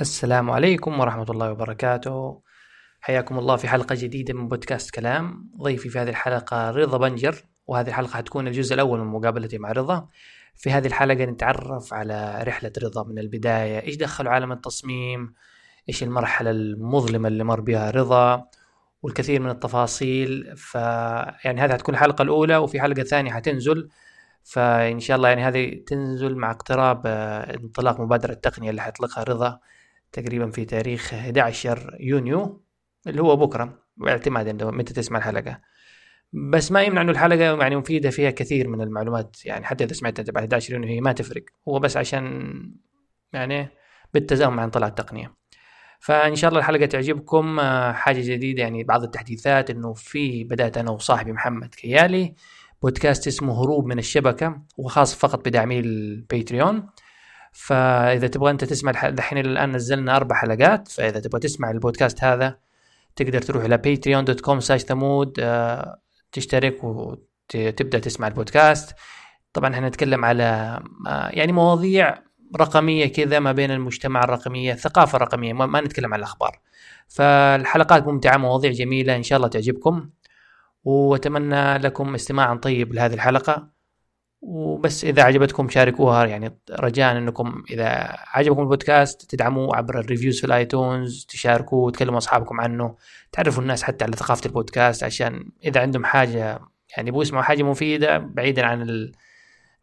السلام عليكم ورحمة الله وبركاته. حياكم الله في حلقة جديدة من بودكاست كلام. ضيفي في هذه الحلقة رضا بنجر وهذه الحلقة حتكون الجزء الأول من مقابلتي مع رضا. في هذه الحلقة نتعرف على رحلة رضا من البداية. إيش دخلوا عالم التصميم؟ إيش المرحلة المظلمة اللي مر بها رضا؟ والكثير من التفاصيل. ف يعني هذه حتكون الحلقة الأولى وفي حلقة ثانية حتنزل. فإن شاء الله يعني هذه تنزل مع اقتراب آه، انطلاق مبادرة التقنية اللي حيطلقها رضا. تقريبا في تاريخ 11 يونيو اللي هو بكرة. باعتماد متى تسمع الحلقة. بس ما يمنع إنه الحلقة يعني مفيدة فيها كثير من المعلومات. يعني حتى إذا سمعتها بعد 11 يونيو هي ما تفرق. هو بس عشان يعني بالتزامن مع انطلاق التقنية. فإن شاء الله الحلقة تعجبكم. آه، حاجة جديدة يعني بعض التحديثات إنه في بدأت أنا وصاحبي محمد كيالي. بودكاست اسمه هروب من الشبكة وخاص فقط بداعمي الباتريون. فإذا تبغى أنت تسمع الحين الآن نزلنا أربع حلقات فإذا تبغى تسمع البودكاست هذا تقدر تروح إلى patreon.com ثمود آه، تشترك وتبدأ تسمع البودكاست. طبعا إحنا نتكلم على آه، يعني مواضيع رقمية كذا ما بين المجتمع الرقمية ثقافه رقميه ما نتكلم عن الأخبار. فالحلقات ممتعة مواضيع جميلة إن شاء الله تعجبكم. وأتمنى لكم استماعا طيب لهذه الحلقة. وبس إذا عجبتكم شاركوها يعني رجاء إنكم إذا عجبكم البودكاست تدعموه عبر ال reviews في ال iTunes تشاركوه وتكلموا أصحابكم عنه تعرفوا الناس حتى على ثقافة البودكاست عشان إذا عندهم حاجة يعني يبغوا يسمعوا حاجة مفيدة بعيدا عن ال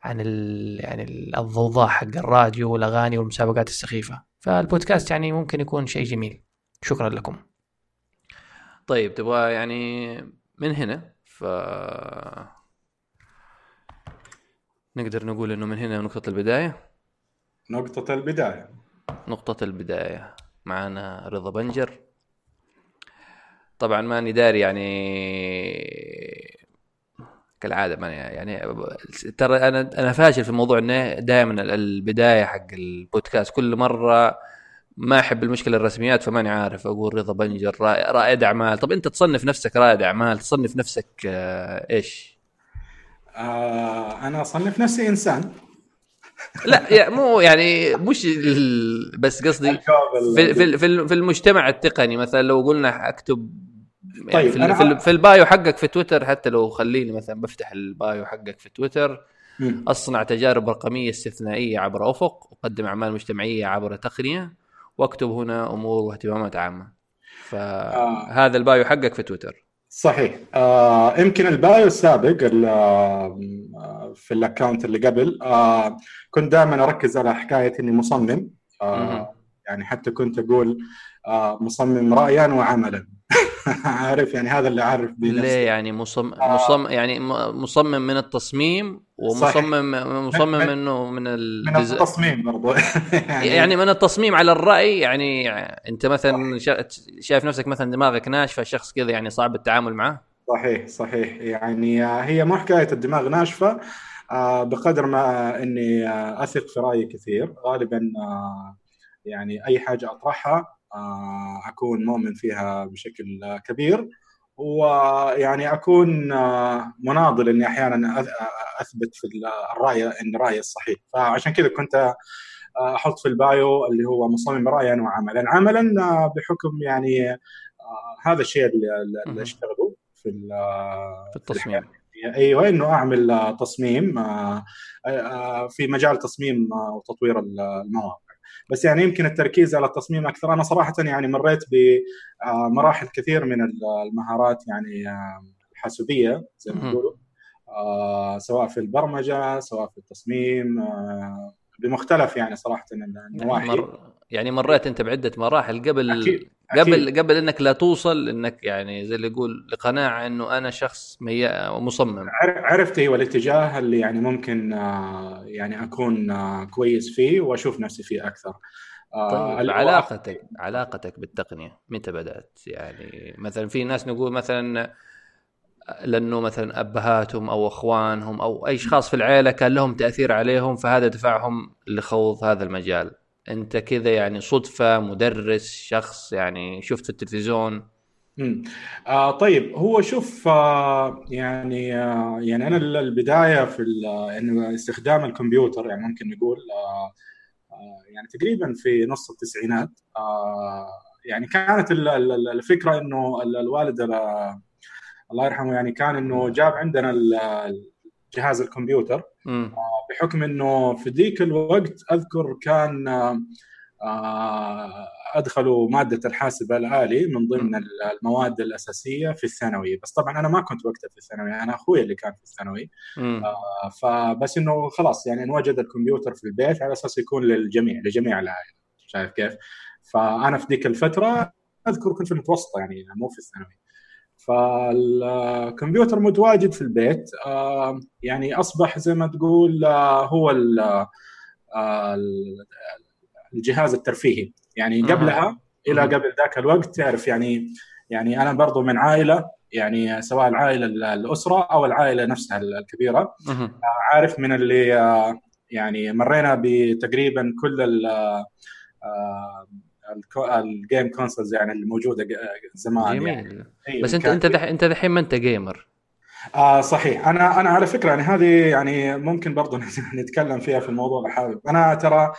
عن ال يعني الضوضاء حق الراديو والأغاني والمسابقات السخيفة. فالبودكاست يعني ممكن يكون شيء جميل. شكرا لكم. طيب تبغى يعني من هنا؟ ف نقدر نقول إنه من هنا نقطة البداية؟ نقطة البداية. نقطة البداية. معنا رضا بنجر. طبعا ماني داري يعني كالعادة ما يعني ترى أنا أنا فاشل في موضوع إنه دائما البداية حق البودكاست. كل مرة ما أحب المشكلة الرسميات فماني عارف أقول رضا بنجر رائد أعمال. طب أنت تصنف نفسك رائد أعمال تصنف نفسك آه، إيش؟ آه أنا أصنف نفسي إنسان. لا يعني مو يعني مش بس قصدي في, في, في المجتمع التقني. مثلا لو قلنا أكتب يعني طيب في, في, في ال bio حقك في تويتر حتى لو خليني مثلا بفتح ال bio حقك في تويتر أصنع تجارب رقمية استثنائية عبر أفق أقدم أعمال مجتمعية عبر تقنية وأكتب هنا أمور واهتمامات عامة. فهذا آه. ال bio حقك في تويتر. صحيح. آه يمكن ال bio السابق آه، في ال account اللي قبل آه كنت دائما أركز على حكاية إني مصمم. آه يعني حتى كنت أقول آه مصمم رايا وعملا. عارف يعني هذا اللي عارف بنفسي ليه يعني مصمم آه مصمم يعني مصمم من التصميم ومصمم مصمم من إنه من من التصميم برضو. يعني, يعني من التصميم على الرأي يعني أنت مثلا شايف نفسك مثلا دماغك ناشفة شخص كذا يعني صعب التعامل معه؟ صحيح صحيح. يعني هي مو حكاية الدماغ ناشفة آه، بقدر ما إني آه، أثق في رأيي كثير. غالبا آه، يعني أي حاجة أطرحها أكون مؤمن فيها بشكل كبير ويعني أكون مناضل إني أحيانا أثبت في الرأي إن رأيي الصحيح. فعشان كذا كنت أحط في البايو اللي هو مصمم رايا وعملا. عملا بحكم يعني هذا الشيء اللي أشتغله في في التصميم. أيوه إنه أعمل تصميم في مجال تصميم وتطوير المواقع. بس يعني يمكن التركيز على التصميم أكثر. أنا صراحة يعني مريت بمراحل كثير من المهارات يعني الحاسوبية زي ما يقولوا. آه، سواء في البرمجة سواء في التصميم آه، بمختلف يعني صراحة النواحي. يعني, مر... مريت أنت بعدة مراحل قبل أكيد. قبل أكيد. قبل إنك لا توصل إنك يعني زي اللي يقول لقناعة إنه أنا شخص. مصمم عرفت أيوه الاتجاه اللي يعني ممكن آه، يعني أكون كويس فيه وأشوف نفسي فيه أكثر طيب علاقتك علاقتك بالتقنية متى بدأت يعني مثلا في ناس نقول مثلا لأنه مثلا أبهاتهم أو أخوانهم أو أي اشخاص في العيلة كان لهم تأثير عليهم فهذا دفعهم لخوض هذا المجال انت كذا يعني صدفة مدرس شخص يعني شفت في التلفزيون. امم آه طيب هو شوف آه يعني آه يعني أنا البداية في انه استخدام الكمبيوتر يعني ممكن نقول آه يعني تقريبا في نص التسعينات يعني كانت الفكرة إنه الوالد الله يرحمه يعني كان إنه جاب عندنا جهاز الكمبيوتر. بحكم إنه في ذيك الوقت أذكر كان أدخلوا مادة الحاسب الآلي من ضمن المواد الأساسية في الثانوي. بس طبعا أنا ما كنت وقتها في الثانوي أنا أخوي اللي كان في الثانوي. آه فبس إنه خلاص يعني انوجد الكمبيوتر في البيت على أساس يكون للجميع لجميع العائله شايف كيف؟ فأنا في ذيك الفترة أذكر كنت في المتوسطة يعني مو في الثانوي. فالكمبيوتر متواجد في البيت. آه يعني أصبح زي ما تقول آه هو الجهاز الترفيهي. يعني قبلها إلى قبل ذاك الوقت تعرف يعني يعني أنا برضو من عائلة يعني سواء العائلة الأسرة أو العائلة نفسها الكبيرة. عارف من اللي يعني مرينا بتقريبا كل ال game consoles يعني الموجوده زمان جميل. يعني. بس انت أنت أنت دحين ما أنت gamer آه صحيح. أنا أنا على فكرة يعني هذه يعني ممكن برضو نتكلم فيها في الموضوع حابب. أنا ترى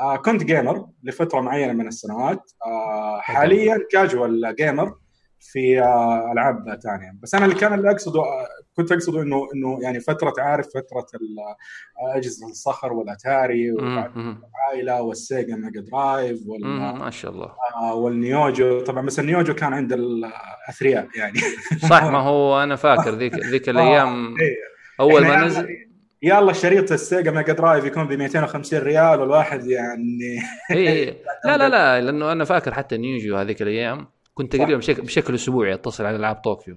آه كنت gamer لفترة معينة من السنوات. آه حاليا casual gamer في آه ألعاب ثانية. بس أنا اللي كان اللي أقصده آه كنت أقصده إنه إنه يعني فترة عارف فترة آه، أجهزة الصخر والأتاري والعائله والسيجا ميجا درايف وال ما شاء الله. والنيوجيو. طبعا بس النيوجيو كان عند الاثرياء يعني. صح ما هو أنا فاكر ذيك ذيك الأيام. إيه. أول ما نزل يلا شريط السيجا ميجا درايف يكون ب 250 ريال والواحد يعني اي لا لا لا لأنه أنا فاكر حتى نيوجيو هذيك الأيام. كنت تقريبا بشكل, بشكل أسبوعي أتصل على ألعاب طوكيو.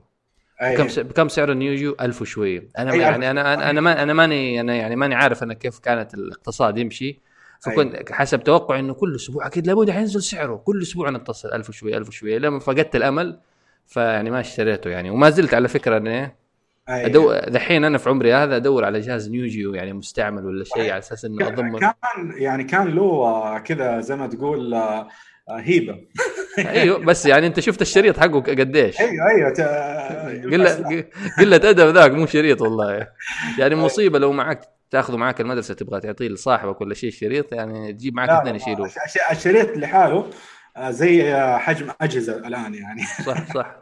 بكم بكم سعر النيوجيو 1000 وشوية. أنا يعني أنا أنا أنا, ما أنا ماني أنا يعني ماني عارف أنا كيف كانت الاقتصاد يمشي. فكنت حسب توقعي إنه كل أسبوع أكيد لابد حينزل سعره. كل أسبوع نتصل 1000 وشويه 1000 وشوية. لما فقدت الأمل فيعني ما اشتريته يعني. وما زلت على فكرة انه أدو... دحين أنا في عمري هذا أدور على جهاز نيوجيو يعني مستعمل ولا شيء على أساس إنه أضمن. كان يعني كان له كذا زي ما تقول هيبه أيوه بس يعني أنت شفت الشريط حقه قديش؟ أيوه أيوه قله قلة أدب ذاك مو شريط والله. يعني مصيبة لو معك تاخذه معك المدرسة تبغى تعطيه لصاحبك ولا شيء شريط يعني تجيب معك اثنين يشيلوه. الشريط لحاله آه، زي حجم أجهزة الآن يعني. صح صح.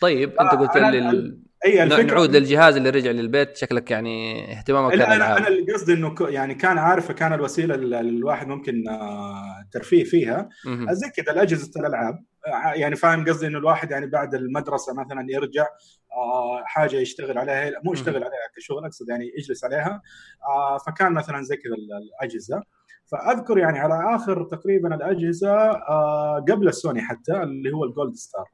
طيب أنت قلت لي اي الفكرة نعود للجهاز اللي رجع للبيت شكلك يعني اهتمامك كان أنا أنا اللي قصدي إنه يعني كان عارف كان الوسيلة اللي الواحد ممكن آه، ترفيه فيها. زي كذا الأجهزة الألعاب آه، يعني فاهم قصدي إنه الواحد يعني بعد المدرسة مثلا يرجع آه، حاجة يشتغل عليها مو يشتغل عليها كشغل أقصد يعني يجلس عليها. فكان مثلا زي كذا الأجهزة. فأذكر يعني على آخر تقريبا الأجهزة قبل السوني حتى اللي هو الجولد ستار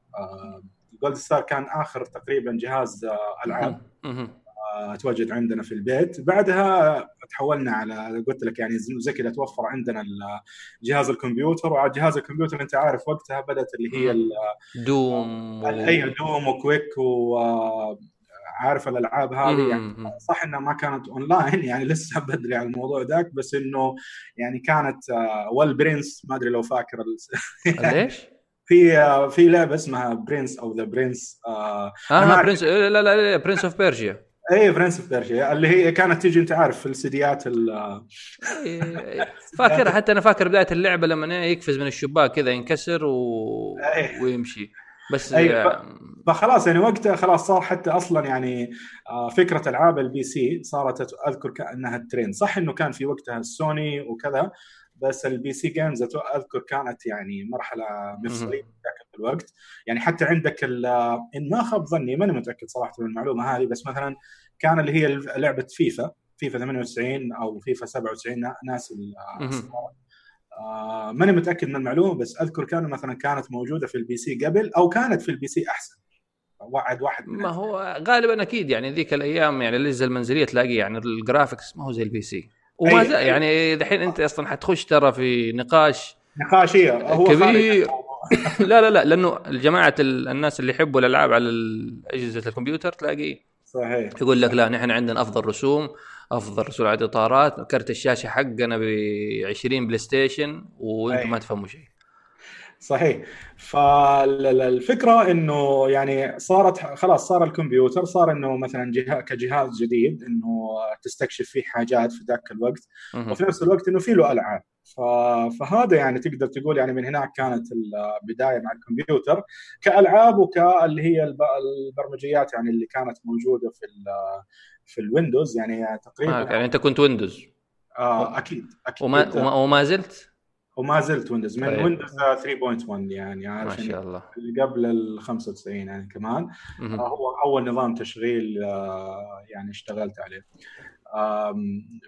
جولد ستار كان آخر تقريبا جهاز آه، ألعاب آه، تواجد عندنا في البيت. بعدها تحولنا على قلت لك يعني زي كذا توفر عندنا جهاز الكمبيوتر. وعلى جهاز الكمبيوتر أنت عارف وقتها بدأت اللي هي دوم إي دوم وكويك و عارف الألعاب هذه. يعني صح إنها ما كانت أونلاين يعني لسه بدري على الموضوع ذاك بس إنه يعني كانت والبرنس ما أدري لو فاكر ليش؟ في في لعبة اسمها برنس أو ذا برنس آه, آه برنس لا لا لا برنس اوف بيرشيا اي برنس اوف بيرشيا اللي هي كانت تيجي أنت عارف في السيديات فاكر حتى أنا فاكر بداية اللعبة لما يقفز من الشباك كذا ينكسر و... ويمشي. بس أي فخلاص يعني وقتها خلاص صار حتى أصلا يعني آه، فكرة ألعاب ال PC صارت أذكر كأنها الترند. صح إنه كان في وقتها السوني وكذا بس ال PC games أذكر كانت يعني مرحلة مفصلية ذاك الوقت. يعني حتى عندك إن ما خاب ظني ماني متأكد صراحة من المعلومة هذه بس مثلا كان اللي هي لعبة فيفا فيفا 98 أو فيفا 97 ناس آه ماني متأكد من المعلومة بس أذكر كانوا مثلا كانت موجودة في ال PC قبل أو كانت في ال PC أحسن. واحد واحد ما هو غالبا أكيد يعني ذيك الأيام يعني الاجهزه المنزلية تلاقي يعني ال graphics ما هو زي ال PC وما زال يعني دحين أنت أصلا حتخش ترى في نقاش. نقاشية. هو كبير. لا لا لا لأنه جماعة الناس اللي يحبوا الألعاب على أجهزة الكمبيوتر تلاقي صحيح. يقول لك لا نحن عندنا أفضل رسوم أفضل سرعه اطارات كرت الشاشة حقنا ب 20 PlayStation وأنتم ما تفهموا شيء. صحيح. فالفكرة إنه يعني صارت خلاص صار الكمبيوتر صار إنه مثلا جهاز كجهاز جديد إنه تستكشف فيه حاجات في ذاك الوقت وفي نفس الوقت إنه في له ألعاب. فهذا يعني تقدر تقول يعني من هناك كانت البداية مع الكمبيوتر كألعاب وكاللي هي البرمجيات يعني اللي كانت موجودة في في ال Windows يعني تقريبا. آه يعني أنت كنت Windows. آه أكيد أكيد. وما, وما زلت؟ وما زلت Windows من طيب. Windows 3.1 يعني عارف ما شاء الله. اللي قبل ال 95 يعني كمان. م- هو أول نظام تشغيل آه، يعني اشتغلت عليه.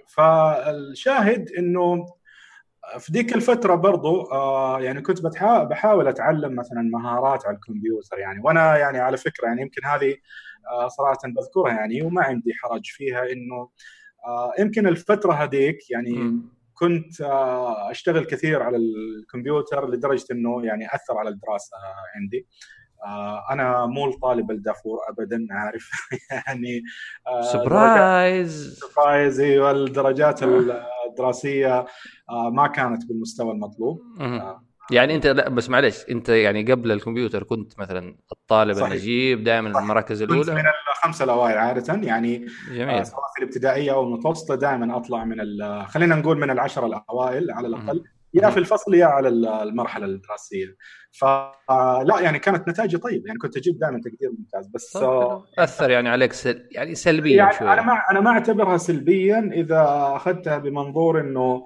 فالشاهد إنه في ذيك الفترة برضو آه يعني كنت بحاول أتعلم مثلا مهارات على الكمبيوتر يعني. وأنا يعني على فكرة يعني يمكن هذه آه صراحة بذكرها يعني وما عندي حرج فيها إنه آه يمكن الفترة هذيك يعني م. كنت آه، أشتغل كثير على الكمبيوتر لدرجة إنه يعني أثر على الدراسة عندي. آه، أنا مو الطالب الدافور ابدا عارف؟ يعني surprise surprise أيوه الدرجات الدراسية ما كانت بالمستوى المطلوب. يعني انت لا بس معلش انت يعني قبل الكمبيوتر كنت مثلا الطالب صحيح. النجيب دائما المراكز الأولى؟ كنت من الخمسة الأوائل عادة يعني جميل. آه، سواء في الابتدائية أو المتوسطة دائما أطلع من خلينا نقول من العشرة الأوائل على الأقل يا في الفصل يا على المرحلة الدراسية. فلا يعني كانت نتائجي طيبه يعني كنت أجيب دائما تقدير ممتاز بس أثر يعني عليك سل... يعني سلبيا يعني أنا ما أنا ما أعتبرها سلبيا إذا أخذتها بمنظور إنه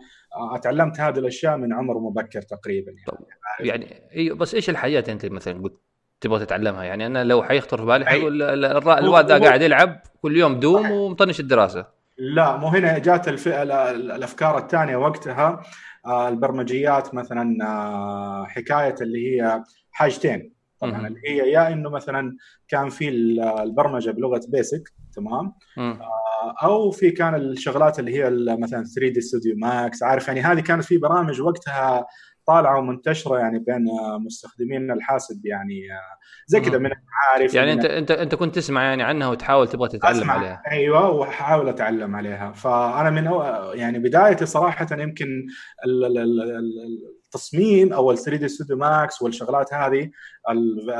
أتعلمت هذه الأشياء من عمر مبكر تقريبا يعني, يعني أيوه بس إيش الحاجات أنت مثلا قلت تبغى تتعلمها؟ يعني أنا لو حيخطر في بالي حيقول الواد ذا قاعد يلعب كل يوم دوم ومطنش الدراسة. لا مو هنا جات الأفكار الثانية وقتها آه، البرمجيات مثلا آه، حكاية اللي هي حاجتين. طبعا. اللي هي يا إنه مثلا كان في البرمجة بلغة Basic تمام؟ آه أو في كان الشغلات اللي هي مثلا 3D Studio Max عارف؟ يعني هذه كانت في برامج وقتها طالعة ومنتشرة يعني بين مستخدمين الحاسب يعني زي كذا من عارف يعني انت انت أنت كنت تسمع يعني عنها وتحاول تبغى تتعلم عليها. أيوه وأحاول أتعلم عليها. فأنا من يعني بدايتي صراحة يمكن التصميم أو ال 3D Studio Max والشغلات هذه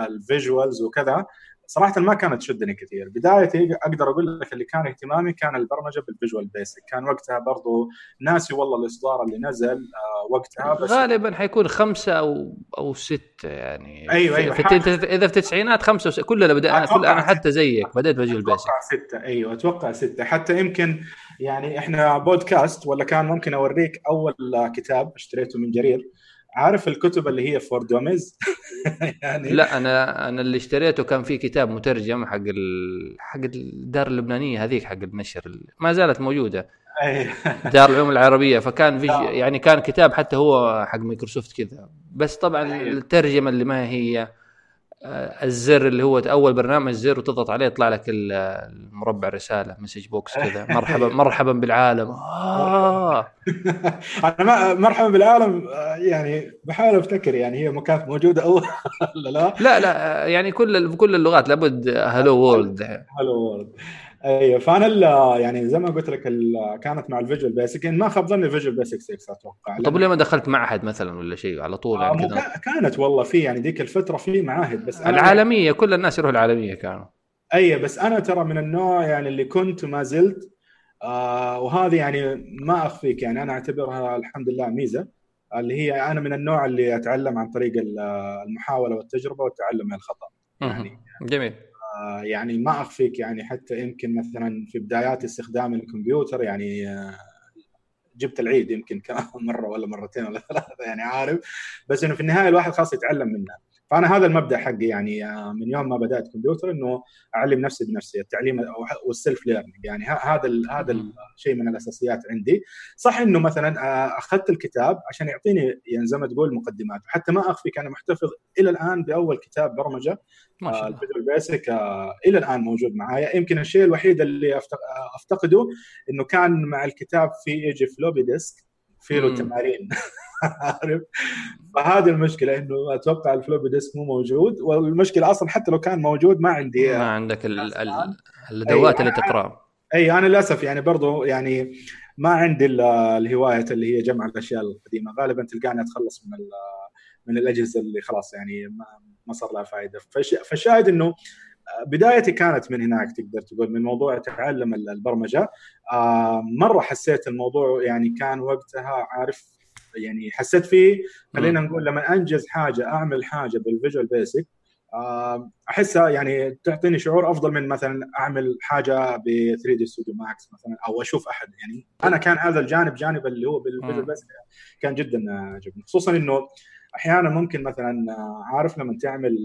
ال visuals وكذا صراحة ما كانت تشدني كثير. بدايتي أقدر أقول لك اللي كان اهتمامي كان البرمجة بال Visual Basic كان وقتها برضو ناسي والله الإصدار اللي نزل آه وقتها بس غالبا حيكون خمسة أو أو ستة يعني. أيوه أيوه في إذا في التسعينات خمسة وس... كلنا بدأنا كل أنا حتى زيك بديت Visual Basic أتوقع ستة. أيوه أتوقع ستة. حتى يمكن يعني إحنا بودكاست ولا كان ممكن أوريك أول كتاب اشتريته من جرير؟ عارف الكتب اللي هي For Dummies يعني لا أنا أنا اللي اشتريته كان في كتاب مترجم حق ال... حق الدار اللبنانية هذيك حق النشر ما زالت موجودة. دار العلوم العربية. فكان في يعني كان كتاب حتى هو حق مايكروسوفت كذا. بس طبعا الترجمة اللي ما هي الزر اللي هو أول برنامج زر وتضغط عليه يطلع لك المربع رسالة message box كذا مرحبا مرحبا بالعالم آه. أنا ما مرحبا بالعالم آه، يعني بحاول أفتكر يعني هي كانت موجودة أول لا؟ لا لا يعني كل بكل اللغات لابد hello world hello world أيوه فأنا يعني زي ما قلت لك كانت مع ال Visual Basic ما خاب ظني ال Visual Basic 6 أتوقع. طب ليه ما دخلت معهد مثلا ولا شيء على طول يعني كذا؟ كانت والله في يعني ذيك الفترة في معاهد بس أنا العالمية كل الناس يروحوا العالمية كانوا. اي بس أنا ترى من النوع يعني اللي كنت وما زلت آه وهذه يعني ما أخفيك يعني أنا أعتبرها الحمد لله ميزة اللي هي أنا من النوع اللي أتعلم عن طريق المحاولة والتجربة والتعلم من الخطا يعني جميل. يعني ما أخفيك يعني حتى يمكن مثلا في بدايات استخدام الكمبيوتر يعني آه، جبت العيد يمكن مرة ولا مرتين ولا ثلاثة يعني عارف. بس إنه في النهاية الواحد خلاص يتعلم منها فأنا هذا المبدأ حقي يعني آه، من يوم ما بدأت كمبيوتر إنه أعلم نفسي بنفسي التعليم وال self learning يعني هذا هذا الشيء من الأساسيات عندي. صح إنه مثلا آه، أخذت الكتاب عشان يعطيني يعني زي ما تقول مقدمات. وحتى ما اخفيك أنا محتفظ إلى الآن بأول كتاب برمجة ما شاء الله. ال Visual Basic إلى الآن موجود معايا. يمكن الشيء الوحيد اللي أفتقده إنه كان مع الكتاب في يجي floppy disk. في له تمارين. عارف؟ فهذه المشكلة إنه أتوقع ال floppy disk مو موجود والمشكلة أصلا حتى لو كان موجود ما عندي ما عندك الأدوات اللي تقرأها. أي أنا للأسف يعني برضو يعني ما عندي الهواية اللي هي جمع الأشياء القديمة. غالبا تلقاني أتخلص من من الأجهزة اللي خلاص يعني ما, ما صار لها فائده فالشاهد إنه بدايتي كانت من هناك تقدر تقول من موضوع تعلم البرمجة. مرة حسيت الموضوع يعني كان وقتها عارف يعني حسيت فيه خلينا نقول لما أنجز حاجة أعمل حاجة بال Visual Basic أحسها يعني تعطيني شعور أفضل من مثلا أعمل حاجة ب 3D Studio Max مثلا أو أشوف أحد. يعني أنا كان هذا الجانب جانب اللي هو بال Visual Basic كان جدا عجبني خصوصا إنه أحيانا ممكن مثلا عارف لما تعمل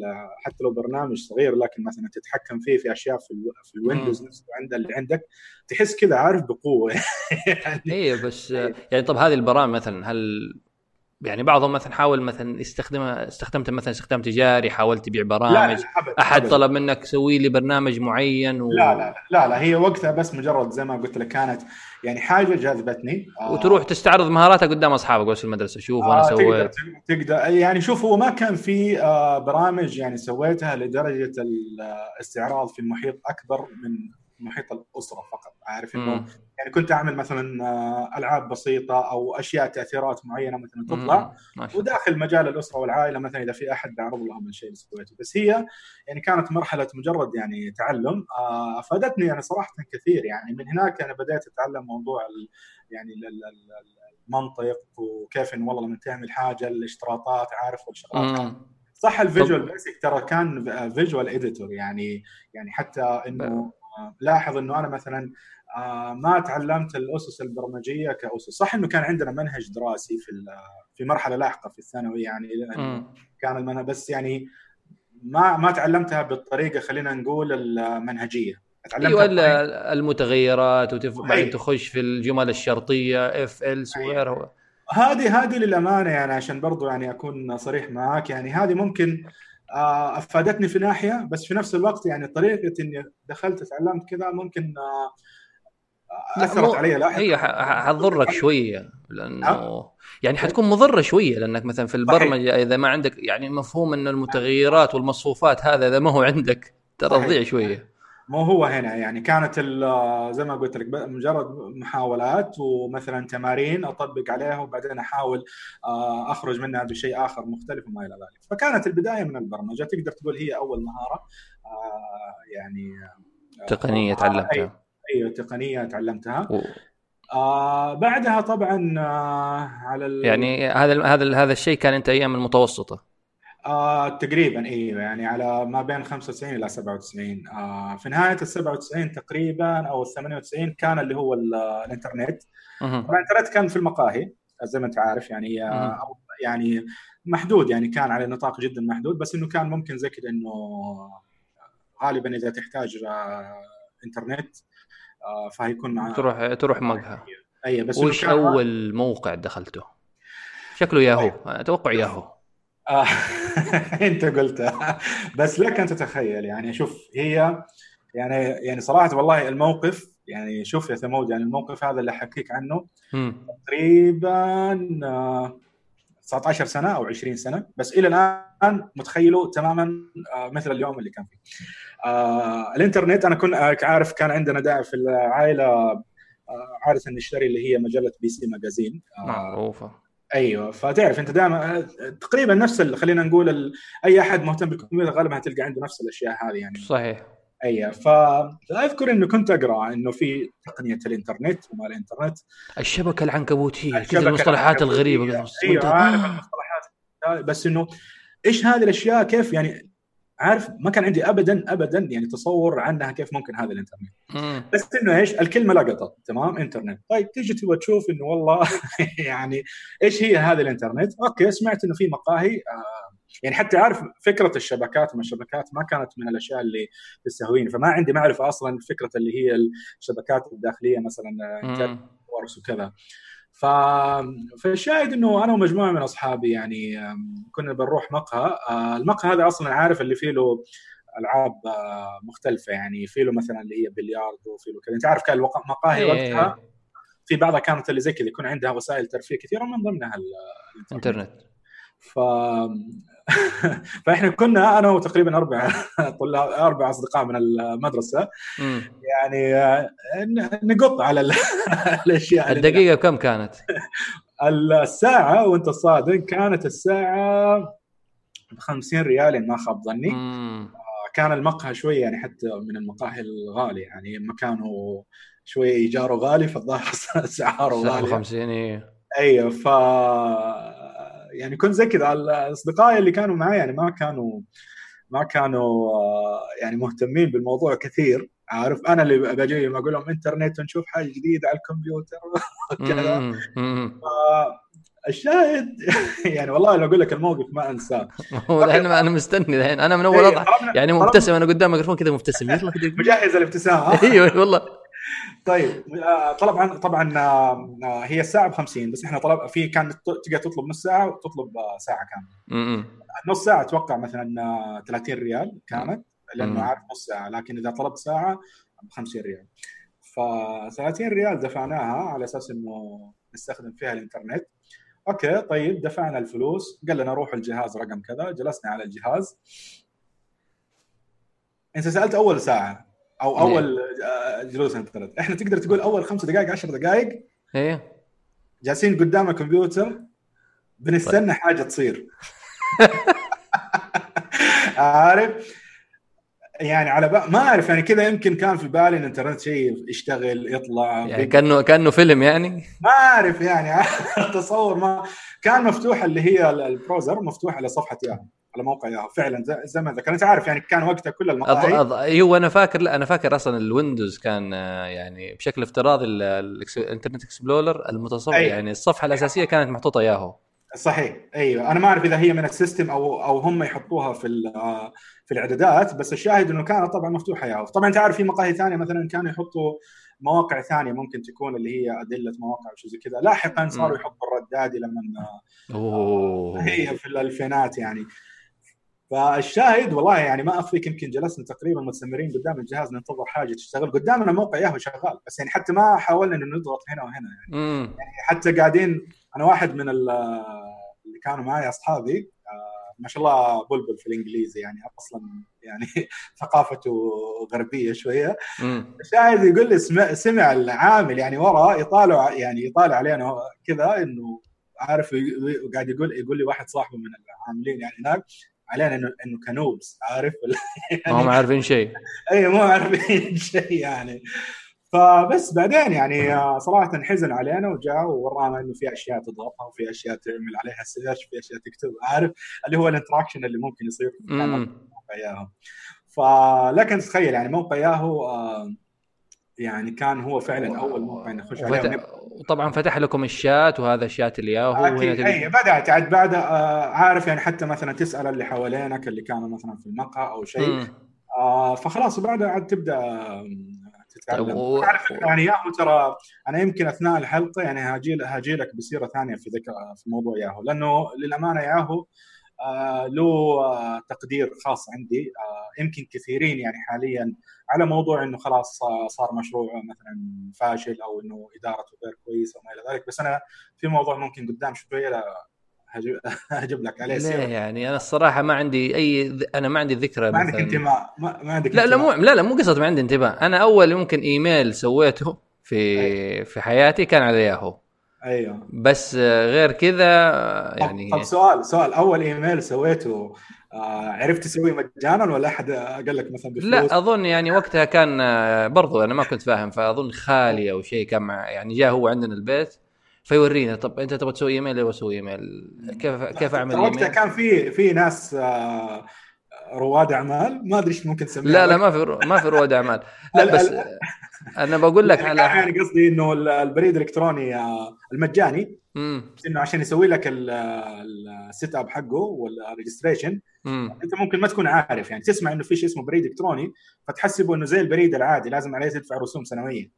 حتى لو برنامج صغير لكن مثلا تتحكم فيه في أشياء في, في ال Windows نفسه عند اللي عندك تحس كذا عارف بقوة. يعني أيوه بس يعني طب هذه البرامج مثلا هل يعني بعضهم مثلا حاول مثلا يستخدمها استخدمت مثلا استخدام تجاري حاولت تبيع برامج لا لا حبت أحد حبت. طلب منك سوي لي برنامج معين و... لا لا لا لا هي وقتها بس مجرد زي ما قلت لك كانت يعني حاجة جذبتني. وتروح آه تستعرض مهاراتك قدام أصحابك بس في المدرسة شوف أنا آه سويت. تقدر, تقدر. يعني شوف هو ما كان في آه برامج يعني سويتها لدرجة الاستعراض في محيط أكبر من محيط الأسرة فقط. عارف إنه يعني كنت أعمل مثلا آه، ألعاب بسيطة أو أشياء تأثيرات معينة مثلا تطلع وداخل مجال الأسرة والعائلة مثلا إذا في أحد بعرض لهم الشيء اللي سويته. بس هي يعني كانت مرحلة مجرد يعني تعلم آه، أفادتني يعني صراحة كثير. يعني من هناك أنا بديت أتعلم موضوع يعني المنطق وكيف إنه والله لما تعمل حاجة الاشتراطات عارف والشغلات. صح ال Visual Basic ترى كان visual editor يعني يعني حتى إنه لاحظ إنه أنا مثلا آه، ما تعلمت الأسس البرمجية كأسس. صح إنه كان عندنا منهج دراسي في في مرحلة لاحقة في الثانوي يعني كان المنهج بس يعني ما ما تعلمتها بالطريقة خلينا نقول المنهجية. تعلمتها أيوه المتغيرات وبعدين تخش في الجمل الشرطية if else وغيرها هذه هذه للأمانة يعني عشان برضو يعني أكون صريح معك يعني هذه ممكن أفادتني في ناحية بس في نفس الوقت يعني طريقة إني دخلت تعلمت كذا ممكن آه، أثرت علي لاحقا هي حتضرك شوية لأنه يعني حتكون مضرة شوية لأنك مثلا في البرمجة إذا ما عندك يعني مفهوم إن المتغيرات والمصفوفات هذا إذا ما هو عندك ترى تضيع شوية. مو هو هنا يعني كانت زي ما قلت لك مجرد محاولات ومثلا تمارين أطبق عليها وبعدين أحاول آه، أخرج منها بشيء آخر مختلف وما إلى ذلك. فكانت البداية من البرمجة. تقدر تقول هي أول مهارة آه، يعني آه، تقنية تعلمتها. أيوه تقنية تعلمتها. آه بعدها طبعا آه على ال... يعني هذا هذا هذا الشيء كان أنت أيام المتوسطة. آه تقريبا أيوه يعني على ما بين 95 إلى 97 آه في نهاية ال 97 تقريبا أو ال 98 كان اللي هو الإنترنت. طبعا الإنترنت كان في المقاهي زي ما أنت عارف يعني أو يعني محدود يعني كان على نطاق جدا محدود بس إنه كان ممكن زي كذا إنه غالبا إذا تحتاج آه إنترنت آه فهيكون مع تروح تروح مقهى أي بس وش أول موقع دخلته؟ شكله ياهو. طيب. أتوقع ياهو. آه. انت قلتها بس لك أن تتخيل يعني شوف هي يعني يعني صراحة والله الموقف يعني شوف يا ثمود يعني الموقف هذا اللي أحكيك عنه تقريبا 19 سنة أو 20 سنة بس إلى الآن متخيله تماما آه، مثل اليوم اللي كان فيه. آه الإنترنت أنا كنت عارف كان عندنا داعي في العائلة آه عادة نشتري اللي هي مجلة بي سي ماجازين آه معروفة. أيوه فتعرف أنت دائما تقريبا نفس خلينا نقول ال... أي أحد مهتم بالكمبيوتر غالبا هتلقى عنده نفس الأشياء هذه يعني. صحيح. أيوه فاذكر إنه كنت أقرأ إنه في تقنية الإنترنت وما الإنترنت. الشبكة العنكبوتية كذا المصطلحات الغريبة أيوه عارف المصطلحات. بس إنه إيش هذه الأشياء؟ كيف يعني عارف ما كان عندي ابدا ابدا يعني تصور عنها كيف ممكن هذا الانترنت مم. بس إنه إيش؟ الكلمة لقطت تمام؟ إنترنت. طيب تيجي تبغى تشوف إنه والله يعني إيش هي هذا الإنترنت؟ أوكي سمعت إنه في مقاهي آه يعني حتى عارف فكرة الشبكات ما الشبكات ما كانت من الأشياء اللي تستهويني. فما عندي معرفة أصلا فكرة اللي هي الشبكات الداخلية مثلا ورس وكذا. ف... فالشاهد إنه أنا ومجموعة من أصحابي يعني كنا بنروح مقهى. آه، المقهى هذا أصلا عارف اللي فيه له ألعاب آه، مختلفة يعني. في له مثلا اللي هي بلياردو وفي له كذا. أنت عارف كان المقاهي إيه. وقتها في بعضها كانت اللي زي كذا يكون عندها وسائل ترفيه كثيرة من ضمنها الانترنت ف فاحنا كنا أنا وتقريبا أربع طلاب أربع أصدقاء من المدرسة. م. يعني آه، نقط على الأشياء الدقيقة كم كانت؟ الساعة وأنت صادق كانت الساعة ب 50 ريال ما خاب ظني. كان المقهى شوي يعني حتى من المقاهي الغاليه يعني مكانه شوي إيجاره غالي فالظاهر اسعاره غاليه 50 أيوه أيوه ف يعني كنت زي كذا اصدقائي اللي كانوا معي يعني ما كانوا ما كانوا يعني مهتمين بالموضوع كثير. عارف أنا اللي بجي أقول لهم إنترنت ونشوف حاجة جديدة على الكمبيوتر كذا الشاهد يعني والله لو أقول لك الموقف ما أنساه. هو الحين أنا مستني الحين. أنا من أول اضحك يعني مبتسم أنا قدام الميكروفون كذا مبتسم. يلا مجهز الابتسامه أيوه والله. طيب آه، طبعا طبعا آه، آه، هي الساعة ب 50 بس إحنا طلب في كانت تقدر تطلب نص ساعة وتطلب ساعة كاملة. نص ساعة أتوقع مثلا 30 ريال كانت لأنه عارف نص ساعة لكن إذا طلبت ساعة ب 50 ريال. ف 30 ريال دفعناها على أساس إنه نستخدم فيها الإنترنت. أوكي طيب دفعنا الفلوس. قال لنا روح الجهاز رقم كذا جلسنا على الجهاز. أنت سألت أول ساعة. أو أول آه، جلوس انترنت إحنا تقدر تقول أول خمس دقائق عشر دقائق إيه. جالسين قدام الكمبيوتر بنستنى طيب. حاجة تصير. عارف؟ يعني على بقى ما أعرف يعني كذا يمكن كان في بالي إن الإنترنت شيء يشتغل يطلع يعني كانه كأنه فيلم يعني؟ ما أعرف يعني. تصور ما كان مفتوح اللي هي البروزر مفتوح على صفحة ياهو. على موقع ياهو فعلا زي ما ذكرت عارف يعني كان وقتها كل المقاهي. أض... أيوه أنا فاكر لا أنا فاكر أصلا ال Windows كان يعني بشكل افتراضي ال Internet Explorer المتصفح أيوة. يعني الصفحة الأساسية كانت محطوطة ياهو صحيح. أيوه. أنا ما أعرف إذا هي من ال system أو أو هم يحطوها في في الإعدادات بس الشاهد إنه كانت طبعا مفتوحة ياهو طبعا أنت عارف في مقاهي ثانية مثلا كانوا يحطوا مواقع ثانية ممكن تكون اللي هي أدلة مواقع أو شيء زي كذا. لاحقا صاروا يحطوا الردادي لما أوه. هي في الألفينات يعني. فالشاهد والله يعني ما اخفيك يمكن جلسنا تقريبا مستمرين قدام الجهاز ننتظر حاجة تشتغل. قدامنا موقع ياهو شغال بس يعني حتى ما حاولنا إنه نضغط هنا وهنا يعني, يعني حتى قاعدين أنا واحد من اللي كانوا معي أصحابي آه، ما شاء الله بلبل في الإنجليزي يعني أصلا يعني ثقافته غربية شوية. شاهد يقول لي سمع, سمع العامل يعني ورا يطالع يعني يطالع علينا كذا إنه عارف وقاعد يقول يقول لي واحد صاحبه من العاملين يعني هناك علينا انه إنه كنوبز عارف؟ يعني ما هم عارفين شيء. اي مو عارفين شيء يعني. فبس بعدين يعني آه، صراحة حزن علينا وجاء وورانا إنه في أشياء تضغطها وفي أشياء تعمل عليها search في أشياء تكتب عارف؟ اللي هو ال interaction اللي ممكن يصير. في موقع ياهو فلكن تخيل يعني موقع ياهو آه، يعني كان هو فعلا أول موقع نخش عليه وطبعا فتح لكم الشات وهذا شات الياهو أكيد. أي بدات عاد بعد آه عارف يعني حتى مثلا تسأل اللي حوالينك اللي كانوا مثلا في المقهى أو شيء. آه فخلاص وبعدها عاد تبدأ تتكلم طيب و... يعني ياهو ترى أنا يمكن أثناء الحلقة يعني هاجي هاجي لك بسيرة ثانية في ذكر في موضوع ياهو. لأنه للأمانة ياهو آه له آه تقدير خاص عندي. آه يمكن كثيرين يعني حاليا على موضوع إنه خلاص صار مشروع مثلا فاشل أو إنه إدارته غير كويسة وما إلى ذلك. بس أنا في موضوع ممكن قدام شوية هجيب لك عليه ليه يعني؟ أنا الصراحة ما عندي أي أنا ما عندي ذكرى ما عندك انتماء ما, ما عندك لا لا مو لا لا مو قصة ما عندي انتماء. أنا أول ممكن إيميل سويته في أيوه. في حياتي كان على ياهو أيوه بس غير كذا يعني طب سؤال سؤال أول إيميل سويته آه عرفت تسويه مجانا ولا أحد قال لك مثلا بفلوس؟ لا أظن يعني وقتها كان آه، برضو أنا ما كنت فاهم فأظن خالي أو شيء كان مع يعني جاء هو عندنا البيت فيورينا طب أنت تبغى تسوي إيميل أيوه أسوي إيميل كيف كيف أعمل ايميل؟ وقتها كان في في ناس آه رواد أعمال ما أدري إيش ممكن تسميها لا لا ما في ما في رواد أعمال لا بس أنا بقول لك على يعني قصدي إنه البريد الإلكتروني المجاني إنه عشان يسوي لك ال setup حقه وال registration أنت ممكن ما تكون عارف. يعني تسمع إنه في شيء اسمه بريد إلكتروني فتحسبه إنه زي البريد العادي لازم عليه تدفع رسوم سنوية.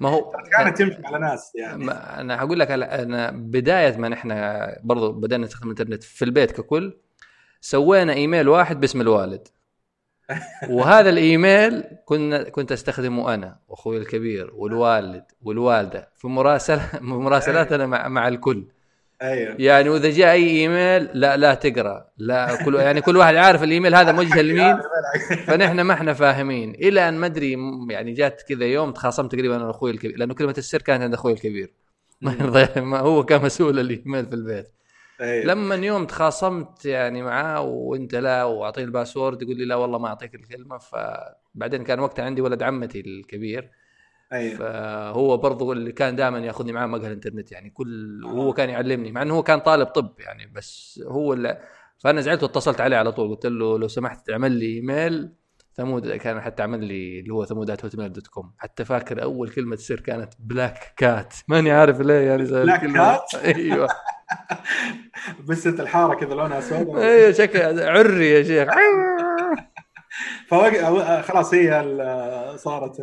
ما هو كانت تمشي على ناس يعني. أنا هقول لك أنا بداية ما نحن برضو بدأنا نستخدم الإنترنت في البيت ككل سوينا إيميل واحد باسم الوالد. وهذا الإيميل كنا كنت أستخدمه أنا واخوي الكبير والوالد والوالدة في مراسله مراسلاتنا مع مع الكل. أيوه. يعني وإذا جاء أي إيميل لا لا تقرأ. لا كل يعني كل واحد عارف الإيميل هذا موجه لمين؟ فنحن ما إحنا فاهمين. إلى أن ما أدري يعني جات كذا يوم تخاصمت تقريبا أنا وأخوي الكبير لأنه كلمة السر كانت عند أخوي الكبير. ما هو كان مسؤول الإيميل في البيت. أيه. لما يوم تخاصمت يعني معاه وانت لا واعطيه الباسورد يقول لي لا والله ما أعطيك الكلمة فبعدين كان وقتها عندي ولد عمتي الكبير. أيه. فهو برضو اللي كان دائما ياخذني معاه مقهى الإنترنت يعني كل وهو آه. كان يعلمني مع إنه هو كان طالب طب يعني بس هو اللي فأنا زعلت واتصلت عليه على طول قلت له لو سمحت اعمل لي إيميل. ثمود كان حتى عمل لي اللي هو ثمودات Hotmail dot com حتى فاكر أول كلمة سر كانت black cat ماني عارف ليه يعني زي black cat أيوه. بس الحاره كذا لونها أسود. أيوه شكل عري يا شيخ. خلاص هي صارت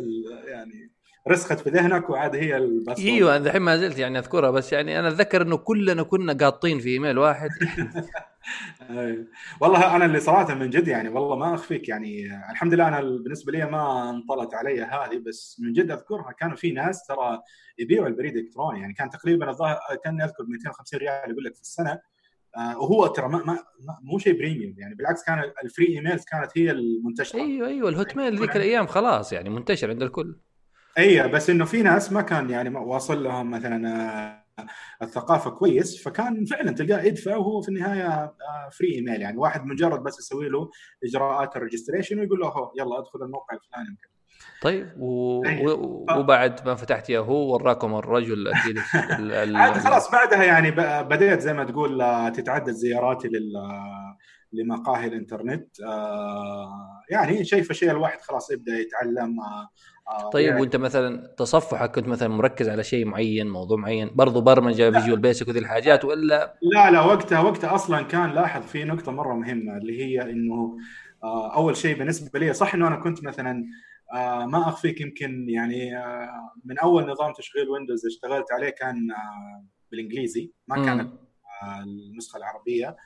يعني رسخت في ذهنك وعاد هي ال password إيوه الحين ما زلت يعني أذكرها بس يعني أنا أتذكر إنه كلنا كنا قاطين في إيميل واحد. والله أنا اللي صراحة من جد يعني والله ما أخفيك يعني. الحمد لله أنا بالنسبة لي ما انطلت علي هذه بس من جد أذكرها كانوا في ناس ترى يبيعوا البريد الالكتروني يعني. كان تقريبا الظاهر كان أذكر 250 ريال يقول لك في السنة. آه، وهو ترى ما, ما, مو شيء premium يعني. بالعكس كان ال free emails كانت هي المنتشرة. أيوه أيوه ال Hotmail ذيك الأيام خلاص يعني منتشر عند الكل. اي بس إنه في ناس ما كان يعني واصل لهم مثلا آه، الثقافة كويس فكان فعلا تلقاه يدفع وهو في النهاية free آه، ايميل يعني واحد مجرد بس يسوي له إجراءات ال registration ويقول له يلا أدخل الموقع الفلاني. طيب و... و... وبعد ما فتحت ياهو وراكم الرجل أكيد ال... خلاص بعدها يعني بديت زي ما تقول آه، تتعدد زياراتي لل لمقاهي الإنترنت يعني شيء فشيء الواحد خلاص يبدأ يتعلم طيب يعني وأنت مثلا تصفحك كنت مثلا مركز على شيء معين موضوع معين برضو برمجة Visual Basic وذي الحاجات ولا لا لا وقتها وقتها أصلا كان لاحظ في نقطة مرة مهمة اللي هي إنه آه أول شيء بالنسبة لي صح إنه أنا كنت مثلا آه ما أخفيك يمكن يعني آه من أول نظام تشغيل Windows اشتغلت عليه كان آه بالإنجليزي ما كانت آه النسخة العربية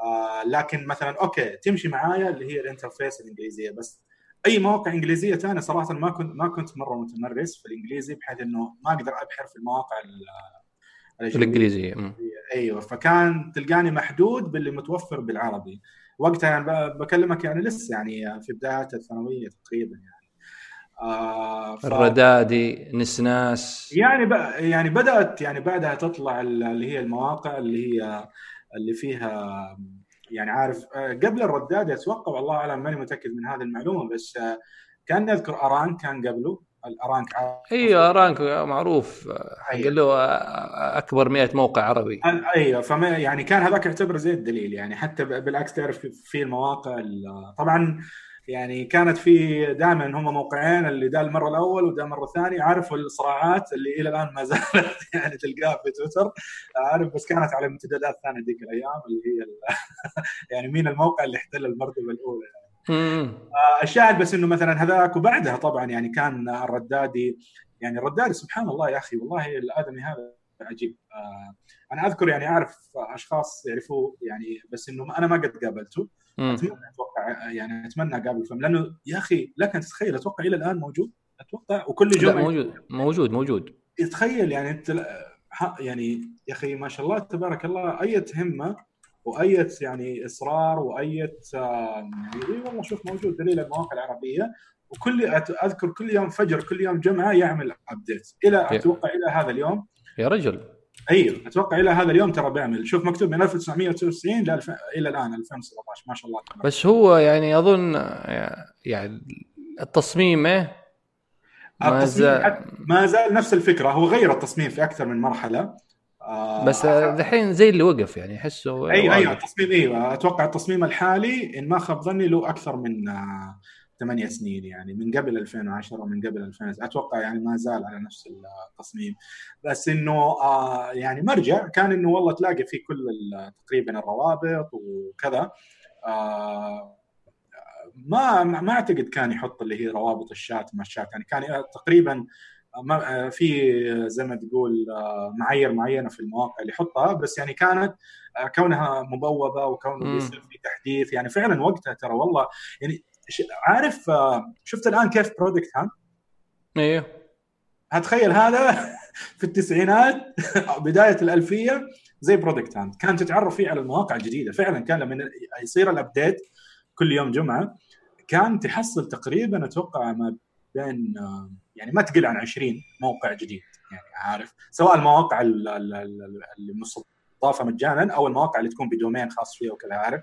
آه لكن مثلا أوكي تمشي معايا اللي هي ال interface الإنجليزية بس أي مواقع إنجليزية ثانية صراحة ما كنت ما كنت مرة متمرس في الإنجليزي بحيث إنه ما أقدر أبحر في المواقع الإنجليزية. أيوه فكان تلقاني محدود باللي متوفر بالعربي. وقتها يعني بكلمك يعني لسه يعني في بدايات الثانوية تقريبا يعني. آه ف... الردادي نسناس. يعني ب... يعني بدات يعني بعدها تطلع اللي هي المواقع اللي هي اللي فيها يعني عارف آه، قبل الرداد أتوقع والله أعلم ماني متأكد من هذه المعلومة بس آه، كان نذكر اران كان قبله الأرانك أيوه أرانك معروف حق أيوة. له أكبر 100 موقع عربي أيوه فما يعني كان هذاك يعتبر زي الدليل يعني حتى بالعكس تعرف في المواقع طبعا يعني كانت في دائما هم موقعين اللي ده المرة الأول وده المرة الثانية عارف الصراعات اللي إلى الآن ما زالت يعني تلقاها في تويتر عارف بس كانت على امتدادات ثانية ذيك الأيام اللي هي يعني مين الموقع اللي احتل المرتبة الأولى يعني. آه الشاهد بس إنه مثلا هذاك وبعدها طبعا يعني كان الردادي يعني الردادي سبحان الله يا أخي والله الآدمي هذا عجيب. آه أنا أذكر يعني أعرف أشخاص يعرفوه يعني بس إنه أنا ما قد قابلته. اتمنى أتوقع يعني أتمنى اقابل فيلم لأنه يا أخي لك ان تتخيل أتوقع إلى الآن موجود. أتوقع وكل جمعه موجود موجود موجود. تخيل يعني أنت يعني يا أخي ما شاء الله تبارك الله أية همة وأية يعني إصرار وأية يعني والله شوف موجود دليل المواقع العربية. وكل أذكر كل يوم فجر كل يوم جمعة يعمل ابديت إلى أتوقع إلى هذا اليوم يا رجل. أيوه أتوقع إلى هذا اليوم ترى بيعمل. شوف مكتوب من 1999 إلى إلى الآن 2017 ما شاء الله تبارك. بس هو يعني أظن يعني التصميم إيه؟ ما زال ما زال نفس الفكرة. هو غير التصميم في أكثر من مرحلة. آه بس دحين زي اللي وقف يعني أحسه أيوه أيوه التصميم أيوه أتوقع التصميم الحالي إن ما خاب ظني له أكثر من آه ثمانية سنين يعني من قبل 2010 ومن قبل 2000 أتوقع يعني ما زال على نفس التصميم. بس إنه آه يعني مرجع. كان إنه والله تلاقي فيه كل تقريبا الروابط وكذا. آه ما ما أعتقد كان يحط اللي هي روابط الشات ما الشات يعني كان تقريبا ما في زي ما تقول معايير معينة في المواقع اللي يحطها. بس يعني كانت كونها مبوبة وكونه بيصير في تحديث. يعني فعلا وقتها ترى والله يعني عارف آه، شفت الآن كيف برودكت هان؟ أيوه هتخيل هذا في التسعينات بداية الألفية زي product hunt كان تتعرف فيه على المواقع الجديدة. فعلا كان لما يصير ال update كل يوم جمعة كان تحصل تقريبا أتوقع ما بين آه، يعني ما تقل عن 20 موقع جديد يعني عارف. سواء المواقع اللي اضافه مجانا أو المواقع اللي تكون ب domain خاص فيها وكذا عارف.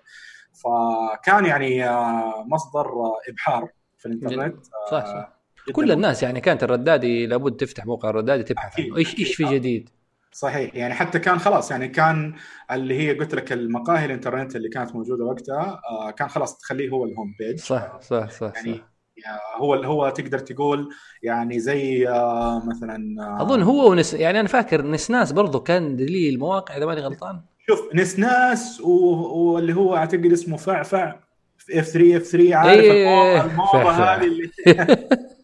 فكان يعني آه، مصدر إبحار في الإنترنت. صح صح. كل الناس يعني كانت الردادي لابد تفتح موقع الردادي تبحث عنه. إيش إيش في جديد؟ صحيح. يعني حتى كان خلاص يعني كان اللي هي قلت لك المقاهي الإنترنت اللي كانت موجودة وقتها كان خلاص تخليه هو الهوم بيج صح صح صح, يعني صح. هو هو تقدر تقول يعني زي آه، مثلا آه، أظن هو ونس يعني أنا فاكر نسناس برضو كان دليل المواقع إذا ماني غلطان. شوف نسناس واللي هو أعتقد اسمه فعفع. F3 F3 عارف إيه. الموضة هذه اللي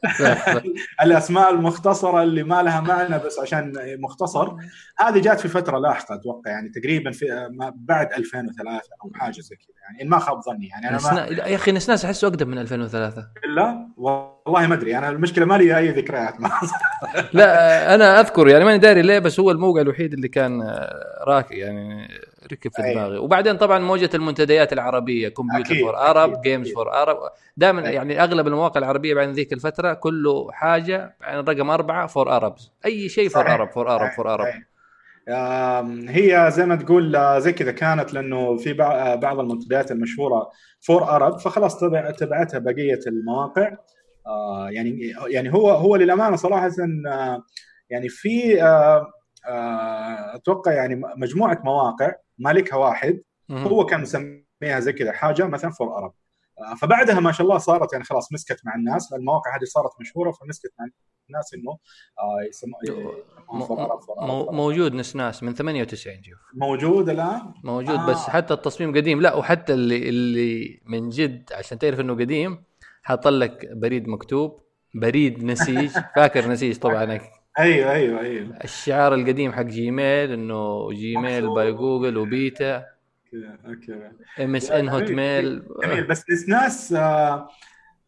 الأسماء المختصرة اللي ما لها معنى بس عشان مختصر. هذه جات في فترة لاحقة أتوقع يعني تقريبا في بعد 2003 أو حاجة زي كذا يعني. إن ما خاب ظني يعني. أنا ما... يا أخي نسناس احسه أقدم من 2003 لا والله ما أدري. أنا المشكلة ما لي أي ذكريات. ما لا أنا أذكر يعني ماني داري ليه بس هو الموقع الوحيد اللي كان راكي يعني ركب في دماغي. وبعدين طبعا موجة المنتديات العربية computer for Arab games for Arab. دائما يعني أغلب المواقع العربية بعد ذيك الفترة كله حاجة يعني رقم أربعة for Arabs. أي شيء for Arab for Arab for Arab. هي زي ما تقول آه، زي كذا كانت لأنه في آه، بعض المنتديات المشهورة for Arab فخلاص تبع تبعتها بقية المواقع. آه، يعني يعني هو هو للأمانة صراحة يعني في أتوقع يعني مجموعة مواقع مالكها واحد هو كان مسميها زي كذا حاجة مثلا فور ارب فبعدها ما شاء الله صارت يعني خلاص مسكت مع الناس المواقع هذه صارت مشهورة فمسكت مع الناس إنه آه يسموه موجود نسناس من 98 شوف موجود الآن؟ موجود آه. بس حتى التصميم قديم. لا وحتى اللي اللي من جد عشان تعرف إنه قديم حاط لك بريد مكتوب بريد نسيج فاكر نسيج طبعا. أيوه أيوه أيوه. الشعار القديم حق جيميل إنه جيميل by جوجل و beta. okay ام اس ان هوت ميل جيميل بس ناس آه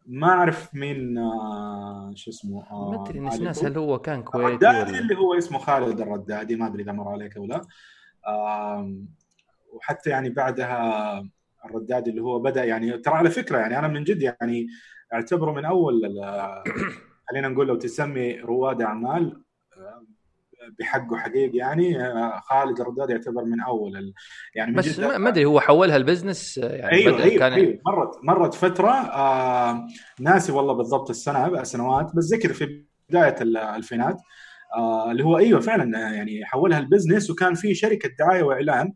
ما أعرف مين آه شو اسمه آه ما أدري ناس هل هو كان كويتي الردادي ولا؟ اللي هو اسمه خالد الردادي ما أدري إذا مر عليك أو لا. وحتى يعني بعدها الردادي اللي هو بدأ يعني ترى على فكرة يعني أنا من جد يعني أعتبره من أول خلينا نقول لو تسمي رواد أعمال بحقه حقيقي يعني آه، خالد الرداد يعتبر من أول يعني من بس ما أدري هو حولها ال business آه، يعني أيوه أيوه, كان أيوة. مرت مرت فترة آه ناسي والله بالضبط السنة سنوات بس كذا في بداية الالفينات آه اللي هو أيوه فعلا آه، يعني حولها ال business وكان في شركة دعاية وإعلان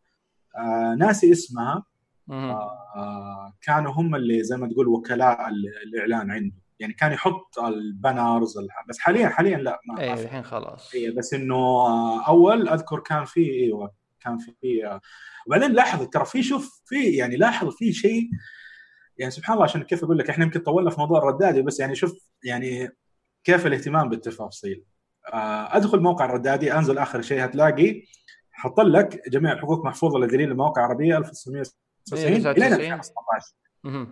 آه ناسي اسمها آه كانوا هم اللي زي ما تقول وكلاء الإعلان عنده. يعني كان يحط البانرز بس حاليا حاليا لا ما أيوه الحين خلاص. أيوه بس إنه أول أذكر كان في إيوه كان في وبعدين لاحظ ترى في شوف في يعني لاحظ في شيء يعني سبحان الله عشان كيف أقول لك إحنا يمكن طولنا في موضوع الردادي بس يعني شوف يعني كيف الاهتمام بالتفاصيل. آه، أدخل موقع الردادي أنزل آخر شيء هتلاقي حط لك جميع الحقوق محفوظة لدليل المواقع العربية 1999 الين 2017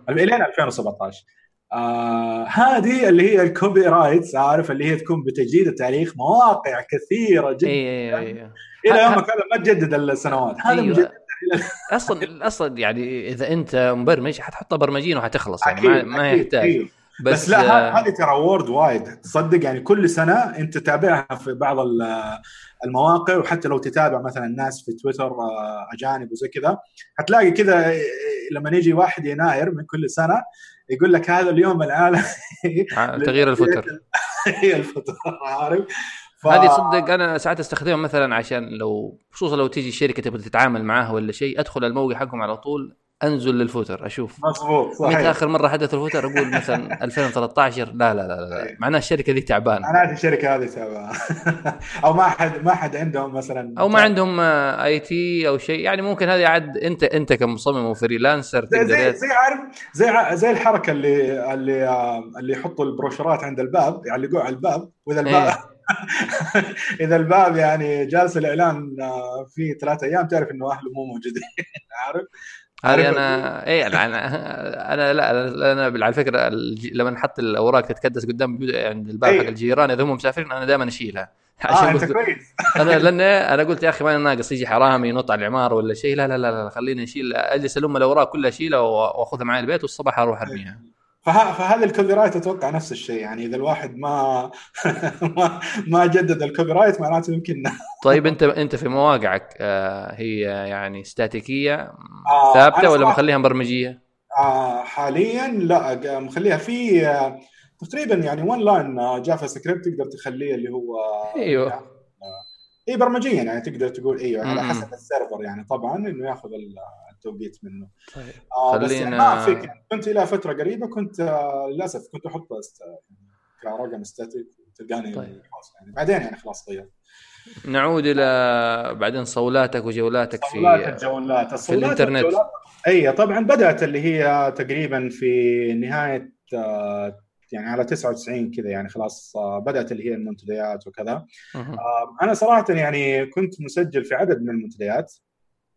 الين 2017 آه هذه اللي هي ال copyrights عارف؟ اللي هي تكون بتجديد التاريخ مواقع كثيرة جدا أيوه أيوه إلى يومك هذا ما تجدد السنوات. هذا أيوة. مجدد. أصلا أصلا يعني إذا أنت مبرمج حتحط برمجي وحتخلص يعني ما, ما يحتاج. أيوه. بس, بس لا آه، هذه ترى وورد وايد تصدق يعني كل سنة أنت تتابعها في بعض المواقع وحتى لو تتابع مثلا الناس في تويتر آه، أجانب وزي كذا حتلاقي كذا لما يجي 1 يناير من كل سنة يقول لك هذا اليوم العالمي تغيير ال footer. هي ال footer عارف؟ ف... هذه صدق أنا ساعات أستخدمها مثلا عشان لو خصوصا لو تيجي شركة تبغى تتعامل معاها ولا شيء أدخل الموقع حقهم على طول. أنزل لل footer أشوف. مضبوط صحيح. متى آخر مرة حدث ال footer؟ أقول مثلا 2013 لا لا لا لا إيه. معناها الشركة ذي تعبانة. معناها الشركة هذه تعبانة. أو ما حد ما حد عندهم مثلا أو ما عندهم I آه، T أو شيء. يعني ممكن هذه عاد أنت أنت كمصمم و freelancer زي زي, زي عارف زي زي الحركة اللي اللي آه، اللي يحطوا البروشورات عند الباب يعلقوه على الباب وإذا الباب إيه. إذا الباب يعني جالس الإعلان آه، في ثلاثة أيام تعرف إنه أهله مو موجودين عارف؟ هذه أنا اي أنا أنا لا أنا على فكرة لما نحط الاوراق تتكدس قدام عند الباب حق الجيران إذا هم مسافرين أنا دائما أشيلها. عشان آه انت كويس. أنا لأن أنا قلت يا أخي ما ناقص يجي حرامي ينط على العمارة ولا شيء. لا لا لا, لا خليني أشيل أجلس ألم الأوراق كلها أشيلها وأخذها معي البيت والصباح أروح أرميها. فهذا ال copyright أتوقع نفس الشيء؟ يعني إذا الواحد ما ما, ما جدد ال copyright معناته يمكن طيب أنت أنت في مواقعك آه هي يعني static ية آه ثابتة ولا مخليها برمجيه؟ آه حاليا لا مخليها في آه تقريبا يعني one line جافا سكريبت تقدر تخليه اللي هو أيوه. يعني إي برمجيا يعني تقدر تقول إيوه على حسب ال server يعني طبعا إنه ياخذ التوقيت منه. طيب. آه بس يعني ما فيك يعني. كنت إلى فترة قريبة كنت آه للأسف كنت أحط كرقم static تلقاني طيب. يعني. بعدين يعني خلاص غيرت. نعود إلى بعدين صولاتك وجولاتك في صولات الجولات في الإنترنت. إي طبعا بدأت اللي هي تقريبا في نهاية آه، يعني على 99 كذا يعني خلاص آه، بدأت اللي هي المنتديات وكذا. أنا صراحة يعني كنت مسجل في عدد من المنتديات.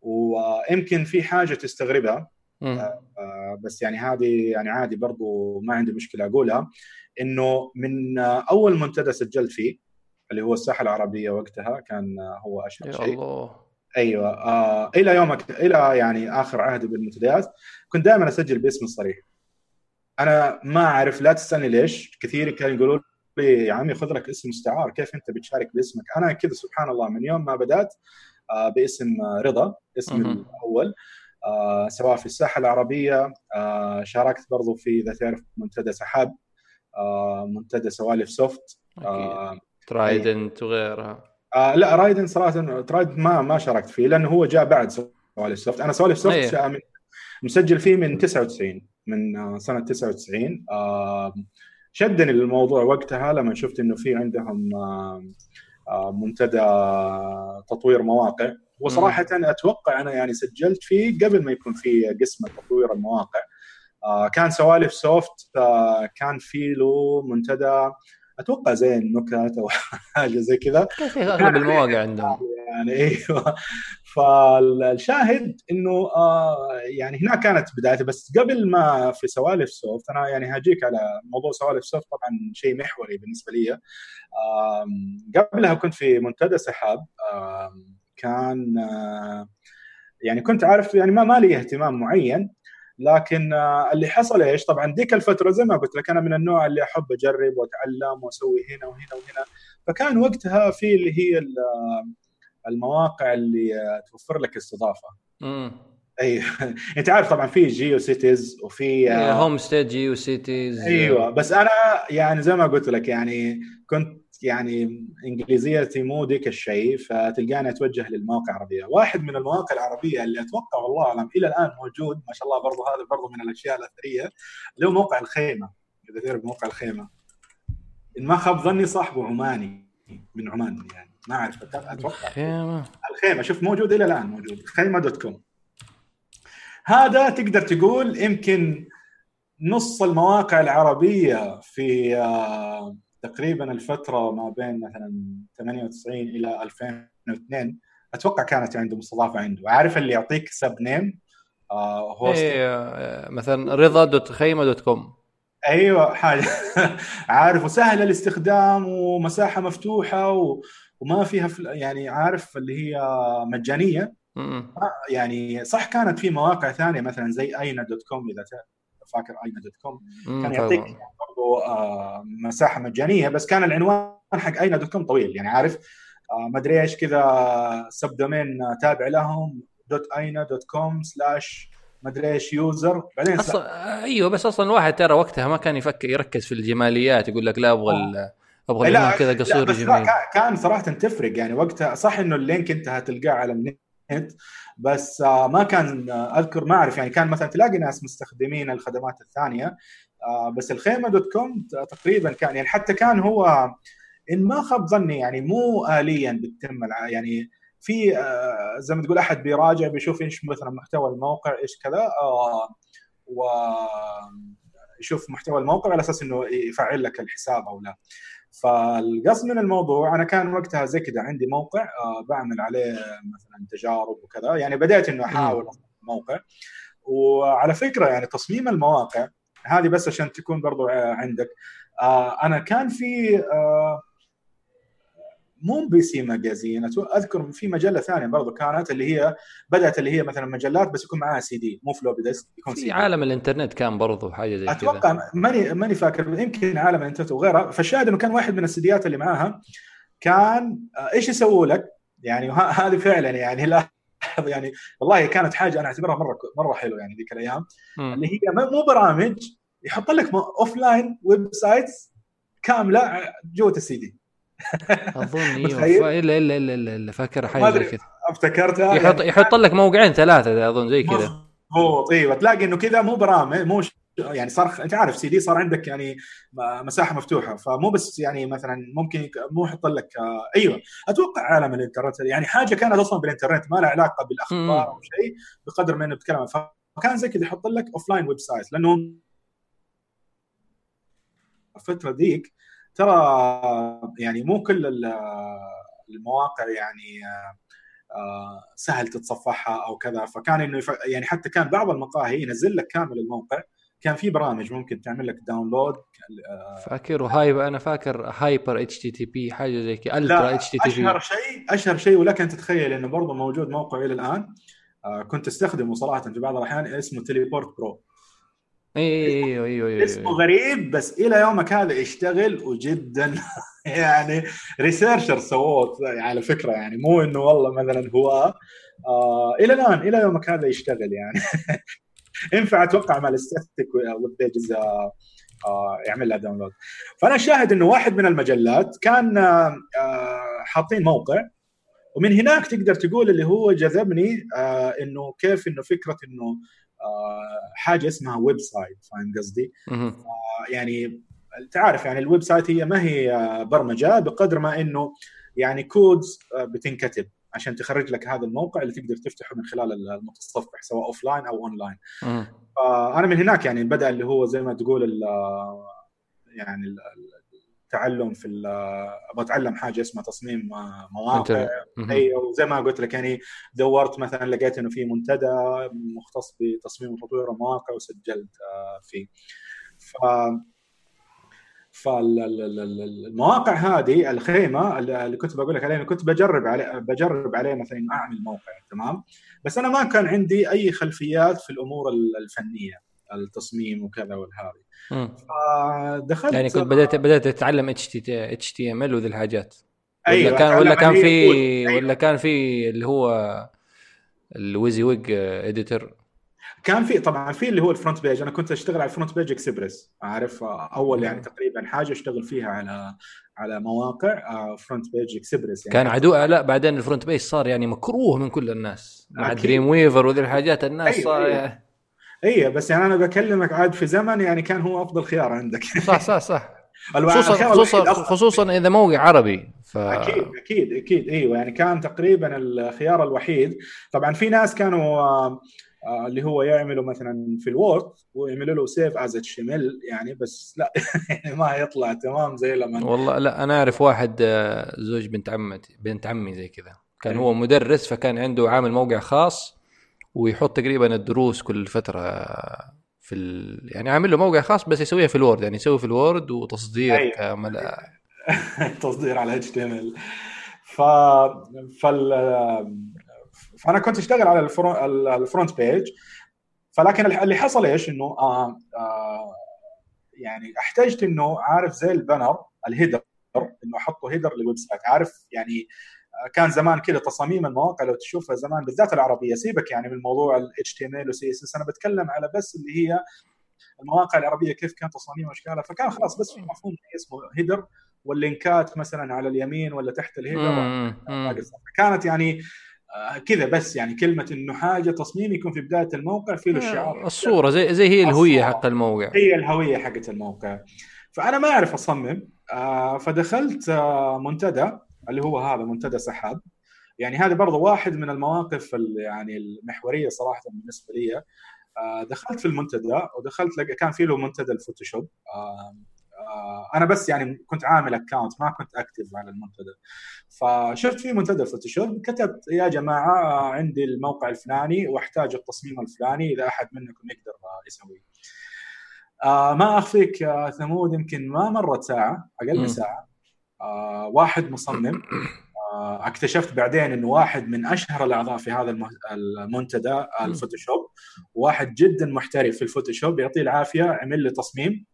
ويمكن في حاجة تستغربها. آه، بس يعني هذه يعني عادي برضو ما عندي مشكلة أقولها. إنه من أول منتدى سجلت فيه اللي هو الساحة العربية وقتها كان هو اشهر شيء الله. أيوه آه إلى يومك إلى يعني آخر عهدي بالمنتديات كنت دائما أسجل باسمي الصريح. أنا ما أعرف لا تسألني ليش. كثير كانوا يقولوا لي يا عمي خذ لك اسم مستعار كيف أنت بتشارك باسمك؟ أنا كذا سبحان الله من يوم ما بدأت آه باسم رضا اسمي الأول. آه سواء في الساحة العربية آه شاركت برضو في إذا تعرف منتدى سحاب آه منتدى سوالف سوفت. آه ترايدنت وغيرها. آه لا ترايدنت صراحة ترايدنت ما ما شاركت فيه لأنه هو جاء بعد سوالف سوفت. أنا سوالف سوفت أيه. مسجل فيه من 99 من آه، سنة 99 آه شدني الموضوع وقتها لما شفت إنه في عندهم آه, آه، منتدى تطوير مواقع. وصراحة أتوقع أنا يعني سجلت فيه قبل ما يكون في قسم تطوير المواقع. آه كان سوالف سوفت آه كان في له منتدى أتوقع زي النكت أو حاجة زي كذا. اغلب المواقع عندهم؟ يعني أيوه. فالشاهد إنه آه يعني هنا كانت بدايتي بس قبل ما في سوالف سوفت أنا يعني هاجيك على موضوع سوالف سوفت طبعا شيء محوري بالنسبة لي. آه قبلها كنت في منتدى سحاب. آه كان آه يعني كنت عارف يعني ما ما لي اهتمام معين. لكن آه، اللي حصل إيش؟ طبعا ذيك الفترة زي ما قلت لك أنا من النوع اللي أحب أجرب وأتعلم وأسوي هنا وهنا وهنا فكان وقتها في اللي هي آه، المواقع اللي آه، توفر لك استضافة. امم أي أنت عارف طبعا في جيو سيتيز وفي هوم ستيد جيو سيتيز أيوه بس أنا يعني زي ما قلت لك يعني كنت يعني انجليزيتي مو ذيك الشيء فتلقاني أتوجه للمواقع العربية، واحد من المواقع العربية اللي أتوقع والله اعلم إلى الآن موجود ما شاء الله برضه هذا برضه من الأشياء الأثرية اللي هو موقع الخيمة. إذا تعرف موقع الخيمة. إن ما خاب ظني صاحبه عماني من عمان يعني. ما أعرف أتوقع. الخيمة. الخيمة. شوف موجود إلى الآن موجود. خيمة dot com. هذا تقدر تقول يمكن نص المواقع العربية في آه، تقريبا الفترة ما بين مثلا 98 إلى 2002 أتوقع كانت عنده مستضافة عنده. عارف اللي يعطيك sub name آه host إيه مثلا رضا dot خيمة dot com أيوه حاجة. عارف وسهل الاستخدام ومساحة مفتوحة و... وما فيها فل... يعني عارف اللي هي مجانية. يعني صح كانت في مواقع ثانية مثلا زي أينا dot com إذا فاكر اينا dot com. كان يعطيك برضو آه مساحة مجانية بس كان العنوان حق اينا dot com طويل يعني عارف؟ آه ما أدري إيش كذا subdomain تابع لهم dot اينا dot com slash ما أدري إيش user. بعدين أصلا أيوه بس أصلا الواحد ترى وقتها ما كان يفكر يركز في الجماليات يقول لك لا أبغى آه. أبغى كذا قصير وجميل. كان صراحة تفرق يعني وقتها صح إنه ال link أنت هتلقاه على النت بس آه، ما كان آه، أذكر ما أعرف يعني كان مثلا تلاقي ناس مستخدمين الخدمات الثانية آه، بس الخيمة dot com تقريبا كان يعني حتى كان هو إن ما خاب ظني يعني مو اليا بتتم يعني في زي ما تقول أحد بيراجع بيشوف إيش مثلا محتوى الموقع إيش كذا و يشوف محتوى الموقع على أساس إنه يفعل لك الحساب أو لا. فالقصد من الموضوع أنا كان وقتها زي كذا عندي موقع آه بعمل عليه مثلا تجارب وكذا يعني بديت إنه أحاول موقع. وعلى فكرة يعني تصميم المواقع هذه بس عشان تكون برضو عندك آه أنا كان في آه مو PC Magazine أذكر في مجلة ثانية برضو كانت اللي هي بدأت اللي هي مثلا مجلات بس يكون معاها سي دي مو floppy disk يكون في عالم الإنترنت كان برضو حاجة زي كذا. أتوقع ماني ماني فاكر يمكن عالم الإنترنت وغيرها فالشاهد إنه كان واحد من السيديات اللي معاها كان آه، إيش يسووا لك؟ يعني هذه فعلا يعني لا يعني والله كانت حاجة أنا أعتبرها مرة مرة حلوة يعني ذيك الأيام. اللي هي مو برامج يحط لك offline websites كامله جوة السي دي. أظن إيوه إلا إلا إلا إلا فاكر حاجة زي كذا. افتكرتها يحط يعني يحط لك موقعين ثلاثة أظن زي كذا. مضبوط إيوه تلاقي إنه كذا مو برامج مو يعني صار أنت عارف سي دي صار عندك يعني مساحة مفتوحة فمو بس يعني مثلا ممكن مو يحط لك إيوه أتوقع عالم الإنترنت يعني حاجة كانت أصلا بالإنترنت ما لها علاقة بالأخبار أو شيء بقدر ما إنه بتتكلم فكان زي كذا يحط لك offline website لأنه الفترة ذيك ترى يعني مو كل المواقع يعني آه، سهل تتصفحها أو كذا. فكان إنه يعني حتى كان بعض المقاهي ينزل لك كامل الموقع. كان في برامج ممكن تعمل لك download آه، فاكر هاي أنا فاكر hyper HTTP حاجة زي كذا ultra HTTP أشهر شيء أشهر شيء ولك ان تتخيل إنه برضه موجود موقع إلى الآن. آه، كنت أستخدمه صراحة في بعض الأحيان اسمه Teleport Pro أيوه أيوه أيوه اسمه غريب بس إلى يومك هذا يشتغل وجدا يعني ريسيرشر سووه على فكرة يعني مو إنه والله مثلا هو آه إلى الآن إلى يومك هذا يشتغل يعني. ينفع أتوقع مع ال static web pages آه يعمل لها download فالشاهد إنه واحد من المجلات كان آه حاطين موقع ومن هناك تقدر تقول اللي هو جذبني آه إنه كيف إنه فكرة إنه حاجة اسمها website فاهم قصدي؟ آه، يعني انت عارف يعني ال website هي ما هي برمجة بقدر ما إنه يعني codes آه، بتنكتب عشان تخرج لك هذا الموقع اللي تقدر تفتحه من خلال المتصفح سواء offline أو اون لاين. فانا من هناك يعني بدأ اللي هو زي ما تقول يعني تعلم في أبغى أتعلم حاجة اسمها تصميم مواقع. اي وزي ما قلت لك يعني دورت مثلا لقيت إنه في منتدى مختص بتصميم وتطوير المواقع وسجلت آه، فيه. ف فالمواقع هذه الخيمة اللي كنت بقول لك عليها كنت بجرب عليه بجرب عليه مثلا أعمل موقع تمام؟ بس أنا ما كان عندي أي خلفيات في الأمور الفنية. التصميم وكذا والهذه فدخلت يعني كنت بدات بدأت تتعلم اتش تي اتش تي إم إل وذي الحاجات. أيوه ولا كان ولا كان في أيوة. ولا كان في اللي هو ال WYSIWYG editor كان في طبعا في اللي هو ال FrontPage أنا كنت أشتغل على ال FrontPage Express عارف أول يعني تقريبا حاجة أشتغل فيها على على مواقع FrontPage Express يعني. كان عدو لا بعدين ال FrontPage صار يعني مكروه من كل الناس. مع Dreamweaver وذي الحاجات الناس أيوة صار أيوة. اي بس يعني أنا بكلمك عاد في زمن يعني كان هو أفضل خيار عندك. صح صح صح. خصوصا خصوصا, خصوصا إذا موقع عربي ف... أكيد أكيد أكيد. إيوه يعني كان تقريبا الخيار الوحيد. طبعا في ناس كانوا آه اللي هو يعملوا مثلا في ال Word ويعملوا له save as H يعني بس لا يعني ما يطلع تمام زي لما والله لا أنا أعرف واحد آه، زوج بنت عمتي بنت عمي زي كذا. كان هو مدرس فكان عنده عامل موقع خاص ويحط تقريبا الدروس كل فترة في ال... يعني عامل له موقع خاص بس يسويها في ال Word يعني يسوي في ال Word وتصدير أيوة. كامل. تصدير على HTML ف فال فأنا كنت أشتغل على ال FrontPage فلكن اللي حصل إيش؟ إنه آه آه يعني احتجت إنه عارف زي ال banner ال header إنه أحطه header لل website. عارف يعني كان زمان كذا تصاميم المواقع لو تشوفها زمان بالذات العربية سيبك يعني من موضوع ال HTML و CSS أنا بتكلم على بس اللي هي المواقع العربية كيف كان تصاميم وأشكالها. فكان خلاص بس في مفهوم اسمه هيدر واللينكات مثلا على اليمين ولا تحت الهيدر. كانت يعني آه، كذا بس يعني كلمة إنه حاجة تصميم يكون في بداية الموقع في له آه، الشعار. الصورة زي زي هي الهوية حق الموقع. هي الهوية حقت الموقع. فأنا ما أعرف أصمم آه، فدخلت منتدى. اللي هو هذا منتدى سحاب. يعني هذا برضه واحد من المواقف يعني المحورية صراحة بالنسبة لي. آه، دخلت في المنتدى ودخلت لقى كان في له منتدى ال Photoshop. آه، آه، أنا بس يعني كنت عامل account ما كنت active على المنتدى. فشفت في منتدى ال Photoshop كتبت يا جماعة عندي الموقع الفلاني واحتاج التصميم الفلاني إذا أحد منكم يقدر يسويه. ما أخفيك ثمود يمكن ما مرت ساعة أقل من ساعة. آه واحد مصمم. آه اكتشفت بعدين إنه واحد من أشهر الأعضاء في هذا المنتدى ال Photoshop. واحد جدا محترف في ال Photoshop يعطيه العافية عمل لي تصميم.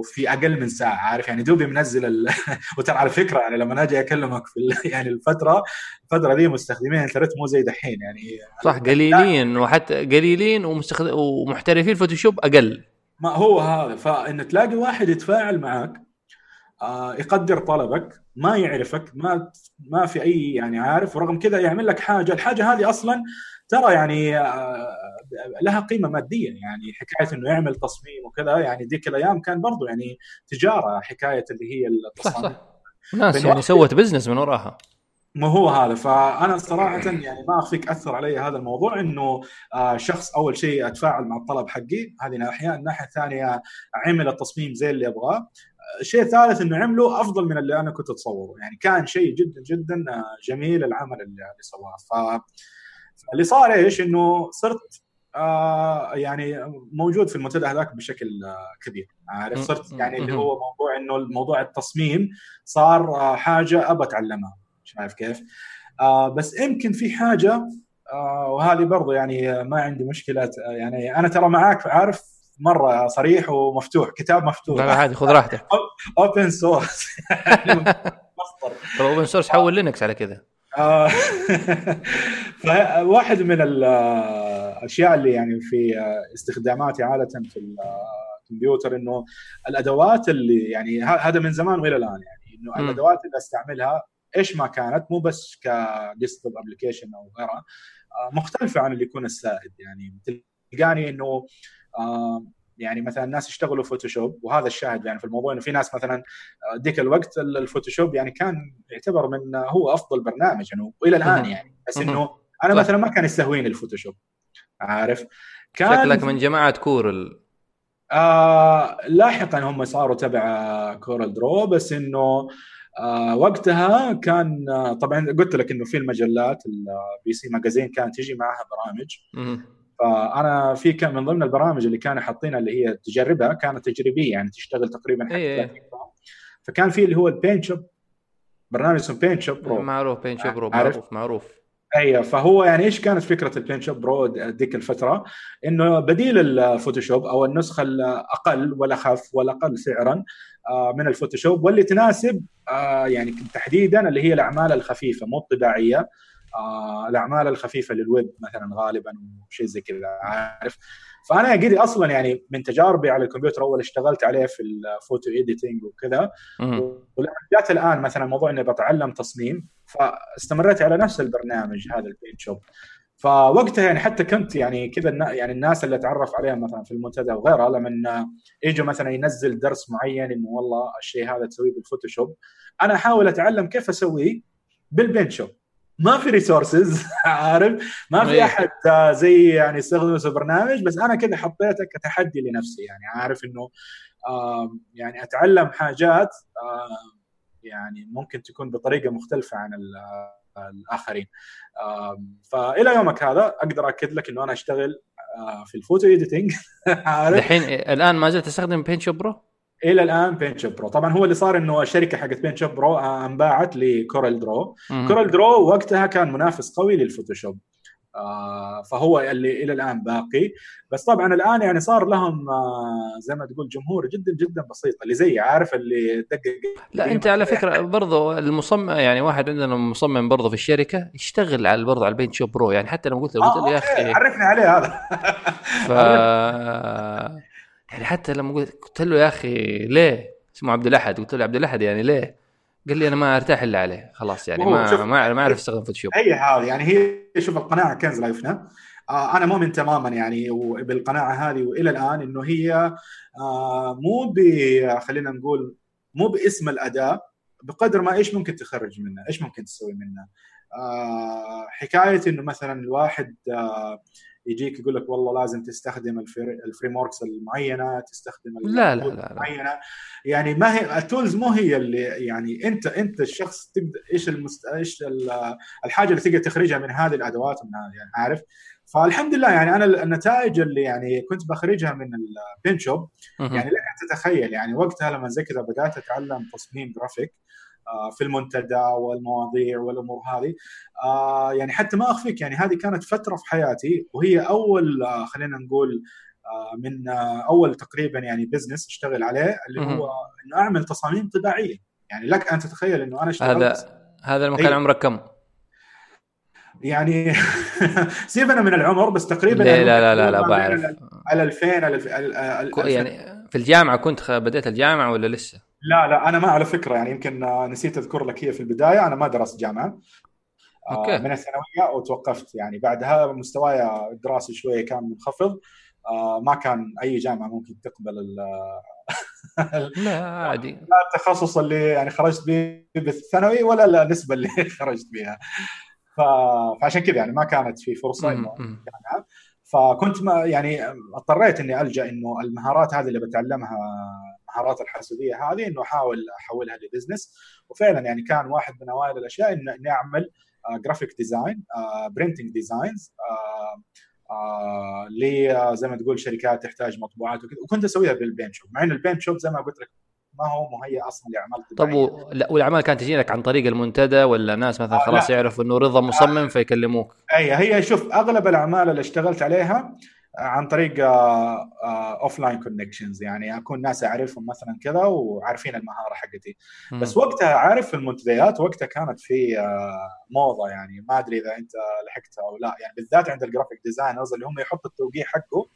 وفي أقل من ساعة عارف يعني دوبي منزل ال... وترى على فكرة يعني لما أجي أكلمك في يعني الفترة الفترة دي مستخدمين الانترنت مو زي دحين يعني صح قليلين وحتى قليلين ومستخدم ومحترفين Photoshop أقل. ما هو هذا فإن تلاقي واحد يتفاعل معك آه يقدر طلبك ما يعرفك ما ما في أي يعني عارف ورغم كذا يعمل لك حاجة. الحاجة هذه أصلا ترى يعني آه لها قيمة ماديه يعني حكاية إنه يعمل تصميم وكذا يعني ذيك الأيام كان برضو يعني تجارة حكاية اللي هي التصميم صح. صح ناس يعني سوت بزنس من وراها. ما هو هذا. فأنا صراحة يعني ما أخفيك أثر علي هذا الموضوع إنه آه شخص أول شيء أتفاعل مع الطلب حقي هذه ناحية. الناحية الثانية عمل التصميم زي اللي أبغاه. الشيء الثالث إنه عمله أفضل من اللي أنا كنت أتصوره. يعني كان شيء جدا جدا جميل العمل اللي سواه. ف اللي صار إيش؟ إنه صرت آه يعني موجود في المنتدى هذاك بشكل آه كبير. عارف؟ صرت يعني اللي هو موضوع إنه الموضوع التصميم صار آه حاجة ابى اتعلمها شايف كيف؟ آه بس يمكن في حاجة آه وهذه برضو يعني ما عندي مشكلة يعني أنا ترى معاك عارف؟ مرة صريح ومفتوح كتاب مفتوح. لا عادي خذ راحتك. اوبن سورس مصدر. اوبن سورس حول لينكس على كذا. آه، فواحد من الأشياء اللي يعني في استخداماتي عادة في الكمبيوتر إنه الأدوات اللي يعني هذا من زمان وإلى الآن يعني إنه الأدوات اللي أستعملها إيش ما كانت مو بس ك desktop application أو غيرها آه، مختلفة عن اللي يكون السائد يعني. تلقاني إنه آه، يعني مثلا الناس يشتغلوا Photoshop وهذا الشاهد يعني في الموضوع إنه في ناس مثلا ذيك الوقت ال Photoshop يعني كان يعتبر من هو أفضل برنامج يعني والى الآن يعني. بس إنه أنا مثلا ما كان يستهويني ال Photoshop عارف؟ كان شكلك من جماعة Corel. آه لاحقا هم صاروا تبع CorelDRAW بس إنه آه وقتها كان آه طبعا قلت لك إنه في المجلات ال PC Magazine كانت تجي معها برامج. فأنا في كان من ضمن البرامج اللي كانوا حاطينها اللي هي تجربها كانت تجريبية يعني تشتغل تقريبا حتى إيه. فكان في اللي هو ال Paint Shop برنامج اسمه Paint Shop Pro معروف Paint Shop Pro معروف معروف. أيوه فهو يعني إيش كانت فكرة ال Paint Shop Pro ذيك الفترة؟ إنه بديل ال Photoshop أو النسخة الأقل والاخف والاقل سعرا آه، من ال Photoshop واللي تناسب آه، يعني تحديدا اللي هي الأعمال الخفيفة مو الطباعية. آه الأعمال الخفيفة للويب مثلا غالبا وشيء زي كذا عارف؟ فأنا قدي أصلا يعني من تجاربي على الكمبيوتر أول اشتغلت عليه في ال photo editing وكذا ولما جات الآن مثلا موضوع إني بتعلم تصميم فاستمريت على نفس البرنامج هذا ال Paint Shop فوقتها يعني حتى كنت يعني كذا يعني الناس اللي اتعرف عليهم مثلا في المنتدى وغيرها لما يجوا مثلا ينزل درس معين إنه والله الشيء هذا تسويه بال Photoshop أنا أحاول أتعلم كيف أسويه بال Paint Shop ما في resources عارف ما في إيه. أحد زي يعني يستخدم برنامج بس أنا كذا حطيته كتحدي لنفسي يعني عارف إنه يعني أتعلم حاجات يعني ممكن تكون بطريقة مختلفة عن الآخرين فإلى يومك هذا أقدر أكد لك إنه أنا أشتغل في ال photo editing عارف الحين الآن ما زلت تستخدم Paint Shop Pro؟ إلى الآن Paint Shop Pro طبعا هو اللي صار إنه الشركة حقت Paint Shop Pro أنباعت ل CorelDRAW CorelDRAW وقتها كان منافس قوي لل Photoshop. آه فهو اللي إلى الآن باقي. بس طبعا الآن يعني صار لهم آه زي ما تقول جمهور جدا جدا بسيط اللي زي عارف اللي دقق. لا أنت على فكرة برضو المصمم يعني واحد عندنا مصمم برضو في الشركة يشتغل على برضو على ال Paint Shop Pro يعني حتى لو قلت له آه يا أخي عرفني عليه هذا. ف يعني حتى لما قلت له يا أخي ليه؟ اسمه عبد الأحد. قلت له عبد الأحد يعني ليه؟ قال لي أنا ما أرتاح إلا عليه. خلاص يعني ما ما ما أعرف استخدم فوتوشوب هي هذه يعني هي شوف القناعة كنز لايفنا آه أنا مؤمن تماما يعني بالقناعة هذه وإلى الآن إنه هي آه مو خلينا نقول مو باسم الأداة بقدر ما إيش ممكن تخرج منها إيش ممكن تسوي منها؟ آه حكاية إنه مثلا الواحد آه يجيك يقول لك والله لازم تستخدم ال frameworks المعينة تستخدم لا لا لا, المعينة. يعني ما هي ال tools مو هي اللي يعني انت أنت الشخص تبدا إيش المست... إيش الحاجة اللي تقدر تخرجها من هذه الأدوات من هذه يعني عارف؟ فالحمد لله يعني أنا النتائج اللي يعني كنت بخرجها من ال Paint Shop يعني لك أن تتخيل يعني وقتها لما زي كذا بدأت أتعلم تصميم جرافيك في المنتدى والمواضيع والأمور هذه آه، يعني حتى ما أخفيك يعني هذه كانت فترة في حياتي وهي أول آه، خلينا نقول من أول تقريبا يعني بزنس أشتغل عليه اللي هو إنه أعمل تصاميم طباعية يعني لك أن تتخيل إنه أنا اشتغلت هذا هذا لما كان إيه. عمرك كم؟ يعني سيبنا من العمر بس تقريبا لا لا لا لا, لا بعرف على 2000 على يعني في الجامعة كنت بديت الجامعة ولا لسه؟ لا لا أنا ما على فكرة يعني يمكن نسيت أذكر لك هي في البداية أنا ما درست جامعة. آه، أوكي. من الثانوية وتوقفت يعني بعدها مستواي الدراسي شوية كان منخفض. آه، ما كان أي جامعة ممكن تقبل لا عادي. لا التخصص اللي يعني خرجت به بالثانوي ولا النسبة اللي خرجت بها فعشان كذا يعني ما كانت في فرصة إنه فكنت ما يعني اضطريت إني ألجأ إنه المهارات هذه اللي بتعلمها مهارات الحاسوبية هذه إنه أحاول أحولها ل business وفعلا يعني كان واحد من أوائل الأشياء اني اعمل graphic design printing designs ل زي ما تقول شركات تحتاج مطبوعات وكذا. وكنت أسويها بال Paint Shop مع ان ال Paint Shop زي ما قلت لك ما هو مهيئ أصلا لأعمال طب و... لا والأعمال كانت تجي لك عن طريق المنتدى ولا ناس مثلا آه خلاص يعرفوا إنه رضا مصمم آه فيكلموك؟ أي هي شوف أغلب الأعمال اللي اشتغلت عليها عن طريق offline connections يعني أكون ناس أعرفهم مثلا كذا وعارفين المهارة حقتي. بس وقتها عارف المنتديات وقتها كانت في آه، موضة يعني. ما أدري إذا أنت لحقتها أو لا. يعني بالذات عند ال graphic designers اللي هم يحطوا التوقيع حقه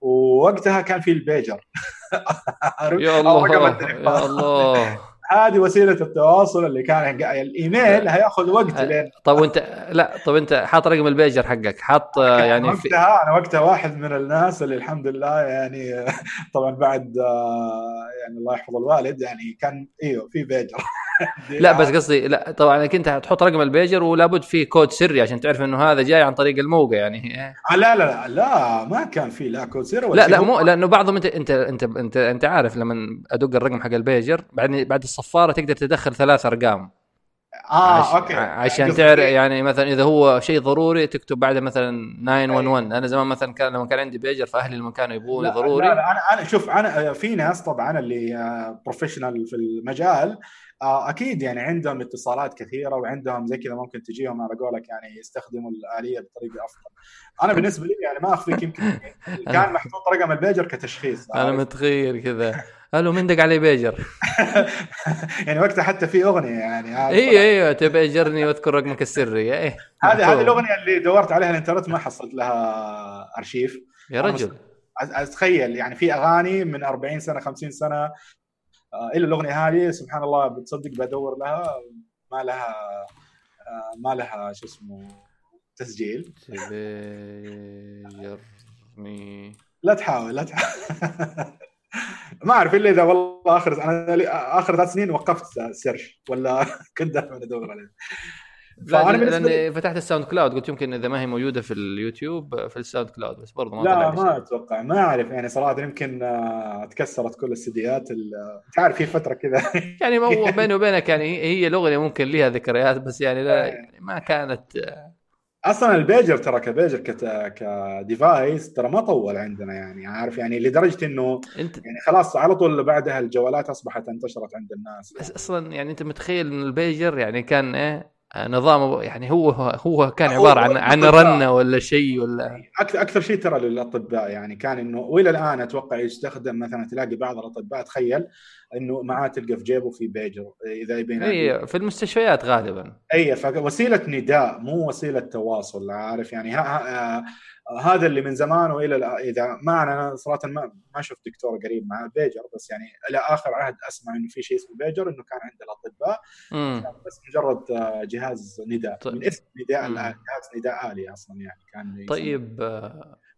ووقتها كان في البيجر. يا الله يا الله. هذه وسيلة التواصل اللي كان الإيميل هيأخذ وقت لين طب وانت لا طب أنت حاط رقم البيجر حقك حاط يعني وقتها في... أنا وقتها واحد من الناس اللي الحمد لله يعني طبعا بعد آه، يعني الله يحفظ الوالد يعني كان إيوه في بيجر. لا بس قصدي لا طبعا أنت تحط رقم البيجر ولابد في كود سري عشان تعرف إنه هذا جاي عن طريق الموقع يعني. آه، لا لا لا لا ما كان في لا كود سري ولا لا لا مو لأنه بعضهم أنت أنت أنت أنت, أنت عارف لما أدق الرقم حق البيجر بعدين بعد الصفارة تقدر تدخل ثلاث أرقام. آه عش... أوكي. عشان تعرف يعني مثلا إذا هو شيء ضروري تكتب بعده مثلا 911 أنا زمان مثلا كان لما كان عندي بيجر فأهلي لما كانوا يبغوني ضروري. لا, لا أنا أنا شوف أنا في ناس طبعا اللي professional آه، في المجال أكيد يعني عندهم اتصالات كثيرة وعندهم زي كذا ممكن تجيهم على قولك يعني يستخدموا الآلية بطريقة أفضل. أنا بالنسبة لي يعني ما أخفيك يمكن كان محطوط رقم البيجر كتشخيص. أنا متخيل كذا. ألو من دق علي بيجر؟ يعني وقتها حتى في أغنية يعني أيوه أيوه تبيجرني وأذكر رقمك السري. إيه هذه هذه الأغنية اللي دورت عليها الإنترنت ما حصلت لها أرشيف. يا رجل. أتخيل يعني في أغاني من 40 سنة 50 سنة آه، الا الأغنية هذه سبحان الله بتصدق بدور لها ما لها آه، ما لها شو اسمه تسجيل. لا تحاول لا تحاول. ما أعرف إلا إذا والله آخر أنا آخر ثلاث سنين وقفت search ولا كنت دائما أدور عليه فأنا لأني فتحت ال SoundCloud قلت يمكن إذا ما هي موجودة في اليوتيوب في ال SoundCloud بس برضه ما لا ما أتوقع ما أعرف يعني صراحة يمكن آه، تكسرت كل السيديات انت عارف في فترة كذا. يعني بيني وبينك يعني هي الاغنيه ممكن لها ذكريات بس يعني لا يعني ما كانت آه، أصلا البيجر ترى كبيجر ك device ترى ما طول عندنا يعني عارف يعني لدرجة إنه انت يعني خلاص على طول بعدها الجوالات أصبحت انتشرت عند الناس. بس أصلا يعني أنت متخيل إن البيجر يعني كان إيه نظام يعني هو هو كان عبارة عن عن رنة ولا شيء ولا أكثر أكثر شيء ترى للأطباء يعني كان إنه وإلى الآن أتوقع يستخدم مثلا تلاقي بعض الأطباء تخيل إنه معاه تلقى في جيبه في بيجر إذا يبين اي في المستشفيات غالبا. اي فوسيله نداء مو وسيلة تواصل عارف يعني ها ها هذا اللي من زمان وإلى إذا ما أنا صراحة ما ما شفت دكتور قريب مع بيجر بس يعني إلى آخر عهد أسمع إنه في شيء اسمه بيجر إنه كان عند الأطباء. بس مجرد آه، جهاز نداء. طيب. من اسم نداء جهاز نداء آلي أصلا يعني كان طيب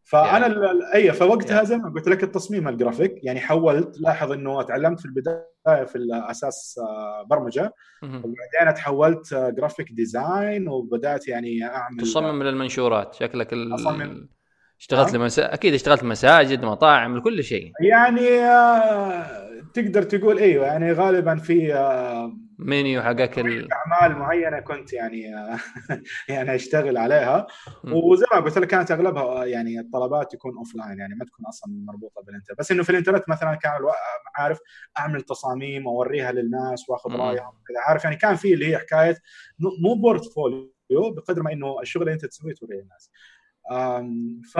فأنا يعني... أي فوقتها يعني... زي ما قلت لك التصميم الجرافيك يعني حولت لاحظ إنه تعلمت في البداية في الأساس آه، برمجة. وبعدين تحولت graphic design وبدأت يعني أعمل تصمم للمنشورات. شكلك ال... أصمم... اشتغلت نعم. لمسا... أكيد اشتغلت مساجد مطاعم لكل شيء. يعني آه، تقدر تقول إيوه يعني غالبا في آه، منيو حقك ال... أعمال معينة كنت يعني يعني أشتغل عليها. وزي ما قلت لك كانت أغلبها يعني الطلبات تكون offline يعني ما تكون أصلا مربوطة بالانترنت بس إنه في الإنترنت مثلا كان عارف أعمل تصاميم واوريها للناس وأخذ رأيهم كذا عارف يعني كان في اللي هي حكاية مو بورتفوليو بقدر ما إنه الشغل اللي أنت تسويه توريه الناس ف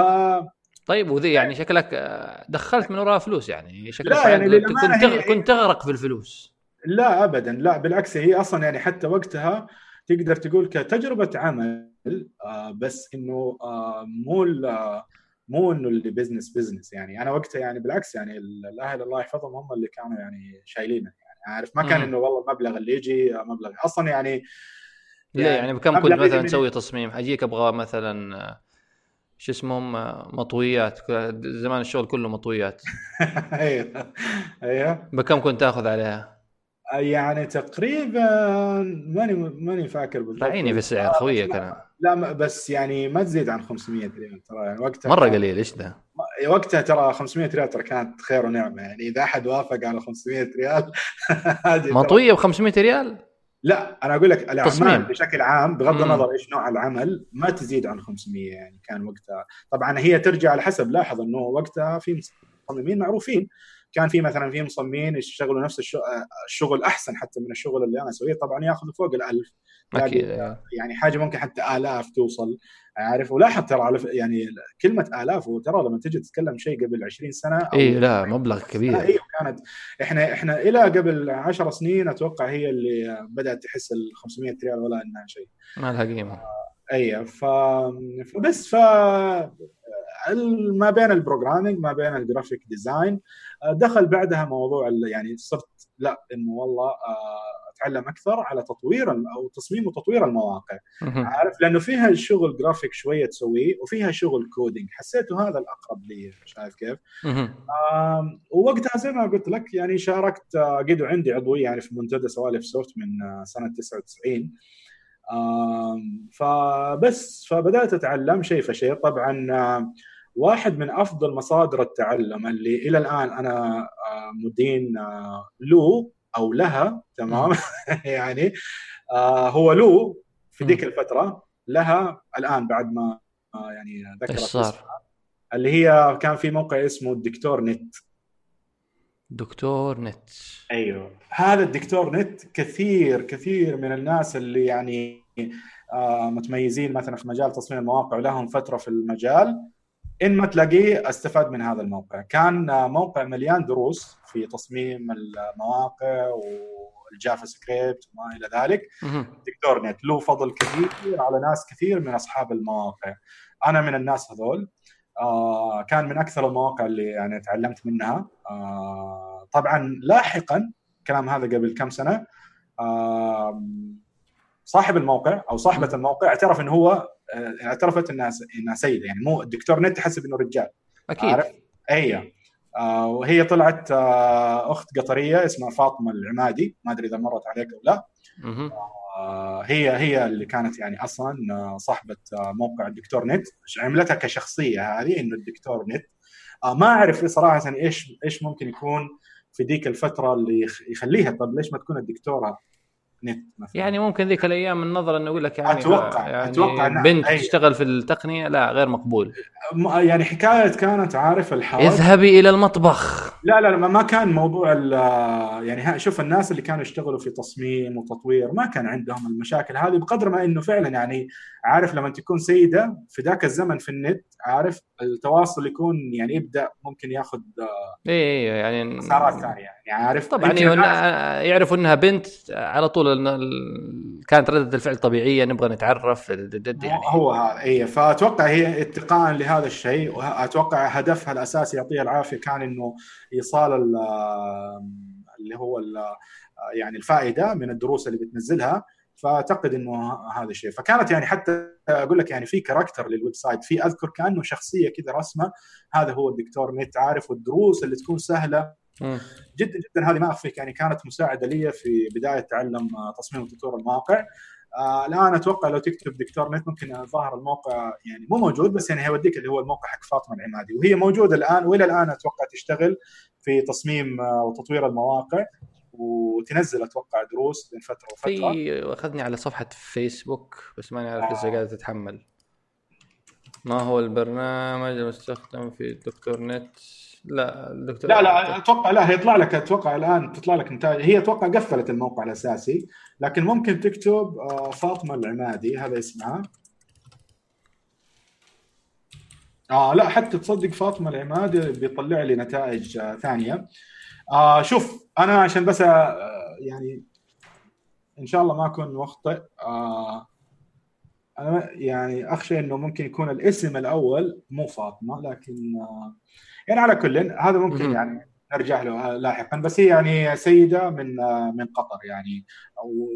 طيب وذي يعني شكلك آه، دخلت من وراها فلوس يعني. شكلك لا يعني كنت كنت تغرق في الفلوس. لا ابدا. لا بالعكس هي أصلا يعني حتى وقتها تقدر تقول كتجربة عمل آه بس إنه آه مو مو إنه اللي business business يعني أنا وقتها يعني بالعكس يعني الأهل الله يحفظهم هم اللي كانوا يعني شايلينه. يعني عارف ما كان إنه والله المبلغ اللي يجي مبلغ. أصلا يعني يعني, يعني بكم كنت مثلا تسوي تصميم؟ أجيك أبغى مثلا شو اسمهم مطويات. زمان الشغل كله مطويات. أيوه. أيوه. بكم كنت تأخذ عليها؟ يعني تقريبا ماني ماني فاكر بالضبط. راعيني في السعر خويه كلام لا بس يعني ما تزيد عن 500 ريال ترى. يعني وقتها مرة قليل إيش ذا؟ وقتها ترى 500 ريال ترى كانت خير ونعمة. يعني إذا أحد وافق على 500 ريال مطوية ب 500 ريال؟ لا أنا أقول لك الأعمال تصميم. بشكل عام بغض النظر إيش نوع العمل ما تزيد عن 500 يعني كان وقتها. طبعا هي ترجع على حسب لاحظ إنه وقتها في مصممين معروفين. كان في مثلا في مصممين يشتغلوا نفس الشغل أحسن حتى من الشغل اللي أنا أسويه. طبعا ياخذوا فوق الألف. أكيد يعني حاجة ممكن حتى آلاف توصل عارف ولاحظ ترى يعني كلمة آلاف وترى لما تجي تتكلم شيء قبل 20 سنة اي لا مبلغ كبير. أيوه كانت إحنا إحنا إلى قبل 10 سنين أتوقع هي اللي بدأت تحس ال 500 ريال ولا إنها شيء. ما لها قيمة. آه أيوه ف... فبس ف ما بين ال programming ما بين ال graphic design آه، دخل بعدها موضوع يعني صرت لا إنه والله آه، أتعلم أكثر على تطوير أو تصميم وتطوير المواقع. عارف؟ لأنه فيها شغل جرافيك شوية تسويه وفيها شغل coding حسيته هذا الأقرب لي شايف كيف؟ ووقتها زي ما قلت لك يعني شاركت آه، قد عندي عضوية يعني في منتدى سوالف سوفت من سنة 99 فبس فبدأت أتعلم شيء فشيء. طبعا واحد من أفضل مصادر التعلم اللي إلى الآن أنا آه، مدين آه، له أو لها تمام؟ يعني آه، هو له في ذيك الفترة لها الآن بعد ما يعني ذكرت اللي هي كان في موقع اسمه الدكتور نت. دكتور نت. أيوه. هذا الدكتور نت كثير كثير من الناس اللي يعني متميزين مثلا في مجال تصميم المواقع ولهم فترة في المجال. إن ما تلاقيه استفاد من هذا الموقع. كان موقع مليان دروس في تصميم المواقع وال JavaScript وما إلى ذلك. دكتور نت له فضل كبير على ناس كثير من أصحاب المواقع. أنا من الناس هذول. آه كان من أكثر المواقع اللي يعني تعلمت منها. آه طبعا لاحقا كلام هذا قبل كم سنة آه صاحب الموقع أو صاحبة الموقع اعترف انه هو آه، اعترفت إنها إنها سيدة. يعني مو الدكتور نت تحسب انه رجال. أكيد. عارف؟ هي. آه وهي طلعت آه أخت قطرية اسمها فاطمة العمادي. ما أدري إذا مرت عليك أو لا. آه هي هي اللي كانت يعني أصلا آه، صاحبة آه، موقع الدكتور نت عملتها كشخصية هذه إنه الدكتور نت. آه ما أعرف صراحة إيش إيش ممكن يكون في ذيك الفترة اللي يخليها. طب ليش ما تكون الدكتورة؟ نت مثلا يعني ممكن ذيك الأيام النظرة إنه يقول لك يعني أتوقع يعني أتوقع نعم. بنت أي. تشتغل في التقنية لا غير مقبول يعني حكاية كانت عارف الحرب اذهبي إلى المطبخ لا لا ما كان موضوع يعني شوف الناس اللي كانوا يشتغلوا في تصميم وتطوير ما كان عندهم المشاكل هذه بقدر ما إنه فعلا يعني عارف لما تكون سيدة في ذاك الزمن في النت عارف التواصل يكون يعني يبدأ ممكن ياخذ اي إيه يعني مسارات ثانية يعني عارف طبعا يعرفوا إنها بنت على طول كانت ردة الفعل طبيعية نبغى نتعرف يعني هو هذا اي فأتوقع هي اتقاء لهذا الشيء وأتوقع هدفها الأساسي يعطيها العافية كان إنه إيصال اللي هو يعني الفائدة من الدروس اللي بتنزلها فأعتقد إنه هذا الشيء. فكانت يعني حتى أقول لك يعني في character لل website في أذكر كأنه شخصية كذا رسمة هذا هو الدكتور نت عارف والدروس اللي تكون سهلة جدا جدا هذه ما أخفيك يعني كانت مساعدة لي في بداية تعلم تصميم وتطوير المواقع آه الآن أتوقع لو تكتب دكتور نت ممكن ظهر الموقع يعني مو موجود بس يعني هيوديك اللي هو الموقع حق فاطمة العمادي. وهي موجودة الآن وإلى الآن أتوقع تشتغل في تصميم وتطوير المواقع وتنزل أتوقع دروس بين فترة وفترة. في أخذني على صفحة فيسبوك بس ماني عارف لسه آه. قاعدة تتحمل. ما هو البرنامج المستخدم في دكتور نت؟ لا الدكتور لا لا أتوقع لا هيطلع لك أتوقع الآن تطلع لك نتائج هي أتوقع قفلت الموقع الأساسي لكن ممكن تكتب آه، فاطمة العمادي هذا اسمها. آه لا حتى تصدق فاطمة العمادي بيطلع لي نتائج آه ثانية. آه شوف أنا عشان بس آه يعني إن شاء الله ما أكون مخطئ آه أنا يعني أخشى إنه ممكن يكون الاسم الأول مو فاطمة لكن آه يعني على كل هذا ممكن يعني نرجع له لاحقا بس هي يعني سيدة من آه من قطر يعني أو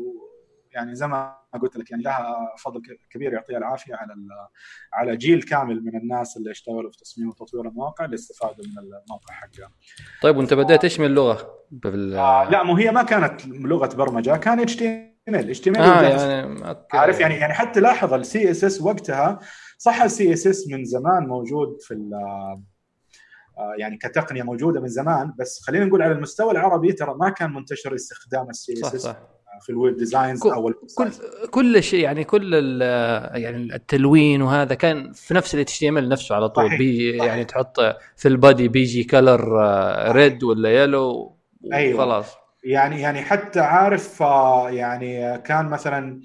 يعني زي ما قلت لك يعني لها فضل كبير يعطيها العافية على على جيل كامل من الناس اللي اشتغلوا في تصميم وتطوير المواقع اللي استفادوا من الموقع حقها. طيب وأنت بديت إيش من لغة؟ بال... آه لا مو هي ما كانت لغة برمجة كان إتش تي ال اتش تي ام ال آه يعني أوكي. عارف يعني يعني حتى لاحظ ال CSS وقتها صح ال CSS من زمان موجود في آه، يعني كتقنية موجودة من زمان بس خلينا نقول على المستوى العربي ترى ما كان منتشر استخدام ال CSS في ال web designs أو كل كل شيء يعني كل يعني التلوين وهذا كان في نفس ال HTML نفسه على طول. بي يعني تحط في ال body bgcolor red ولا yellow أيوه. خلاص. يعني يعني حتى عارف آه، يعني كان مثلا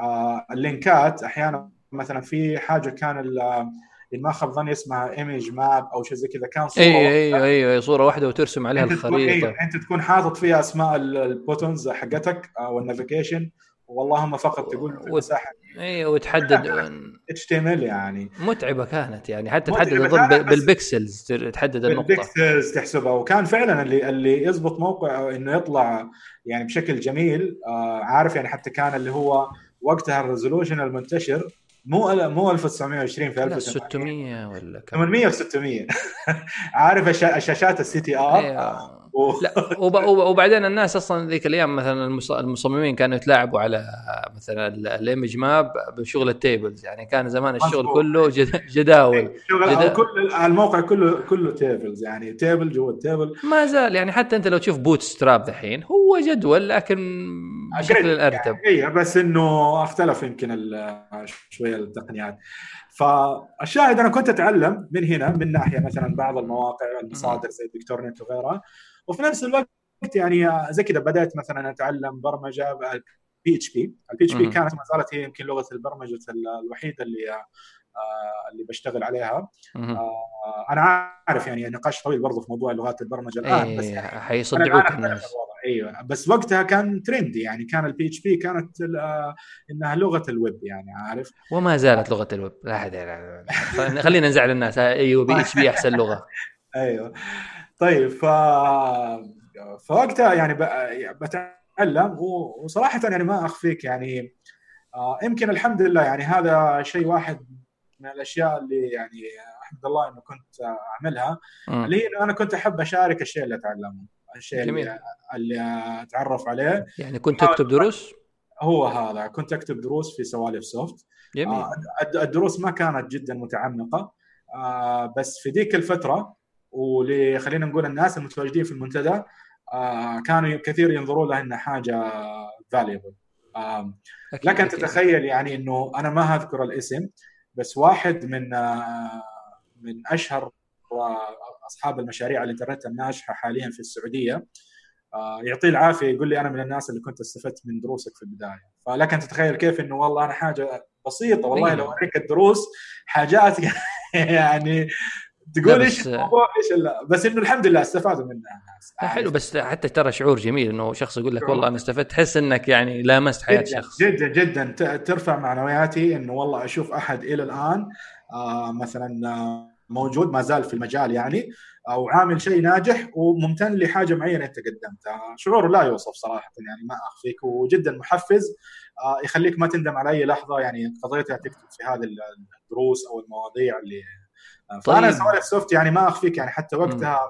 آه، ال link ات أحيانا مثلا في حاجة كان اللي ما خاب ظني اسمها image map أو شيء زي كذا كان صورة أيوه أيوه أيوه صورة واحدة وترسم عليها الخريطة. أيوة أنت تكون حاطط فيها أسماء ال buttons حقتك أو ال navigation واللهم فقط تقول المساحة. أيوه وتحدد HTML يعني. متعبة كانت يعني حتى تحدد اظن بال pixels تحدد النقطة. بال pixels تحسبها. وكان فعلا اللي اللي يضبط موقع إنه يطلع يعني بشكل جميل. آه عارف يعني حتى كان اللي هو وقتها ال resolution المنتشر مو مو 1920 في 1600 ولا كم؟ 800 و 600 عارف الشاشات ال CRT لا وبعدين الناس أصلا ذيك الأيام مثلا المصممين كانوا يتلاعبوا على مثلا ال image map بشغل ال tables. يعني كان زمان الشغل مزبوط. كله جداول. جدا... كل الموقع كله كله tables. يعني تيبل جوا ال table. ما زال يعني حتى أنت لو تشوف Bootstrap دحين هو جدول لكن بشكل أرتب اي بس إنه اختلف يمكن شوية التقنيات. فالشاهد أنا كنت أتعلم من هنا من ناحية مثلا بعض المواقع المصادر زي دكتور نت وغيرها. وفي نفس الوقت يعني زي كذا بدأت مثلا أتعلم برمجة بي اتش بي البي اتش بي كانت ما زالت هي يمكن لغة البرمجة الوحيدة اللي آه اللي بشتغل عليها. آه أنا عارف يعني نقاش طويل برضه في موضوع لغات البرمجة الآن إيه بس يعني حيصدعوك الناس. أيوه. بس وقتها كان trendy يعني كان ال PHP كانت آه، إنها لغة الويب يعني عارف؟ وما زالت لغة الويب. لا احد خلينا نزعل الناس. أيوه PHP أحسن لغة. أيوه. طيب ف فوقتها يعني بتعلم وصراحة يعني ما أخفيك يعني آه، يمكن الحمد لله يعني هذا شيء واحد من الأشياء اللي يعني الحمد لله إنه كنت أعملها م. اللي هي إنه أنا كنت أحب أشارك الشيء اللي أتعلمه الشيء جميل. اللي, اللي أتعرف عليه يعني كنت تكتب دروس؟ هو هذا كنت أكتب دروس في سوالف سوفت جميل آه الدروس ما كانت جدا متعمقة آه بس في ذيك الفترة خلينا نقول الناس المتواجدين في المنتدى آه كانوا كثير ينظروا لها إنها حاجة valuable لك ان تتخيل يعني إنه أنا ما اذكر الاسم بس واحد من آه من أشهر أصحاب المشاريع الانترنت الناجحة حاليا في السعودية آه يعطيه العافية يقول لي أنا من الناس اللي كنت استفدت من دروسك في البداية. فلك ان تتخيل كيف إنه والله أنا حاجة بسيطة والله لو اوريك الدروس حاجات يعني تقول إيش الموضوع؟ إيش لا بس إنه الحمد لله استفادوا منها الناس حلو بس حتى ترى شعور جميل إنه شخص يقول لك والله أنا استفدت. تحس إنك يعني لامست حياة جداً شخص. جدا جدا. ترفع معنوياتي إنه والله أشوف أحد إلى الآن آه مثلا آه موجود ما زال في المجال يعني أو عامل شيء ناجح وممتن لحاجة معينة أنت قدمتها. شعور لا يوصف صراحة يعني ما أخفيك وجدا محفز آه يخليك ما تندم على أي لحظة. يعني قضيتها تكتب في هذه الدروس أو المواضيع اللي. فأنا سوالف soft يعني ما أخفيك يعني حتى وقتها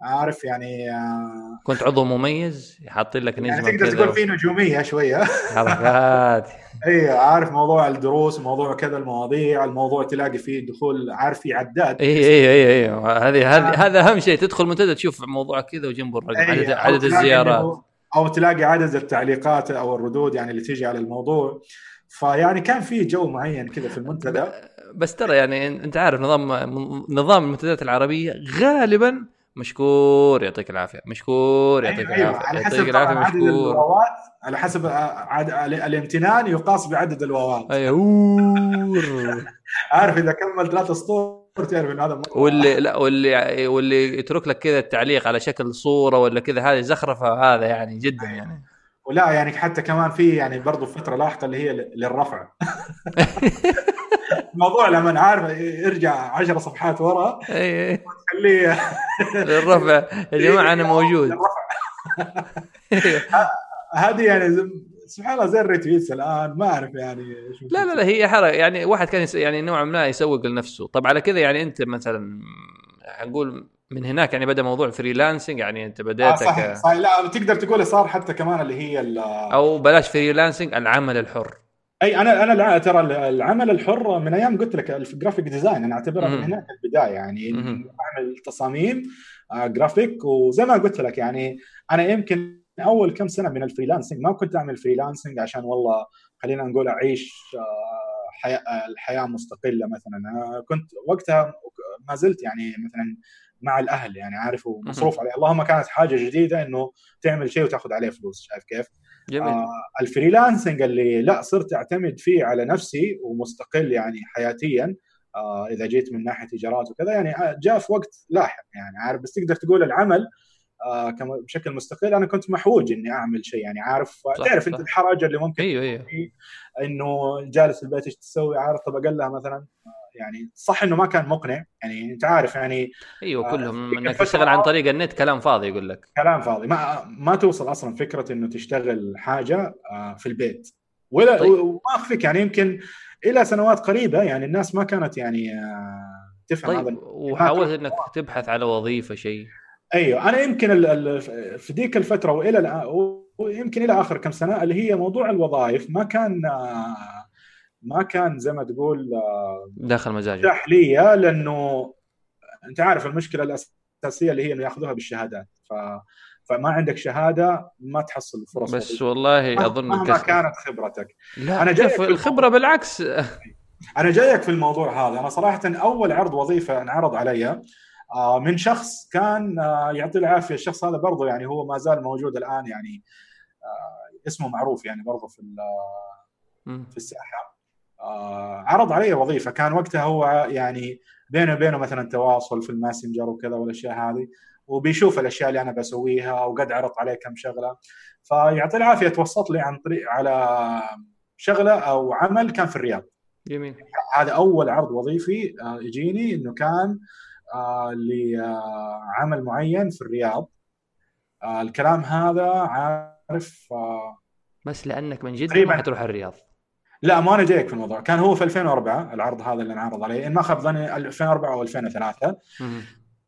عارف يعني آه كنت عضو مميز حاطين لك نجمة يعني تقدر تقول في نجومية شوية. حركات إي عارف موضوع الدروس موضوع كذا المواضيع الموضوع تلاقي فيه دخول عارف في عداد. إي إي إي إي. هذه هذه هذا أهم شيء تدخل منتدى تشوف موضوع كذا وجنبه الرقم عدد عدد الزيارات. أو تلاقي عدد التعليقات أو الردود يعني اللي تيجي على الموضوع. فيعني كان في جو معين كذا في المنتدى. بس ترى يعني انت عارف نظام نظام المنتديات العربية غالبا مشكور يعطيك العافية. مشكور يعطيك أيوة العافية. على يعطيك العافية عدد مشكور. الواوات على حسب عد... الامتنان يقاس بعدد الواوات. أيوه عارف إذا كمل ثلاث اسطور تعرف إنه هذا واللي لا واللي واللي يترك لك كذا التعليق على شكل صورة ولا كذا هذه زخرفة هذا يعني جدا يعني. ولا يعني حتى كمان في يعني برضه فترة لاحقة اللي هي للرفع. الموضوع لما عارف يرجع 10 صفحات ورا وتخليه للرفع. يا جماعة أنا موجود. هذه يعني سبحان الله زي ال retweets الآن ما أعرف يعني لا لا لا هي حركة. يعني واحد كان يعني نوعا ما يسوق لنفسه. طب على كذا يعني أنت مثلا نقول من هناك يعني بدأ موضوع freelancing يعني أنت بديت آه صحيح, صحيح. لا تقدر تقول صار حتى كمان اللي هي أو بلاش freelancing العمل الحر. أي أنا أنا ترى العمل الحر من أيام قلت لك ال graphic design أنا اعتبرها من هناك البداية. يعني اعمل تصاميم جرافيك آه، وزي ما قلت لك يعني أنا يمكن أول كم سنة من ال freelancing ما كنت أعمل freelancing عشان والله خلينا نقول أعيش آه، حياة الحياة مستقلة مثلا. كنت وقتها ما زلت يعني مثلا مع الأهل يعني عارف ومصروف عليه. اللهم كانت حاجة جديدة إنه تعمل شيء وتاخذ عليه فلوس. شايف كيف؟ جميل. آه الفريلانسنج اللي لا صرت أعتمد فيه على نفسي ومستقل يعني حياتيا آه إذا جيت من ناحية إيجارات وكذا يعني آه، جاء في وقت لاحق يعني عارف بس تقدر تقول العمل آه بشكل مستقل أنا كنت محوج إني أعمل شيء يعني عارف صح تعرف صح. أنت الحرج اللي ممكن إيوه إيوه إنه جالس في البيت إيش تسوي عارف طب أقل مثلا يعني صح إنه ما كان مقنع يعني أنت عارف يعني أيوه كلهم آه إنك تشتغل عن طريق النت كلام فاضي يقول لك. كلام فاضي. ما ما توصل أصلا فكرة إنه تشتغل حاجة آه في البيت. ولا طيب. وما أخفيك يعني يمكن إلى سنوات قريبة يعني الناس ما كانت يعني آه تفهم طيب هذا. وحاولت إنك تبحث على وظيفة شيء؟ أيوه أنا يمكن ال ال في ذيك الفترة وإلى الان ويمكن إلى آخر كم سنة اللي هي موضوع الوظائف ما كان آه ما كان زي ما تقول آه، داخل مزاجه متاح لي لأنه أنت عارف المشكلة الأساسية اللي هي إنه يأخذوها بالشهادات. ف فما عندك شهادة ما تحصل فرص. بس وظيفة. والله أظن مهما كانت خبرتك. لا أنا جايك الخبرة بالعكس. أنا جايك في الموضوع هذا. أنا صراحة أول عرض وظيفة انعرض علي آه، من شخص كان آه، يعطيه العافية. الشخص هذا برضه يعني هو ما زال موجود الآن يعني اسمه معروف يعني برضه في في الساحة. عرض علي وظيفة. كان وقتها هو يعني بينه وبينه مثلا تواصل في الماسنجر وكذا والأشياء هذه وبيشوف الأشياء اللي أنا بسويها وقد عرضت عليه كم شغلة. فيعطي العافية توسط لي عن طريق على شغلة أو عمل كان في الرياض. جميل. هذا أول عرض وظيفي آه، يجيني إنه كان آه، لعمل معين في الرياض. الكلام هذا عارف بس لأنك من جد ما حتروح الرياض. لا ما أنا جايك في الموضوع. كان هو في 2004 العرض هذا اللي انعرض عليه. إن ما خاب ظني 2004 أو 2003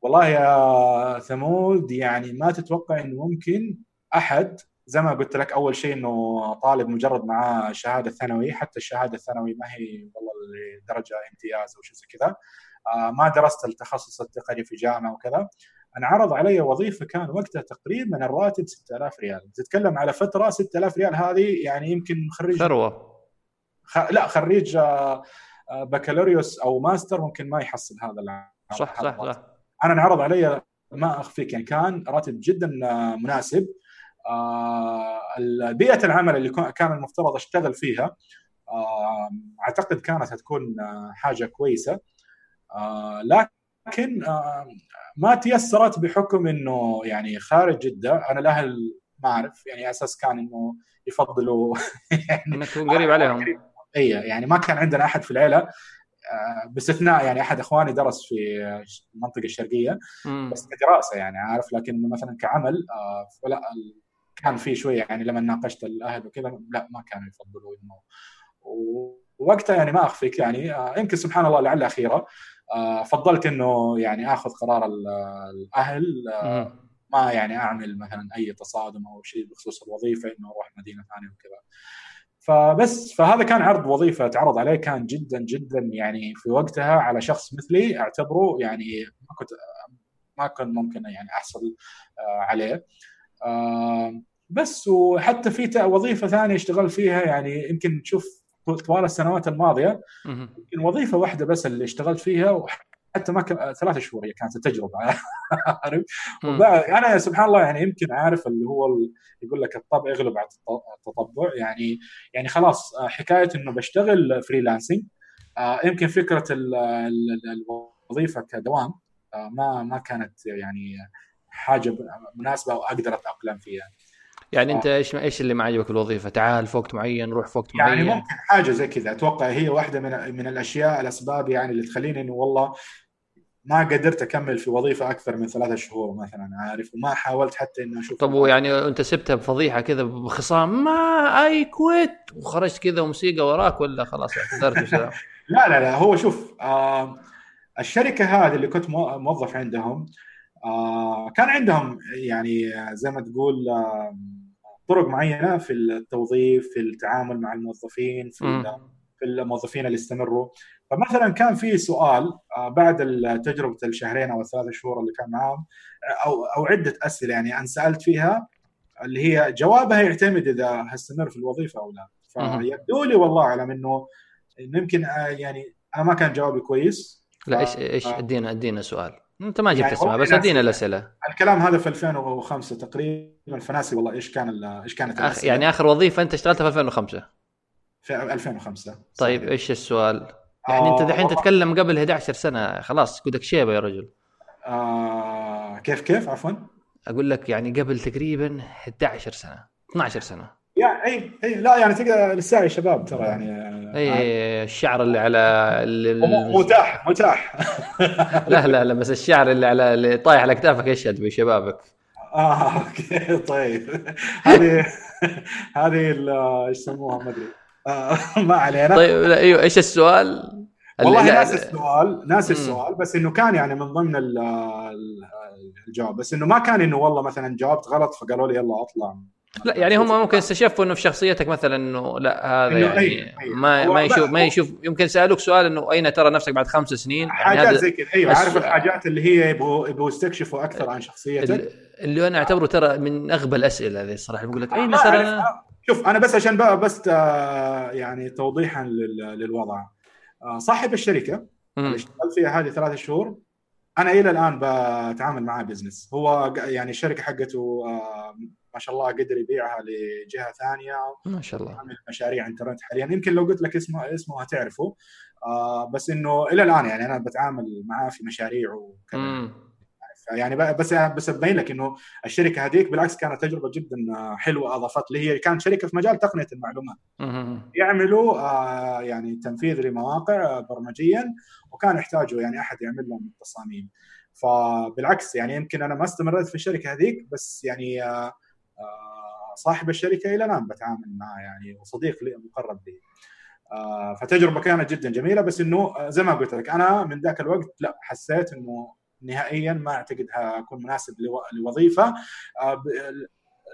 والله يا ثمود يعني ما تتوقع إنه ممكن أحد زي ما قلت لك أول شيء إنه طالب مجرد معاه شهادة ثانوي حتى الشهادة الثانوي ما هي والله لدرجة إمتياز أو شيء زي كذا. آه ما درست التخصص التقني في جامعة وكذا. انعرض علي وظيفة كان وقتها تقريبا الراتب 6000 ريال. تتكلم على فترة 6000 ريال هذه يعني يمكن خريج ثروة. خ... لا خريج آه، آه، بكالوريوس أو ماستر ممكن ما يحصل هذا صح صح صح. أنا انعرض علي ما أخفيك يعني كان راتب جدا آه، مناسب. بيئة العمل اللي كان المفترض أشتغل فيها أعتقد كانت هتكون حاجة كويسة. لكن ما تيسرت بحكم إنه يعني خارج جدة. أنا الأهل ما أعرف يعني أساس كان إنه يفضلوا يعني إنك تكون قريب عليهم. اي يعني ما كان عندنا أحد في العيلة آه، باستثناء يعني أحد إخواني درس في المنطقة الشرقية بس كدراسة يعني عارف؟ لكن مثلا كعمل آه، فلا كان في شوية يعني لما ناقشت الأهل وكذا لا ما كانوا يفضلوا إنه ووقتها يعني ما أخفيك يعني آه، يمكن سبحان الله لعل اخيره فضلت إنه يعني آخذ قرار الأهل ما يعني أعمل مثلا أي تصادم أو شيء بخصوص الوظيفة إنه أروح مدينة ثانية وكذا. فبس فهذا كان عرض وظيفة تعرض عليه كان جدا جدا يعني في وقتها على شخص مثلي أعتبره يعني ما كنت ما كنت ممكن يعني أحصل آه، عليه. بس وحتى في وظيفة ثانية اشتغل فيها يعني يمكن تشوف طوال السنوات الماضية. يمكن وظيفة واحدة بس اللي اشتغلت فيها حتى ما كان ثلاث شهور هي كانت التجربة. عارف أنا سبحان الله يعني يمكن عارف اللي هو يقول لك الطبع يغلب على التطبع. يعني يعني خلاص حكاية إنه بشتغل فريلانسنج آه، يمكن فكرة الوظيفة كدوام آه، ما ما كانت يعني حاجة مناسبة واقدر أتأقلم فيها. يعني انت إيش إيش اللي ما عجبك الوظيفة؟ تعال في وقت معين روح في وقت يعني معين. يعني ممكن حاجة زي كذا. أتوقع هي واحدة من من الأشياء الأسباب يعني اللي تخليني إنه والله ما قدرت أكمل في وظيفة أكثر من ثلاثة شهور مثلا عارف؟ وما حاولت حتى إني أشوف طب ويعني أنت سبتها بفضيحة كذا بخصام ما اي كويت وخرجت كذا وموسيقى وراك ولا خلاص اعتذرت لا لا لا. هو شوف آه الشركة هذه اللي كنت موظف عندهم آه كان عندهم يعني زي ما تقول آه طرق معينة في التوظيف في التعامل مع الموظفين في في الموظفين اللي استمروا فمثلا كان في سؤال آه، بعد تجربة الشهرين أو الثلاث شهور اللي كان معاهم أو أو عدة أسئلة يعني أنا سألت فيها اللي هي جوابها يعتمد إذا هستمر في الوظيفة أو لا. فيبدو لي والله أعلم إنه يمكن آه، يعني أنا ما كان جوابي كويس. لا إيش إيش إدينا إدينا سؤال. انت ما جبت يعني أسماء بس ادينا الأسئلة. الكلام هذا في 2005 تقريبا فناسي والله إيش كان إيش كانت أخ يعني آخر وظيفة أنت اشتغلتها في 2005 في 2005 طيب صحيح. إيش السؤال؟ يعني آه انت دحين تتكلم قبل 11 سنة خلاص قدك شيبة يا رجل. آه كيف كيف؟ عفوا؟ أقول لك يعني قبل تقريبا 11 سنة 12 سنة. يعني إي إي لا يعني تقدر لسه شباب ترى يعني إي آه. الشعر اللي على اللي متاح متاح. لا لا لا بس الشعر اللي على اللي طايح على كتافك يشهد بشبابك آه okay طيب. هذه هذه إيش يسموها ما أدري. آه ما علينا. طيب أيوه إيش السؤال؟ والله ناس السؤال ناس السؤال بس إنه كان يعني من ضمن الجواب. بس إنه ما كان إنه والله مثلا جاوبت غلط فقالوا لي يلا أطلع. لا يعني هم ممكن استشفوا إنه في شخصيتك مثلا إنه لا هذا يعني أي أي. ما ما يشوف ما يشوف. يمكن سألوك سؤال إنه أين ترى نفسك بعد خمس سنين؟ يعني حاجات زي كذا أيوه عارف الحاجات اللي هي يبغوا يبغوا يستكشفوا أكثر عن شخصيتك. اللي أنا أعتبره ترى من أغبى الأسئلة هذه الصراحة. بقول لك أين ترى؟ أنا شوف أنا بس عشان بقى بس آه، يعني توضيحا للوضع. آه، صاحب الشركة اللي اشتغلت فيها هذه ثلاثة شهور أنا إلى الآن بتعامل معاه بزنس هو يعني الشركة حقته آه، ما شاء الله قدر يبيعها لجهة ثانية ما شاء الله. عامل مشاريع انترنت حاليا. يمكن لو قلت لك اسمه اسمه هتعرفه. بس إنه إلى الآن يعني أنا بتعامل معاه في مشاريع وكذا يعني بس بس ابين لك إنه الشركة هذيك بالعكس كانت تجربة جدا حلوة أضافت لي. هي كانت شركة في مجال تقنية المعلومات. يعملوا آه، يعني تنفيذ لمواقع برمجيا وكان يحتاجوا يعني أحد يعمل لهم التصاميم. فبالعكس يعني يمكن أنا ما استمريت في الشركة هذيك بس يعني آه، آه، صاحب الشركة إلى الآن بتعامل معه يعني وصديق لي مقرب لي. فتجربة كانت جدا جميلة بس إنه زي ما قلت لك أنا من ذاك الوقت لا حسيت إنه نهائيا ما أعتقد اكون مناسب لوظيفة. آه،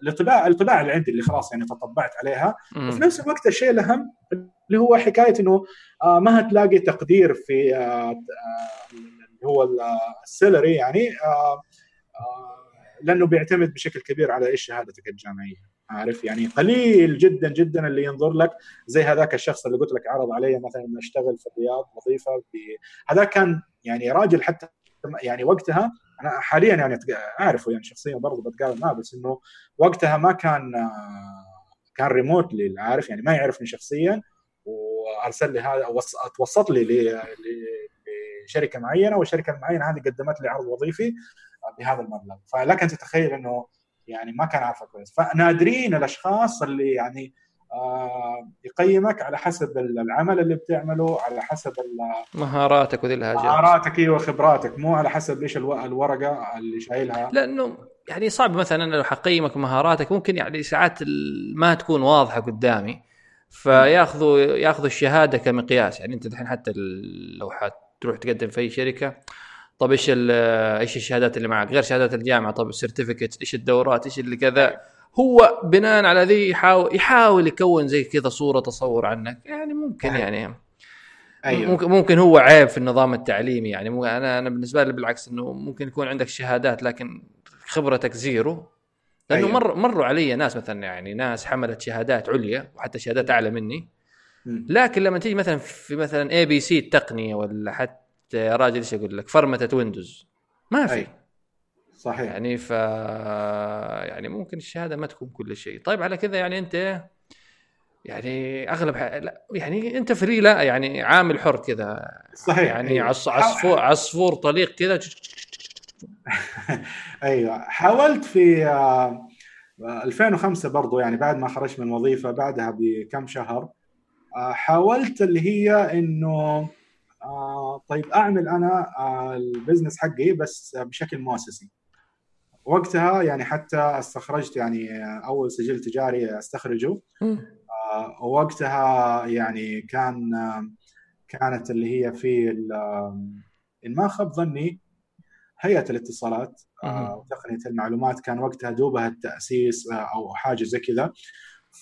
الطباع الطباع اللي عندي اللي خلاص يعني تطبعت عليها. وفي نفس الوقت الشيء الأهم اللي هو حكاية إنه آه، ما هتلاقي تقدير في آه، اللي هو السيلري يعني لأنه بيعتمد بشكل كبير على إيش شهادتك الجامعية عارف؟ يعني قليل جدا جدا اللي ينظر لك زي هذاك الشخص اللي قلت لك عرض علي مثلا اشتغل في الرياض وظيفة هذا كان يعني راجل حتى يعني وقتها أنا حاليا يعني أعرفه يعني شخصيا برضه بتقابل معه بس إنه وقتها ما كان كان ريموتلي عارف؟ يعني ما يعرفني شخصيا وأرسل لي هذا توسط لي لشركة معينة والشركة المعينه هذه قدمت لي عرض وظيفي بهذا المبلغ. فلك أن تتخيل إنه يعني ما كان عارفه كويس. فنادرين الأشخاص اللي يعني آه، يقيمك على حسب العمل اللي بتعمله على حسب مهاراتك وذي الحاجات مهاراتك أيوه خبراتك مو على حسب إيش الورقة اللي شايلها. لأنه يعني صعب مثلا لو حقيمك مهاراتك ممكن يعني ساعات ما تكون واضحة قدامي. فياخذوا ياخذوا الشهادة كمقياس. يعني أنت الحين حتى لو حتروح تقدم في أي شركة طب إيش إيش الشهادات اللي معك؟ غير شهادات الجامعة طب السيرتيفيكت إيش الدورات إيش اللي كذا؟ هو بناء على ذي يحاول يحاول يكون زي كذا صورة تصور عنك يعني ممكن أيوه. يعني. أيوه. ممكن ممكن هو عيب في النظام التعليمي يعني أنا أنا بالنسبة لي بالعكس إنه ممكن يكون عندك شهادات لكن خبرتك zero. لأنه أيوة. مر مروا علي ناس مثلا يعني ناس حملت شهادات عليا وحتى شهادات أعلى مني. لكن لما تيجي مثلا في مثلا ABC التقنية ولا حتى يا راجل إيش أقول لك؟ فرمته ويندوز ما في. صحيح. يعني ف يعني ممكن الشهادة ما تكون كل شيء. طيب على كذا يعني أنت يعني أغلب ح... لا يعني أنت free لا يعني عامل حر كذا. صحيح. يعني أيوة. عصفور عصفور طليق كذا. أيوه. حاولت في 2005 آه، برضو يعني بعد ما خرجت من الوظيفة بعدها بكم شهر آه، حاولت اللي هي إنه آه، طيب أعمل أنا ال business حقي بس بشكل مؤسسي. وقتها يعني حتى استخرجت يعني أول سجل تجاري أستخرجه. وقتها يعني كان كانت اللي هي في إن ما خاب ظني هيئة الاتصالات آه، وتقنية المعلومات كان وقتها دوبها التأسيس آه، أو حاجة زي كذا.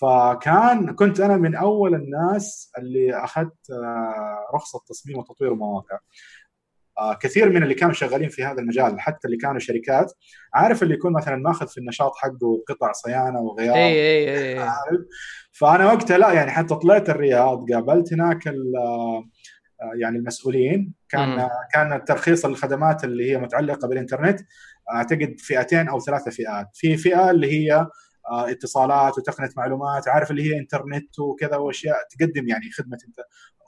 فكان كنت أنا من أول الناس اللي أخذت آه، رخصة تصميم وتطوير مواقع. كثير من اللي كانوا شغالين في هذا المجال حتى اللي كانوا شركات عارف اللي يكون مثلا ماخذ في النشاط حقه قطع صيانة وغيار؟ اي اي اي فأنا وقتها لا يعني حتى طلعت الرياض قابلت هناك يعني المسؤولين. كان م. كان الترخيص الخدمات اللي هي متعلقة بالإنترنت أعتقد فئتين أو ثلاثة فئات. في فئة اللي هي آه، اتصالات وتقنية معلومات عارف اللي هي انترنت وكذا وأشياء تقدم يعني خدمة أنت.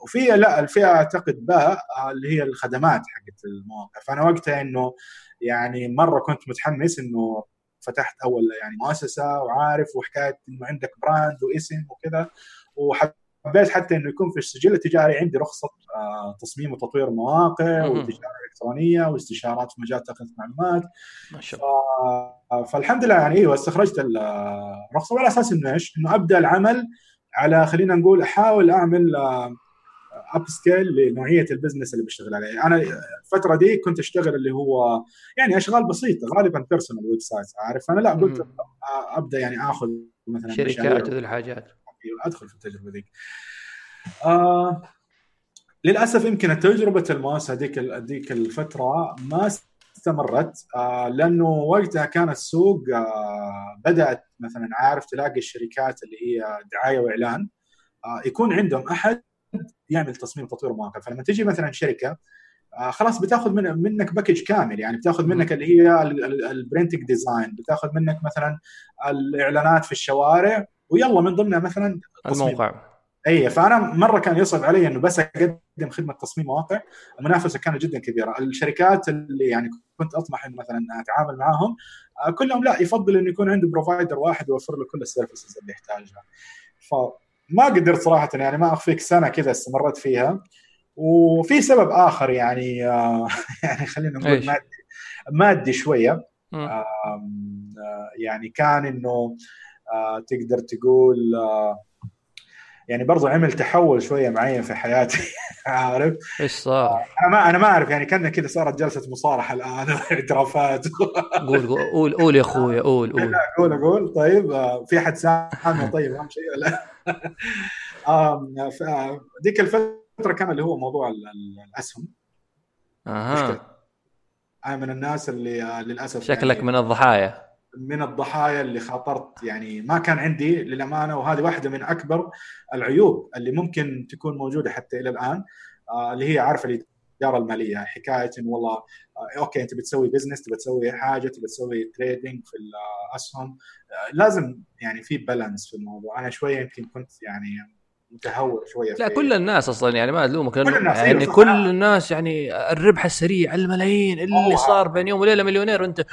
وفي لا الفئه أعتقد باء آه، اللي هي الخدمات حقت المواقع. فأنا وقتها إنه يعني مرة كنت متحمس إنه فتحت أول يعني مؤسسة وعارف وحكاية إنه عندك براند واسم وكذا وحب حبيت حتى إنه يكون في السجل. التجاري عندي رخصة آه، تصميم وتطوير مواقع وتجاره الكترونيه واستشارات في مجال تقنيه المعلومات ما شاء الله. فالحمد لله يعني إيوه استخرجت الرخصة. على أساس إنه إيش؟ إنه أبدأ العمل على خلينا نقول أحاول أعمل upscale لنوعية ال business اللي بشتغل عليه أنا الفترة دي كنت أشتغل اللي هو يعني أشغال بسيطة غالبا personal website عارف؟ أنا لا قلت أبدأ يعني آخذ مثلا شركات وذي الحاجات. ادخل في التجربة ذيك. آه للأسف يمكن تجربة المؤسسه هذيك هذيك الفترة ما استمرت. آه لأنه وقتها كان السوق آه بدأت مثلا عارف تلاقي الشركات اللي هي دعاية وإعلان. آه يكون عندهم أحد يعمل تصميم تطوير مواقع. فلما تجي مثلا شركة آه خلاص بتاخذ من منك package كامل. يعني بتاخذ منك اللي هي ال printing design بتاخذ منك مثلا الإعلانات في الشوارع. ويلا من ضمنها مثلا الموقع. اي فأنا مرة كان يصعب علي إنه بس أقدم خدمة تصميم مواقع المنافسة كانت جدا كبيرة. الشركات اللي يعني كنت أطمح إنه مثلا أتعامل معاهم آه، كلهم لا يفضل إنه يكون عنده provider واحد يوفر له كل ال services اللي يحتاجها. فما قدرت صراحة يعني ما أخفيك سنة كذا استمرت فيها. وفي سبب آخر يعني آه يعني خلينا نقول مادي مادي شوية. آه يعني كان إنه تقدر تقول آه يعني برضو عمل تحول شوية معين في حياتي عارف؟ إيش صار؟ آه أنا ما أنا ما أعرف يعني كان كذا صارت جلسة مصارحة الآن اعترافات قول قول قول يا أخوي قول قول. قول أقول طيب آه في أحد سامع؟ طيب أهم شيء ولا؟ آه ذيك الفترة كان اللي هو موضوع الأسهم. أها. أنا من الناس اللي آه، للأسف شكلك يعني من الضحايا. من الضحايا اللي خاطرت يعني ما كان عندي للأمانة وهذه واحدة من أكبر العيوب اللي ممكن تكون موجودة حتى إلى الآن آه اللي هي عارفة الإدارة المالية حكاية انه والله آه okay أنت بتسوي business تبي تسوي حاجة تبي تسوي trading في الاسهم آه لازم يعني في بالانس في الموضوع. أنا شوية يمكن كنت يعني متهور شوية لا كل الناس أصلا يعني ما الومك كل الناس يعني أيوة كل الناس يعني الربح السريع الملايين اللي صار بين يوم وليلة مليونير وأنت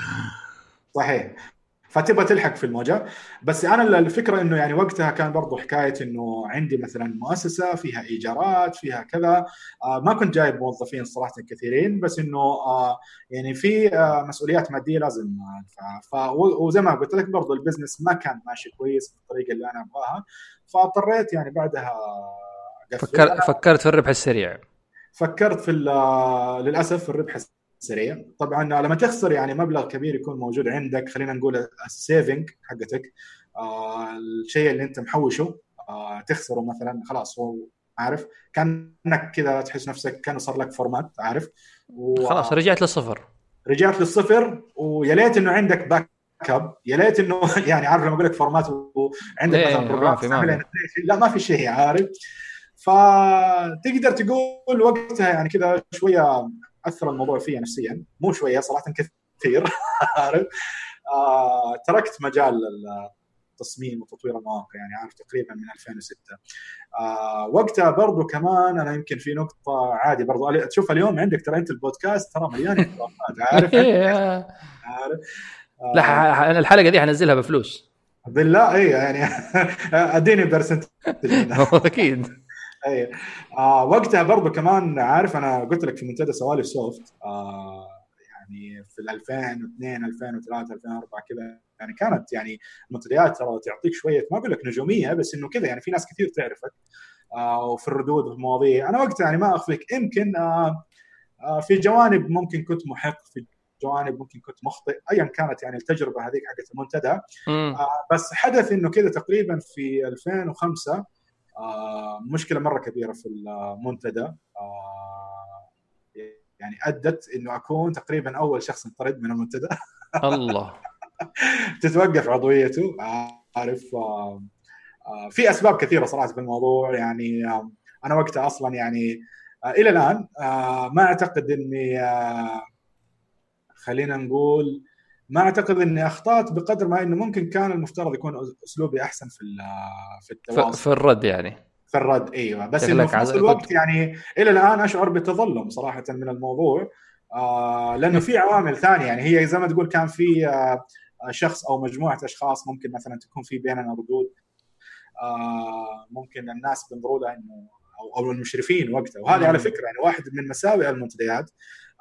صحيح. فتبغى تلحق في الموجة. بس أنا الفكرة إنه يعني وقتها كان برضو حكاية إنه عندي مثلا مؤسسة فيها إيجارات فيها كذا. آه ما كنت جايب موظفين صراحة كثيرين بس إنه آه يعني في آه مسؤوليات مادية لازم ادفعها وزي ما قلت لك برضو ال business ما كان ماشي كويس بالطريقة اللي أنا أبغاها. فاضطريت يعني بعدها فكرت فكرت في الربح السريع. فكرت في للأسف في الربح سريع. طبعا لما تخسر يعني مبلغ كبير يكون موجود عندك. خلينا نقول ال saving حقتك. آه الشيء اللي أنت محوشه آه تخسره مثلا. خلاص هو عارف. كأنك كذا تحس نفسك كان صار لك format عارف؟ و... خلاص رجعت للصفر. رجعت للصفر ويا ليت إنه عندك backup يا ليت إنه يعني عارف لما أقول لك format وعندك إيه، مثلا program. لا ما في شيء عارف؟ فتقدر تقول وقتها يعني كذا شوية أثر الموضوع فيا نفسيا. مو شوية صراحة كثير. عارف؟ آه تركت مجال التصميم وتطوير المواقع يعني عارف تقريبا من 2006 آه وقتها برضو كمان أنا يمكن في نقطة عادي برضو. تشوف اليوم عندك ترى أنت البودكاست ترى مليان عارف؟ إيه. عارف؟ آه، لا ح- أنا الحلقة دي حنزلها بفلوس. بالله اي يعني أديني percent أكيد. اي آه وقتها برضو كمان عارف أنا قلت لك في منتدى سوالف سوفت آه يعني في ال 2002 2003 2004 كذا يعني كانت يعني المنتديات ترى تعطيك شوية ما أقول لك نجومية بس إنه كذا يعني في ناس كثير تعرفك آه وفي الردود وفي المواضيع أنا وقتها يعني ما اخفيك يمكن آه آه في جوانب ممكن كنت محق في جوانب ممكن كنت مخطئ ايا كانت يعني التجربة هذيك حقت المنتدى. آه، بس حدث إنه كذا تقريبا في 2005 آه، مشكلة مرة كبيرة في المنتدى. آه، يعني أدت إنه أكون تقريبا أول شخص انطرد من المنتدى. الله. تتوقف عضويته. عارف آه، آه، في أسباب كثيرة صراحة في الموضوع. يعني آه، أنا وقتها أصلا يعني آه، إلى الآن آه، ما أعتقد إني آه، خلينا نقول ما أعتقد إني أخطأت بقدر ما إنه ممكن كان المفترض يكون أسلوبي أحسن في في التواصل. في الرد يعني. في الرد إيوه. بس إنه في نفس الوقت يعني إلى الآن أشعر بتظلم صراحة من الموضوع. آه لأنه في عوامل ثانية يعني هي زي ما تقول كان في آه شخص أو مجموعة أشخاص ممكن مثلا تكون في بيننا ردود. آه ممكن الناس بينظروا لها إنه أو أو المشرفين وقتها. وهذه على. فكرة يعني واحد من مساوئ المنتديات.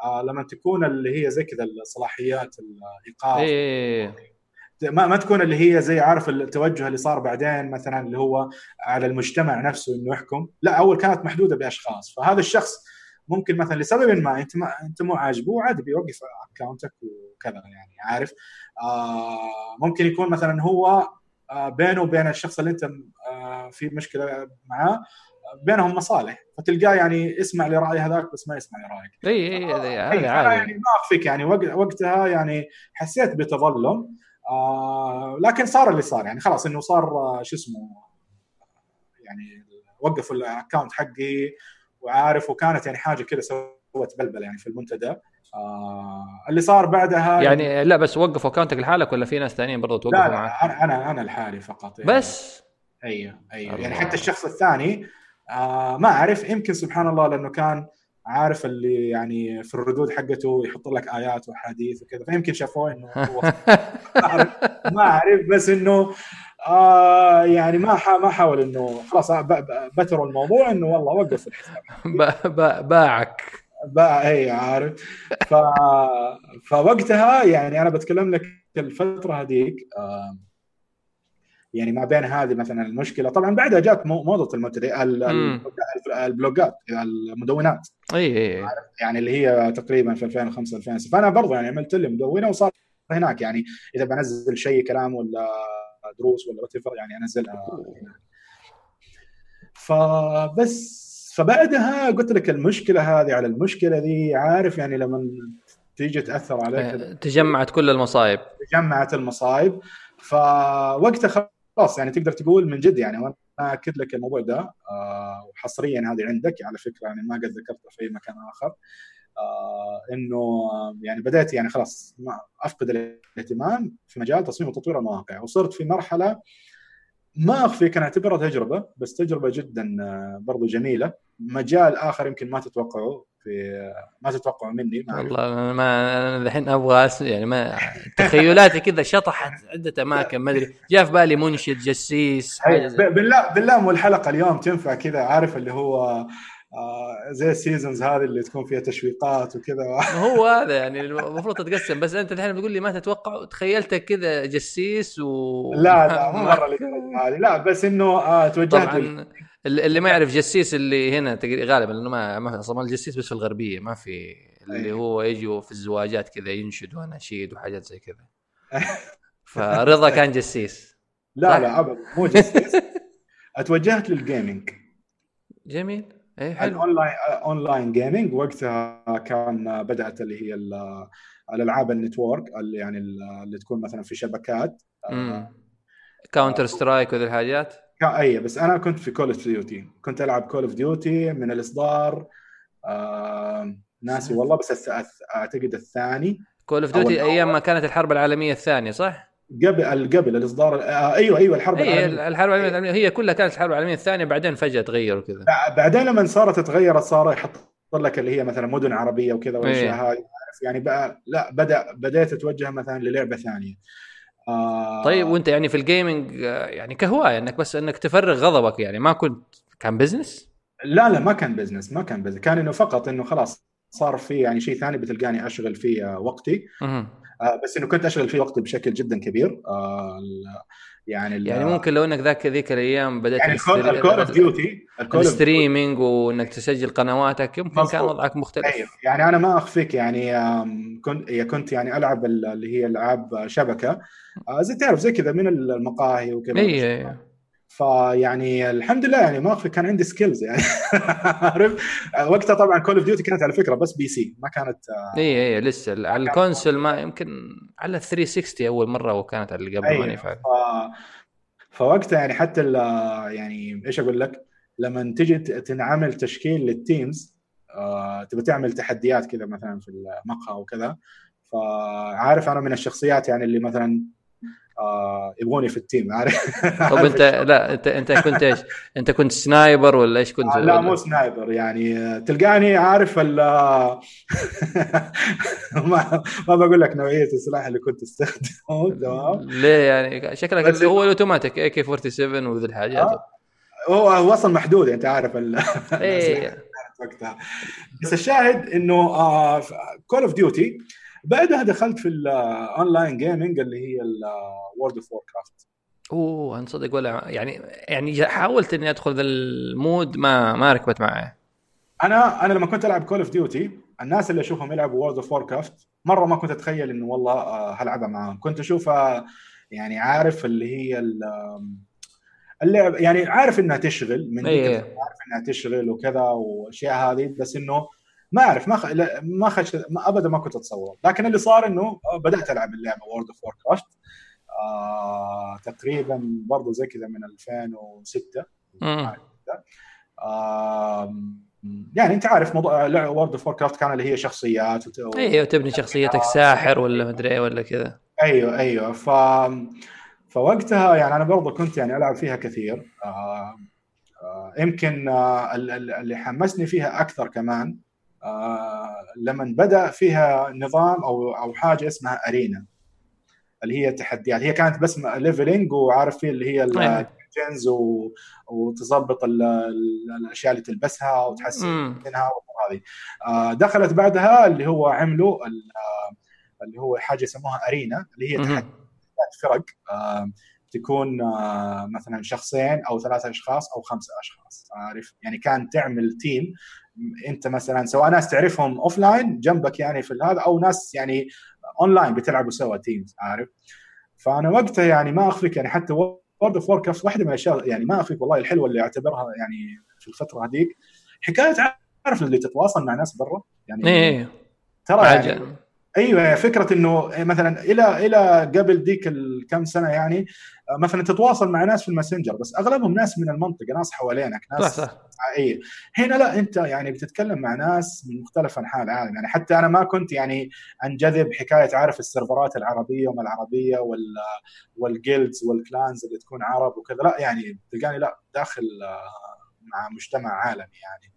لما تكون اللي هي زي كذا الصلاحيات الإيقاف. إيه ما ما تكون اللي هي زي عارف التوجه اللي صار بعدين مثلا اللي هو على المجتمع نفسه إنه يحكم. لا أول كانت محدودة بأشخاص. فهذا الشخص ممكن مثلا لسبب ما أنت ما أنت مو عاجبه عادي بيوقف اكونتك وكذا يعني عارف. آه ممكن يكون مثلا هو آه بينه وبين الشخص اللي أنت آه في مشكلة معاه آه، بينهم مصالح فتلقاه يعني يسمع لرأي هذاك بس ما يسمع لرأيك. إي إي هذا عادي. يعني ما أخفيك يعني وق- وقتها يعني حسيت بتظلم. آه لكن صار اللي صار يعني خلاص إنه صار آه، شو اسمه يعني وقفوا ال account حقي وعارف وكانت يعني حاجة كذا سوت بلبله يعني في المنتدى. آه اللي صار بعدها يعني لا بس وقفوا اكونتك لحالك ولا في ناس ثانيين برضو لا توقفوا لا معك؟ أنا أنا أنا لحالي فقط يعني. بس؟ أيوه أيوه. يعني حتى الشخص الثاني آه ما أعرف يمكن سبحان الله لأنه كان عارف اللي يعني في الردود حقته يحط لك آيات وأحاديث وكذا فيمكن شافوه إنه هو ما أعرف بس إنه آه يعني ما حا ما حاول إنه خلاص بتروا الموضوع إنه والله وقف الحساب. با- با- باعك. بقى هي عارف. ف... فوقتها يعني أنا بتكلم لك الفترة هذيك آه، يعني ما بين هذه مثلا المشكلة. طبعا بعدها جات مو- موضة المنتدى ال- مم. ال blogات المدونات. إي إي يعني اللي هي تقريبا في 2005 2006 فأنا برضه يعني عملت لي مدونة وصار هناك. يعني إذا بنزل شيء كلام ولا دروس ولا وات يعني أنزلها. فبس. فبعدها قلت لك المشكلة هذه على المشكلة ذي. عارف يعني لما تيجي تأثر عليك إيه، تجمعت كل المصايب. تجمعت المصايب. فوقتها خلاص يعني تقدر تقول من جد يعني وأنا اكد لك الموضوع ده آه، وحصريا هذه عندك على فكرة يعني ما قد ذكرتها في أي مكان آخر آه، إنه آه، يعني بدأت يعني خلاص أفقد الاهتمام في مجال تصميم وتطوير المواقع وصرت في مرحلة ما اخفيك أنا أعتبرها تجربة بس تجربة جدا برضو جميلة مجال آخر يمكن ما تتوقعه في ما تتوقعه مني. ما. والله أنا ما أنا الحين أبغى أس... يعني ما تخيلاتي كذا شطحت عدة أماكن ما أدري. جاء في بالي منشد جسيس بالله بالله مو الحلقة اليوم تنفع كذا عارف اللي هو آه، زي ال seasons هذه اللي تكون فيها تشويقات وكذا. هو هذا يعني المفروض تتقسم. بس أنت الحين بتقول لي ما تتوقع تخيلتك كذا جسيس و لا لا مو مرة هذه. لا بس إنه آه توجهت طبعا اللي ما يعرف جسيس اللي هنا غالبا لأنه ما ما أصلا الجسيس بس في الغربية ما في اللي. هو يجوا في الزواجات كذا ينشدوا اناشيد وحاجات زي كذا. فرضا كان جسيس. لا لا ابدا مو جسيس. أتوجهت لل gaming جميل. إيه حلو. ال online online gaming وقتها كان بدأت اللي هي الألعاب ال network اللي يعني اللي تكون مثلا في شبكات. Counter Strike وذي الحاجات. أي بس أنا كنت في Call of Duty كنت ألعب Call of Duty من الإصدار آه ناسي والله بس أعتقد الثاني. Call of Duty أيام ما كانت الحرب العالمية الثانية صح؟ قبل قبل الإصدار آه أيوه أيوه الحرب أيه العالمية. الحرب العالمية هي كلها كانت الحرب العالمية الثانية بعدين فجأة تغيروا كذا بعدين لما صارت تغيرت صار يحط لك اللي هي مثلا مدن عربية وكذا والاشياء أيه. هذه يعني بقى لا بدأ بديت أتوجه مثلا للعبة ثانية. آه طيب وانت يعني في ال gaming آه، يعني كهواية انك بس انك تفرغ غضبك يعني ما كنت كان business؟ لا لا ما كان business ما كان business كان إنه فقط إنه خلاص صار في يعني شيء ثاني بتلقاني أشغل فيه وقتي. آه بس إنه كنت أشغل فيه وقتي بشكل جدا كبير. آه يعني يعني ممكن لو انك ذاك ذيك الأيام بدأت يعني ال Call of Duty ال streaming وإنك تسجل قنواتك يمكن. كان وضعك مختلف أيوه. يعني أنا ما أخفيك يعني كنت كنت يعني ألعب اللي هي ألعاب شبكة آه، زي تعرف زي كذا من المقاهي وكذا اي فيعني الحمد لله يعني ما كان عندي skills يعني. عارف وقتها طبعا Call of Duty كانت على فكرة بس PC ما كانت اي اي لسه. على ال console ما يمكن على 360 أول مرة وكانت على اللي قبل أيوة. ماني فاهم فوقتها يعني حتى يعني إيش أقول لك؟ لما تجي تنعمل تشكيل لل teams آه، تبي تعمل تحديات كذا مثلا في المقهى وكذا. فعارف أنا من الشخصيات يعني اللي مثلا آه يبغوني في ال team عارف طب انت لا انت أنت كنت إيش؟ أنت كنت sniper ولا إيش كنت؟ آه لا مو sniper يعني تلقاني عارف ال ما, ما بقول لك نوعية السلاح اللي كنت استخدمه تمام ليه يعني شكلك اللي هو ال automatic AK 47 وذي الحاجات آه. هو أصلا محدود أنت عارف إيه وقتها بس الشاهد إنه Call of Duty بعدها دخلت في ال online gaming اللي هي ال World of Warcraft أوه أنا صدق ولا يعني يعني حاولت إني أدخل ذا ال mode ما ما ركبت معي. أنا أنا لما كنت ألعب Call of Duty الناس اللي أشوفهم يلعبوا World of Warcraft مرة ما كنت أتخيل إنه والله آه، هلعبها معاهم. كنت أشوفها يعني عارف اللي هي اللعب يعني عارف إنها تشغل من أيه. عارف إنها تشغل وكذا والاشياء هذه بس إنه ما أعرف ما خ... ما خش ما ابدا ما كنت أتصور. لكن اللي صار إنه بدأت ألعب اللعبة World of Warcraft آه تقريبا برضه زي كذا من 2006 آه يعني أنت عارف موضوع World of Warcraft كان اللي هي شخصيات وت... أيوه تبني شخصيتك ساحر ولا مدري إيه ولا كذا. أيوه أيوه. ف فوقتها يعني أنا برضه كنت يعني ألعب فيها كثير. آه آه يمكن آه اللي حمسني فيها أكثر كمان آه، لما بدأ فيها نظام أو أو حاجة اسمها arena اللي هي تحديات هي كانت بس leveling وعارف في اللي هي ال guns وتظبط الأشياء اللي تلبسها وتحسن منها وهذه آه، دخلت بعدها اللي هو عملوا اللي هو حاجة يسموها arena اللي هي تحديات فرق آه، تكون مثلا شخصين أو ثلاثة أشخاص أو خمسة أشخاص عارف؟ يعني كان تعمل team انت مثلا سواء ناس تعرفهم offline جنبك يعني في هذا أو ناس يعني اونلاين بتلعبوا سوا teams عارف؟ فأنا وقتها يعني ما أخفيك يعني حتى World of Warcraft واحدة من الأشياء يعني ما أخفيك والله الحلوة اللي أعتبرها يعني في الفترة هذيك. حكاية عارف اللي تتواصل مع ناس برا؟ يعني إيه ترى يعني أيوه فكرة إنه مثلا إلى إلى قبل ديك الكم سنة يعني مثلا تتواصل مع ناس في ال Messenger بس أغلبهم ناس من المنطقة ناس حوالينك ناس صح صح. اي هنا لا أنت يعني بتتكلم مع ناس من مختلف أنحاء العالم. يعني حتى أنا ما كنت يعني أنجذب حكاية عارف ال server ات العربية وما العربية وال وال guilds وال clans اللي تكون عرب وكذا. لا يعني تلقاني لا داخل مع مجتمع عالمي يعني.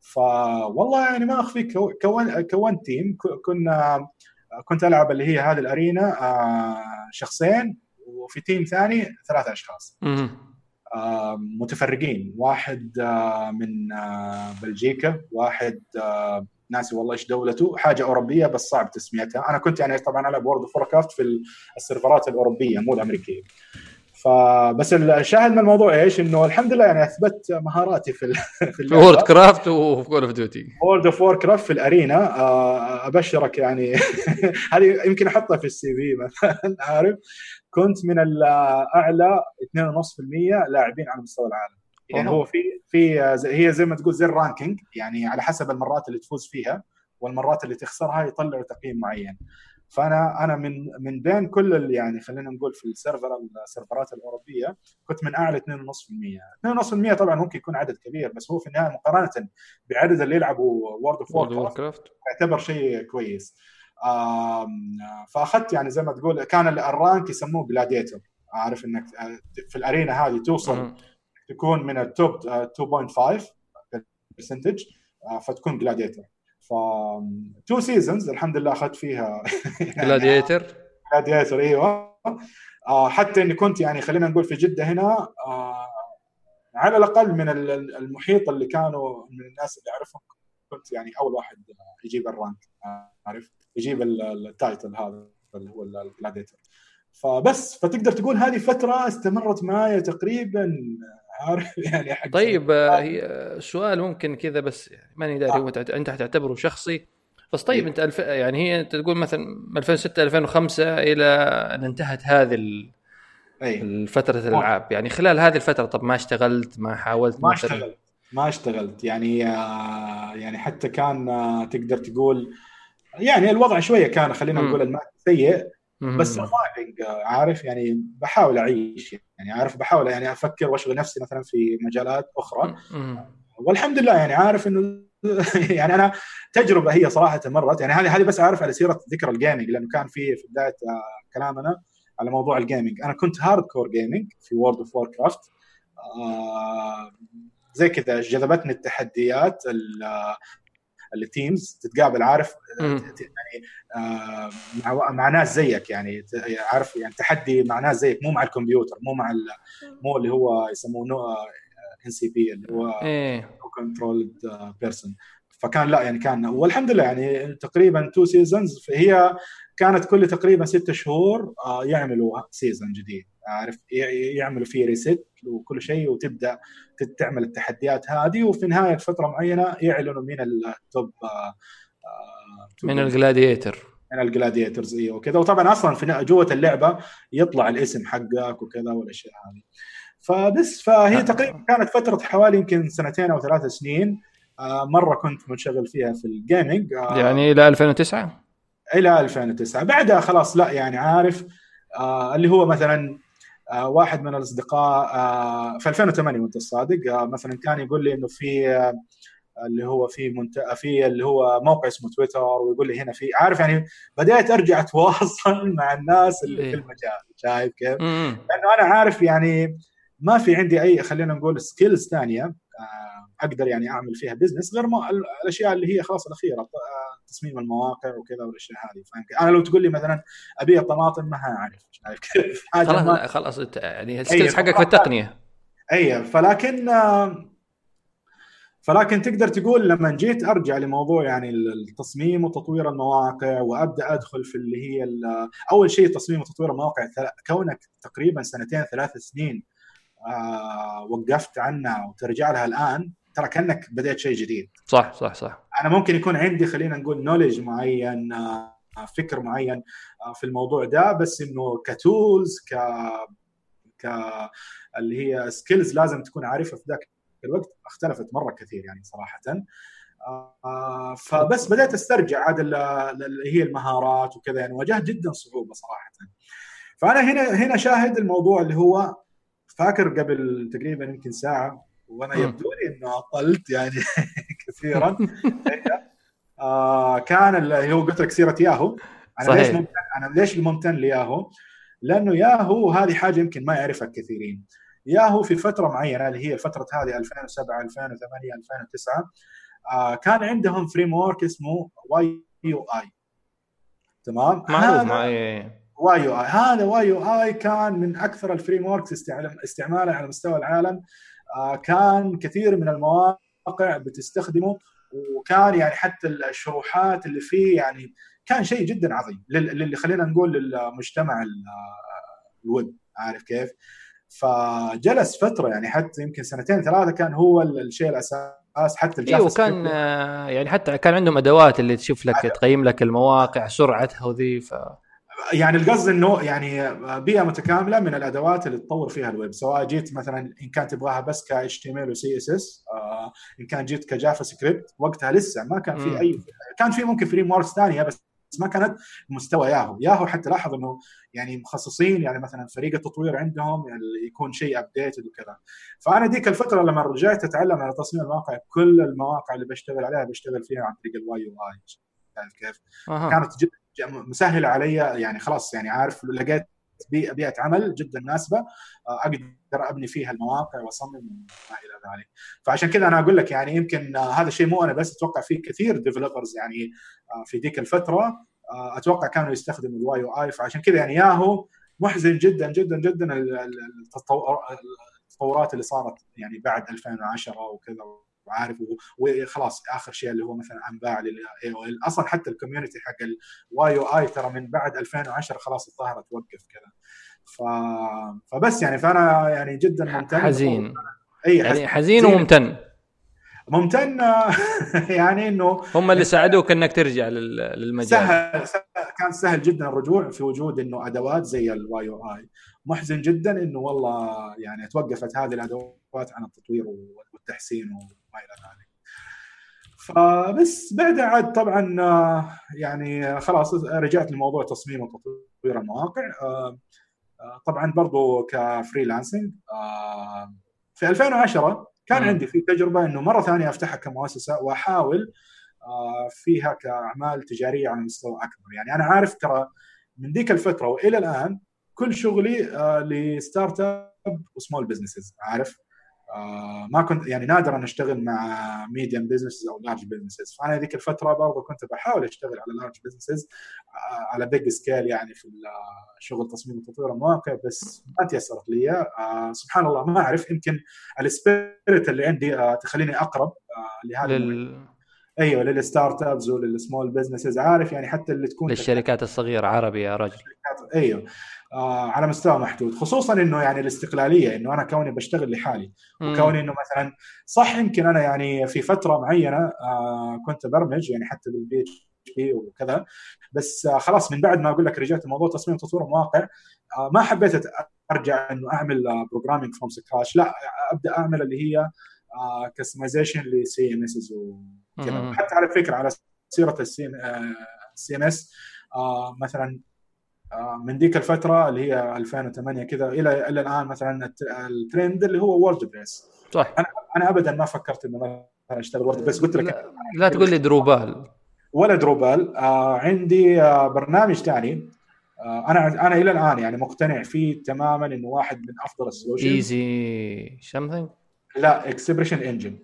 فوالله يعني ما اخفيك كون كونت team. كنا كنت ألعب اللي هي هذه ال arena آه، شخصين. وفي team ثاني ثلاثة أشخاص. آه، متفرقين. واحد آه، من بلجيكا واحد ناسي والله إيش دولته حاجة أوروبية بس صعب تسميتها. أنا كنت يعني طبعا ألعب World of في ال server ات الأوروبية مو الأمريكية. فبس الشاهد من الموضوع إيش؟ إنه الحمد لله يعني أثبت مهاراتي في في وورد كرافت وفي Call of Duty World of Warcraft في ال arena. آه، أبشرك يعني. هذه يمكن أحطها في ال CV مثلا عارف؟ كنت من اعلى 2.5% لاعبين على مستوى العالم. يعني هو في في هي زي ما تقول زي ال ranking يعني على حسب المرات اللي تفوز فيها والمرات اللي تخسرها يطلعوا تقييم معين. فأنا أنا من من بين كل يعني خلينا نقول في ال server ال server ات الأوروبية كنت من أعلى 2.5% 2.5% طبعا ممكن يكون عدد كبير بس هو في النهاية مقارنة بعدد اللي يلعبوا World of craft يعتبر شيء كويس. فأخذت يعني زي ما تقول كان ال rank يسموه gladiator عارف إنك في ال arena هذه توصل تكون من ال top 2.5 percentage فتكون gladiator ف two seasons الحمد لله أخذت فيها جلاديتر جلاديتر إيوه. آه حتى إني كنت يعني خلينا نقول في جدة هنا آه على الأقل من المحيط اللي كانوا من الناس اللي أعرفهم كنت يعني أول واحد يجيب ال rank عارف؟ يجيب ال title هذا اللي هو ال gladiator فبس فتقدر تقول هذه فترة استمرت معي تقريبا عارف؟ يعني حق طيب آه، هي سؤال ممكن كذا بس يعني ماني داري. هو أنت حتعتبره شخصي. بس طيب إيه. أنت الف... يعني هي انت تقول مثلا من 2006 2005 إلى أن انتهت هذه ال... أي. الفترة الألعاب. يعني خلال هذه الفترة طب ما اشتغلت ما حاولت ما اشتغلت. ما اشتغلت. يعني آه يعني حتى كان آه تقدر تقول يعني الوضع شوية كان خلينا نقول المادي سيء بس surviving عارف؟ يعني بحاول أعيش يعني عارف؟ بحاول يعني أفكر وأشغل نفسي مثلا في مجالات أخرى. والحمد لله يعني عارف إنه يعني أنا تجربة هي صراحة مرت. يعني هذه هذه بس عارف على سيرة ذكر ال gaming لأنه كان في في بداية آه، كلامنا على موضوع ال gaming أنا كنت hardcore gaming في World of Warcraft زي كذا جذبتني التحديات ال teams تتقابل عارف؟ يعني آه مع مع ناس زيك يعني عارف؟ يعني تحدي مع ناس زيك مو مع الكمبيوتر مو مع مو اللي هو يسمونه NPC اللي هو controlled person فكان لا يعني كان والحمد لله يعني تقريبا two seasons فهي كانت كل تقريبا ست شهور آه، يعملوا season جديد. عارف يعملوا فيه reset وكل شيء وتبدأ تعمل التحديات هذه وفي نهاية فترة معينة يعلنوا من ال top آه، من الجلاديتر من ال gladiators أيوه وكذا. وطبعا أصلا في جوة اللعبة يطلع الاسم حقك وكذا والأشياء هذه. فبس فهي تقريبا كانت فترة حوالي يمكن سنتين أو ثلاث سنين آه، مرة كنت منشغل فيها في ال gaming يعني إلى 2009 إلى 2009 بعدها خلاص لا يعني عارف آه اللي هو مثلا آه واحد من الأصدقاء آه في 2008 وأنت الصادق آه مثلا كان يقول لي إنه في آه اللي هو في منت... في اللي هو موقع اسمه تويتر ويقول لي هنا في عارف يعني بدأت أرجع أتواصل مع الناس اللي إيه. في المجال شايف كيف؟ لأنه أنا عارف يعني ما في عندي أي خلينا نقول skills ثانية آه، أقدر يعني أعمل فيها business غير ما الأشياء اللي هي خلاص الأخيرة تصميم المواقع وكذا والأشياء هذه فاهم أنا لو تقول لي مثلا أبيع طماطم ما أعرف كيف؟ خلاص. خلاص يعني ال skills حقك في التقنية. اي فلكن فلكن تقدر تقول لما جيت أرجع لموضوع يعني التصميم وتطوير المواقع وأبدأ أدخل في اللي هي أول شيء تصميم وتطوير المواقع كونك تقريبا سنتين ثلاث سنين آه وقفت عنها وترجع لها الآن ترى كأنك بديت شيء جديد. صح صح صح. أنا ممكن يكون عندي خلينا نقول knowledge معين آه فكر معين آه في الموضوع ده بس إنه ك tools ك ك اللي هي skills لازم تكون عارفها في ذاك الوقت اختلفت مرة كثير يعني صراحة. آه فبس بدأت أسترجع عاد اللي هي المهارات وكذا يعني واجهت جدا صعوبة صراحة. فأنا هنا هنا شاهد الموضوع اللي هو فاكر قبل تقريبا يمكن ساعة وأنا يبدو لي انه اقلت يعني كثيرا. آه كان اللي هو قلت لك سيرة ياهو. أنا صحيح. ليش ممتن أنا ليش ممتن لياهو؟ لأنه ياهو هذه حاجة يمكن ما يعرفها الكثيرين. ياهو في فترة معينة اللي هي فترة هذه 2007 2008 2009 آه كان عندهم framework اسمه YUI. تمام؟ معروف معي YUI. هذا YUI كان من أكثر ال frameworks استعمالا على مستوى العالم. كان كثير من المواقع بتستخدمه وكان يعني حتى الشروحات اللي فيه يعني كان شيء جدا عظيم اللي خلينا نقول للمجتمع الويب عارف كيف؟ فجلس فترة يعني حتى يمكن سنتين ثلاثة كان هو الشيء الأساس حتى ال Java إيوه كان يعني حتى كان عندهم أدوات اللي تشوف لك تقيم لك المواقع سرعتها وذي ف يعني القصد إنه يعني بيئة متكاملة من الأدوات اللي تطور فيها الويب سواء جيت مثلا إن كان تبغاها بس ك اتش تي ام ال وسي اس اس إن كان جيت ك JavaScript وقتها لسه ما كان في أي كان في ممكن frameworks ثانية بس ما كانت مستوى ياهو ياهو حتى لاحظ إنه يعني مخصصين يعني مثلا فريق التطوير عندهم يعني يكون شيء updated وكذا فأنا ديك الفترة لما رجعت أتعلم على تصميم المواقع كل المواقع اللي بشتغل عليها بشتغل فيها عن طريق ال YUI كيف؟ أه. كانت جدا مسهله علي يعني خلاص يعني عارف لقيت بيئة بيئة عمل جدا مناسبة آه، أقدر أبني فيها المواقع وأصمم وما إلى ذلك. فعشان كذا أنا أقول لك يعني يمكن آه، هذا الشيء مو أنا بس أتوقع في كثير developers يعني آه، في ذيك الفترة أتوقع كانوا يستخدموا ال YUI فعشان كذا يعني ياهو محزن جدا جدا جدا التطورات اللي صارت يعني بعد 2010 وكذا وعارف وخلاص آخر شيء اللي هو مثلا انباع لل AOL أصلا حتى ال community حق ال YUI ترى من بعد 2010 خلاص الظاهر توقف كذا. ف... فبس يعني فأنا يعني جدا ممتن. حزين. اي يعني حزين. وممتن. ممتن يعني إنه هم اللي ساعدوك إنك ترجع للمجال. سهل, سهل كان سهل جدا الرجوع في وجود إنه أدوات زي ال YUI محزن جدا إنه والله يعني توقفت هذه الأدوات عن التطوير والتحسين وما إلى ذلك. فبس بعدها عاد طبعا يعني خلاص رجعت لموضوع تصميم وتطوير المواقع. طبعا برضو كفريلانسنج في 2010 كان م. عندي في تجربة إنه مرة ثانية أفتحها كمؤسسة وأحاول فيها كأعمال تجارية على مستوى أكبر. يعني أنا عارف ترى من ذيك الفترة وإلى الآن كل شغلي ل startup و small businesses عارف؟ آه ما كنت يعني نادرا أشتغل مع medium businesses أو large businesses فأنا ذيك الفترة برضه كنت بحاول أشتغل على large businesses آه على big scale يعني في شغل تصميم وتطوير المواقع بس ما تيسرت لي. آه سبحان الله ما أعرف يمكن ال spirit اللي عندي آه تخليني أقرب آه لهذا لل... أيوه لل startups ولل small businesses عارف يعني حتى اللي تكون للشركات الصغيرة عربي يا رجل أيوه. آه على مستوى محدود. خصوصا إنه يعني الاستقلالية إنه أنا كوني بشتغل لحالي وكوني إنه مثلا صح يمكن أنا يعني في فترة معينة آه كنت برمج يعني حتى بال PHP وكذا بس آه خلاص من بعد ما أقول لك رجعت لموضوع تصميم تطوير المواقع آه ما حبيت أرجع إنه أعمل programming from scratch لا أبدأ أعمل اللي هي customization ل CMS وكذا حتى على فكرة على سيرة ال CMS مثلا آه، من ذيك الفترة اللي هي 2008 كذا إلى إلى الآن مثلا الترند اللي هو WordPress صح. أنا أنا ابدا ما فكرت إنه مثلا اشتغل WordPress قلت لك لا, لا تقول لي Drupal ولا Drupal آه عندي آه برنامج ثاني آه أنا أنا إلى الآن يعني مقتنع فيه تماما إنه واحد من أفضل ال solutions easy something لا ExpressionEngine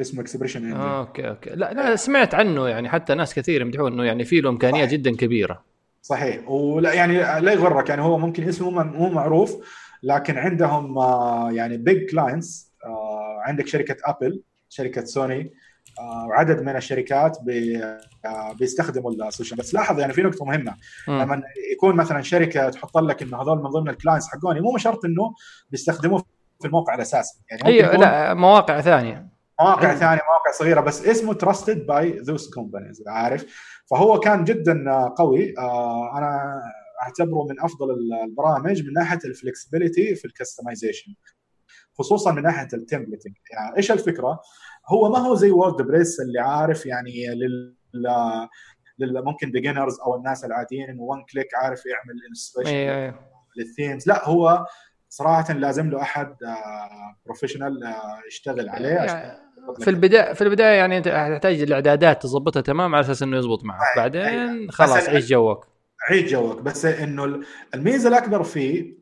اسمه ExpressionEngine okay okay. لا لا سمعت عنه يعني حتى ناس كثير يمدحون إنه يعني في له امكانيه جدا كبيرة. صحيح. ولا يعني لا يغرك يعني هو ممكن اسمه مو معروف لكن عندهم آه، يعني big clients آه، عندك شركة Apple شركة سوني آه، وعدد من الشركات بيستخدموا السوشيال بس لاحظ يعني في نقطة مهمة. م. لما يكون مثلا شركة تحط لك إنه هذول من ضمن ال clients حقوني مو شرط إنه بيستخدموه في الموقع الأساسي. يعني أيوه لا مواقع ثانية. مواقع ثانية مواقع صغيرة بس اسمه trusted by those companies عارف. فهو كان جدا قوي. آه، أنا أعتبره من أفضل البرامج من ناحية ال flexibility في ال customization خصوصا من ناحية ال templating يعني إيش الفكرة؟ هو ما هو زي WordPress اللي عارف يعني لل ممكن beginners أو الناس العاديين إنه one click عارف يعمل installation أيوة. لل themes لا هو صراحة لازم له أحد professional آه، آه، يشتغل عليه. يعني في البدايه في البداية يعني أنت تحتاج الإعدادات تظبطها تمام على أساس إنه يزبط معك. بعدين خلاص عيش جوك. عيش جوك. بس إنه الميزة الأكبر فيه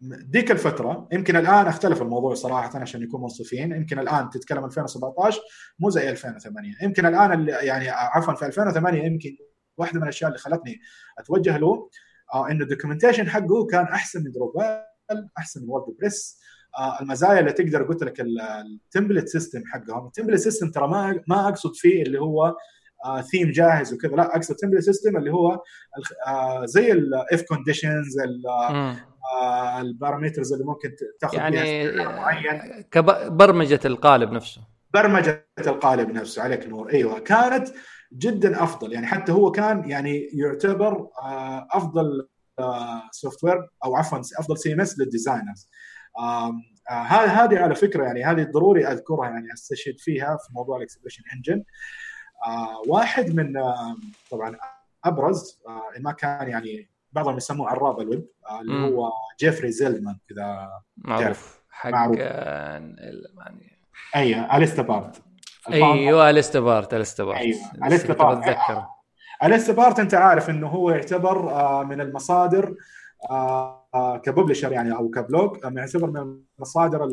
ديك الفترة يمكن الآن اختلف الموضوع صراحة عشان نكون منصفين يمكن الآن تتكلم 2017 مو زي 2008 يمكن الآن يعني عفوا في 2008 يمكن واحدة من الأشياء اللي خلتني أتوجه له آه إنه ال documentation حقه كان أحسن من دروبال أحسن من وورد بريس المزايا اللي تقدر قلت لك ال template system حقهم. ال template system ترى ما ما أقصد فيه اللي هو ثيم آه، جاهز وكذا. لا أقصد template system اللي هو آه، زي ال if conditions ال parameters اللي ممكن تاخذ يعني معين. كبرمجة القالب نفسه. برمجة القالب نفسه عليك نور أيوه كانت جدا أفضل. يعني حتى هو كان يعني يعتبر أفضل software أو عفوا أفضل CMS لل designers هذه على فكرة يعني هذه ضروري أذكرها يعني أستشهد فيها في موضوع ال ExpressionEngine واحد من طبعا أبرز ان ما كان يعني بعضهم يسموه عراب الويب اللي هو جيفري زيلمان كذا معروف. حق معروف. أيوه أليستا بارت. أيوه أليستا بارت أليستا بارت. أيوه أليستا بارت. A List Apart أنت عارف إنه هو يعتبر من المصادر ك publisher يعني أو ك blog يعتبر من المصادر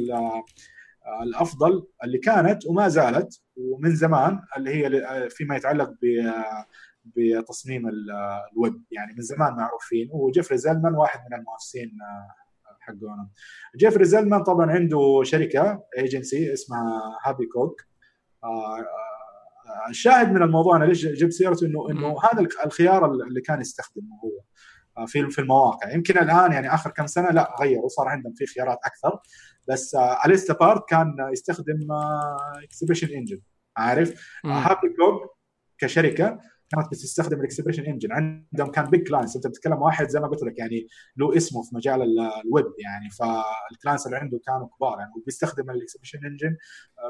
الأفضل اللي كانت وما زالت ومن زمان اللي هي فيما يتعلق ب بتصميم الويب. يعني من زمان معروفين. وجيفري زيلمان واحد من المؤسسين حقهم. جيفري زيلمان طبعا عنده شركة ايجنسي اسمها Happy Cog الشاهد من الموضوع أنا ليش جبت سيرته؟ إنه إنه هذا الخيار اللي كان يستخدمه هو. في في المواقع. يمكن الآن يعني آخر كم سنة لا غيروا صار عندهم في خيارات أكثر. بس A List Apart كان يستخدم ExpressionEngine عارف؟ Happy Cog كشركة كانت بتستخدم ال ExpressionEngine عندهم كان big clients أنت بتتكلم واحد زي ما قلت لك يعني له اسمه في مجال الويب يعني. فال clients اللي عنده كانوا كبار يعني وبيستخدم ال ExpressionEngine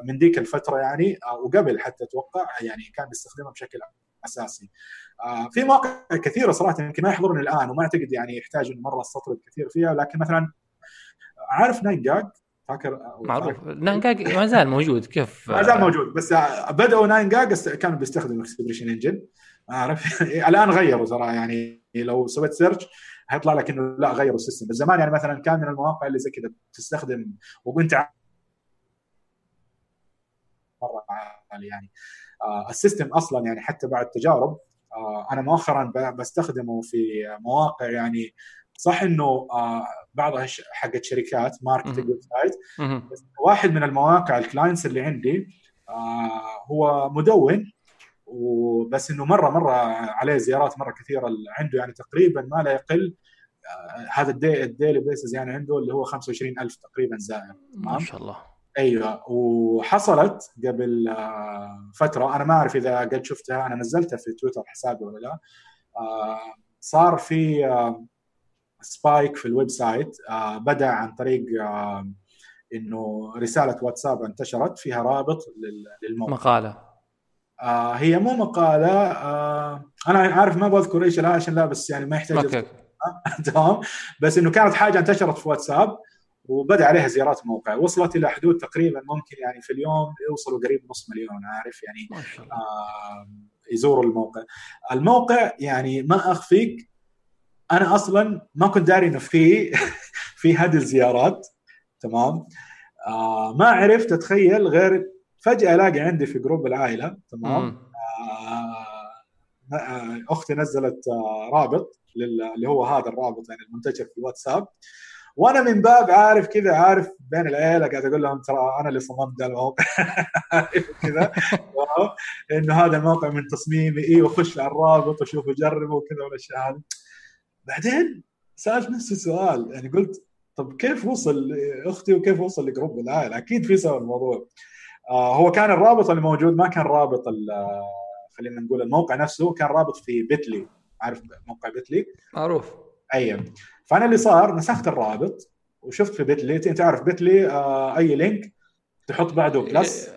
من ذيك الفترة يعني وقبل حتى أتوقع يعني كان بيستخدمها بشكل أساسي. في مواقع كثيرة صراحة يمكن ما يحضرني الآن وما أعتقد يعني يحتاج إنه مرة استطرد كثير فيها لكن مثلا عارف 9GAG فاكر معروف. 9GAG ما زال موجود كيف؟ ما زال موجود بس بدأوا 9GAG كانوا بيستخدموا ExpressionEngine عارف؟ الآن غيروا صراحة يعني لو سويت search هيطلع لك إنه لا غيروا ال system. بس زمان يعني مثلا كان من المواقع اللي زي كذا تستخدم وأنت مرة عالي يعني. آه ال system أصلا يعني حتى بعد تجارب آه أنا مؤخرا بستخدمه في مواقع يعني صح إنه آه بعضها حقت شركات marketing website بس واحد من المواقع ال clients اللي عندي آه هو مدون وبس إنه مرة مرة عليه زيارات مرة كثيرة عنده يعني تقريبا ما لا يقل آه هذا ال daily ال daily basis يعني عنده اللي هو 25000 تقريبا زائر ما شاء الله. أيوه. وحصلت قبل آه فترة أنا ما أعرف إذا قد شفتها أنا نزلتها في تويتر حسابي ولا لا. آه صار في آه spike في ال website آه بدأ عن طريق آه إنه رسالة واتساب انتشرت فيها رابط للموقع. مقالة. آه هي مو مقالة آه أنا عارف ما بذكر إيش لا عشان لا بس يعني ما يحتاج تمام. بس إنه كانت حاجة انتشرت في واتساب. وبدأ عليها زيارات موقع. وصلت إلى حدود تقريبا ممكن يعني في اليوم يوصلوا قريب نص مليون عارف؟ يعني. آه يزوروا الموقع. الموقع يعني ما أخفيك أنا أصلا ما كنت داري إنه في في هذه الزيارات تمام؟ آه ما عرفت أتخيل غير فجأة ألاقي عندي في جروب العائلة تمام؟ آه أختي نزلت آه رابط اللي هو هذا الرابط يعني المنتشر في الواتساب. وأنا من باب عارف كذا عارف بين العيلة قاعد أقول لهم ترى أنا اللي صممت ذا الموقع. كذا. إنه هذا الموقع من تصميمي. أيوه خش على الرابط وشوف وجربه وكذا والأشياء هذه. بعدين سألت نفسي سؤال يعني قلت طب كيف وصل أختي وكيف وصل ل group العائلة؟ أكيد في سبب الموضوع. آه هو كان الرابط اللي موجود ما كان رابط خلينا نقول الموقع نفسه كان رابط في Bitly. عارف موقع Bitly؟ معروف. أيوه. فأنا اللي صار نسخت الرابط وشفت في Bitly أنت عارف Bitly آه أي link تحط بعده plus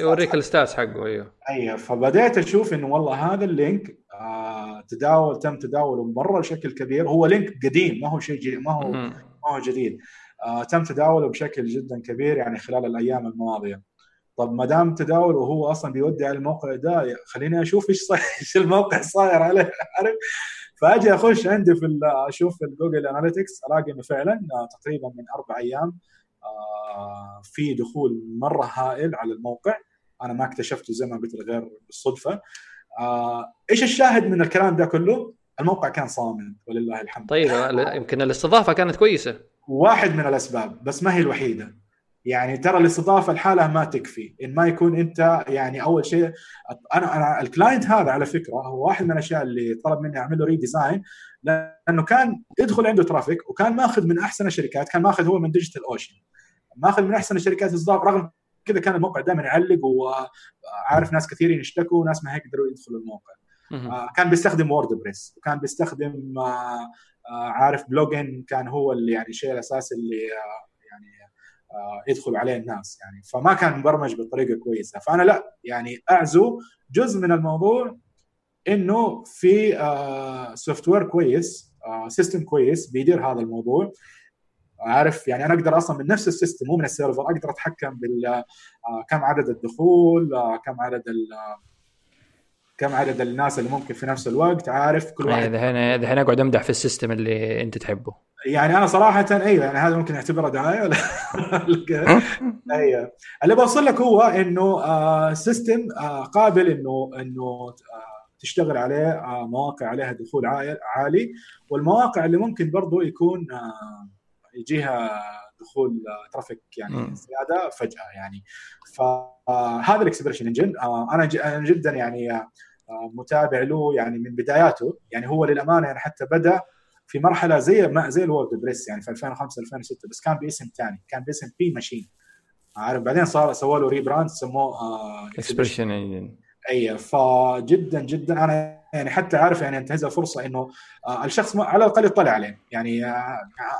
يوريك ال stats حقه أيوه. أيوه. فبديت أشوف إنه والله هذا ال link آه تداول تم تداوله مرة بشكل كبير. هو link قديم ما هو شيء ما هو ما هو جديد. آه تم تداوله بشكل جدا كبير يعني خلال الأيام الماضية. طب ما دام تداول وهو أصلا بيودي على الموقع ده خليني أشوف إيش صاير إيش الموقع صاير عليه. عارف؟ فأجي أخش عندي في أشوف في ال Google Analytics ألاقي انه فعلا تقريبا من أربع أيام في دخول مرة هائل على الموقع. أنا ما اكتشفته زي ما قلت غير بالصدفة. إيش الشاهد من الكلام ده كله؟ الموقع كان صامد ولله الحمد. طيب يمكن الاستضافة كانت كويسة. واحد من الأسباب بس ما هي الوحيدة. يعني ترى الاستضافة لحالها ما تكفي إن ما يكون أنت يعني أول شيء أنا أنا ال client هذا على فكرة هو واحد من الأشياء اللي طلب مني اعمل له redesign لأنه كان يدخل عنده traffic وكان ماخذ من أحسن الشركات كان ماخذ هو من DigitalOcean ماخذ من أحسن الشركات الإصدار رغم كذا كان الموقع دائما يعلق وعارف ناس كثيرين يشتكوا وناس ما يقدروا يدخلوا الموقع. آه كان بيستخدم WordPress وكان بيستخدم آه آه عارف plugin كان هو اللي يعني الشيء الأساسي اللي يدخل عليه الناس يعني. فما كان مبرمج بطريقة كويسة. فأنا لا يعني أعزو جزء من الموضوع إنه في software كويس system كويس بيدير هذا الموضوع. عارف يعني أنا أقدر أصلا من نفس ال system مو من ال server أقدر أتحكم بال كم عدد الدخول كم عدد كم عدد الناس اللي ممكن في نفس الوقت عارف كل واحد. دحين دحين أقعد أمدح في ال system اللي أنت تحبه. يعني أنا صراحة أيوه يعني هذا ممكن نعتبره دعاية ولا أيوه اللي بوصل لك هو إنه آه system آه قابل انه إنه آه تشتغل عليه مواقع عليها دخول عالي. والمواقع اللي ممكن برضو يكون يجيها دخول traffic يعني زيادة فجأة يعني. فهذا ال ExpressionEngine. أنا أنا جدا يعني متابع له يعني من بداياته. يعني هو للأمانة يعني حتى بدأ في مرحلة زي ما زي ال WordPress يعني في 2005 2006 بس كان باسم ثاني كان باسم pMachine عارف؟ بعدين صار سووا له rebrand سموه ExpressionEngine اي فجدا جدا أنا يعني حتى عارف يعني انتهزها فرصة إنه آه الشخص على الأقل يطلع عليه. يعني آه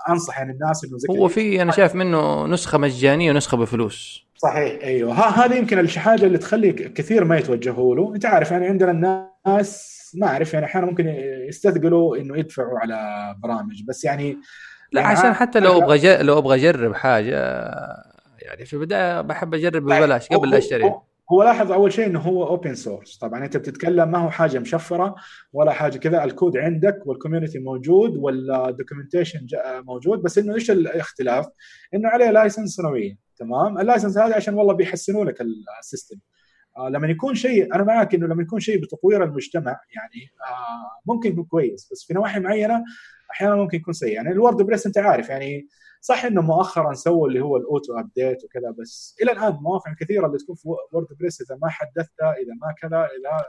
أنصح يعني الناس إنه هو في أنا شايف منه نسخة مجانية ونسخة بفلوس. صحيح. أيوه. هذه يمكن الحاجة اللي تخلي كثير ما يتوجهوا له. أنت عارف يعني عندنا الناس ما أعرف يعني أحيانا ممكن يستثقلوا إنه يدفعوا على برامج. بس يعني لا يعني عشان حتى لو أبغى لو أبغى أجرب حاجة يعني في البداية بحب أجرب ببلاش قبل لا أشتري. هو لاحظ أول شيء إنه هو open source طبعا أنت بتتكلم ما هو حاجة مشفرة ولا حاجة كذا الكود عندك وال community موجود وال documentation موجود بس إنه إيش الاختلاف؟ إنه عليه license سنويه تمام؟ ال license هذا عشان والله بيحسنوا لك ال system آه لما يكون شيء أنا معك إنه لما يكون شيء بتطوير المجتمع يعني آه ممكن يكون كويس بس في نواحي معينة أحيانا ممكن يكون سيء يعني ال WordPress أنت عارف يعني صح إنه مؤخرا سووا اللي هو ال auto update وكذا بس إلى الآن مواقع كثيرة اللي تكون في WordPress إذا ما حدثتها إذا ما كذا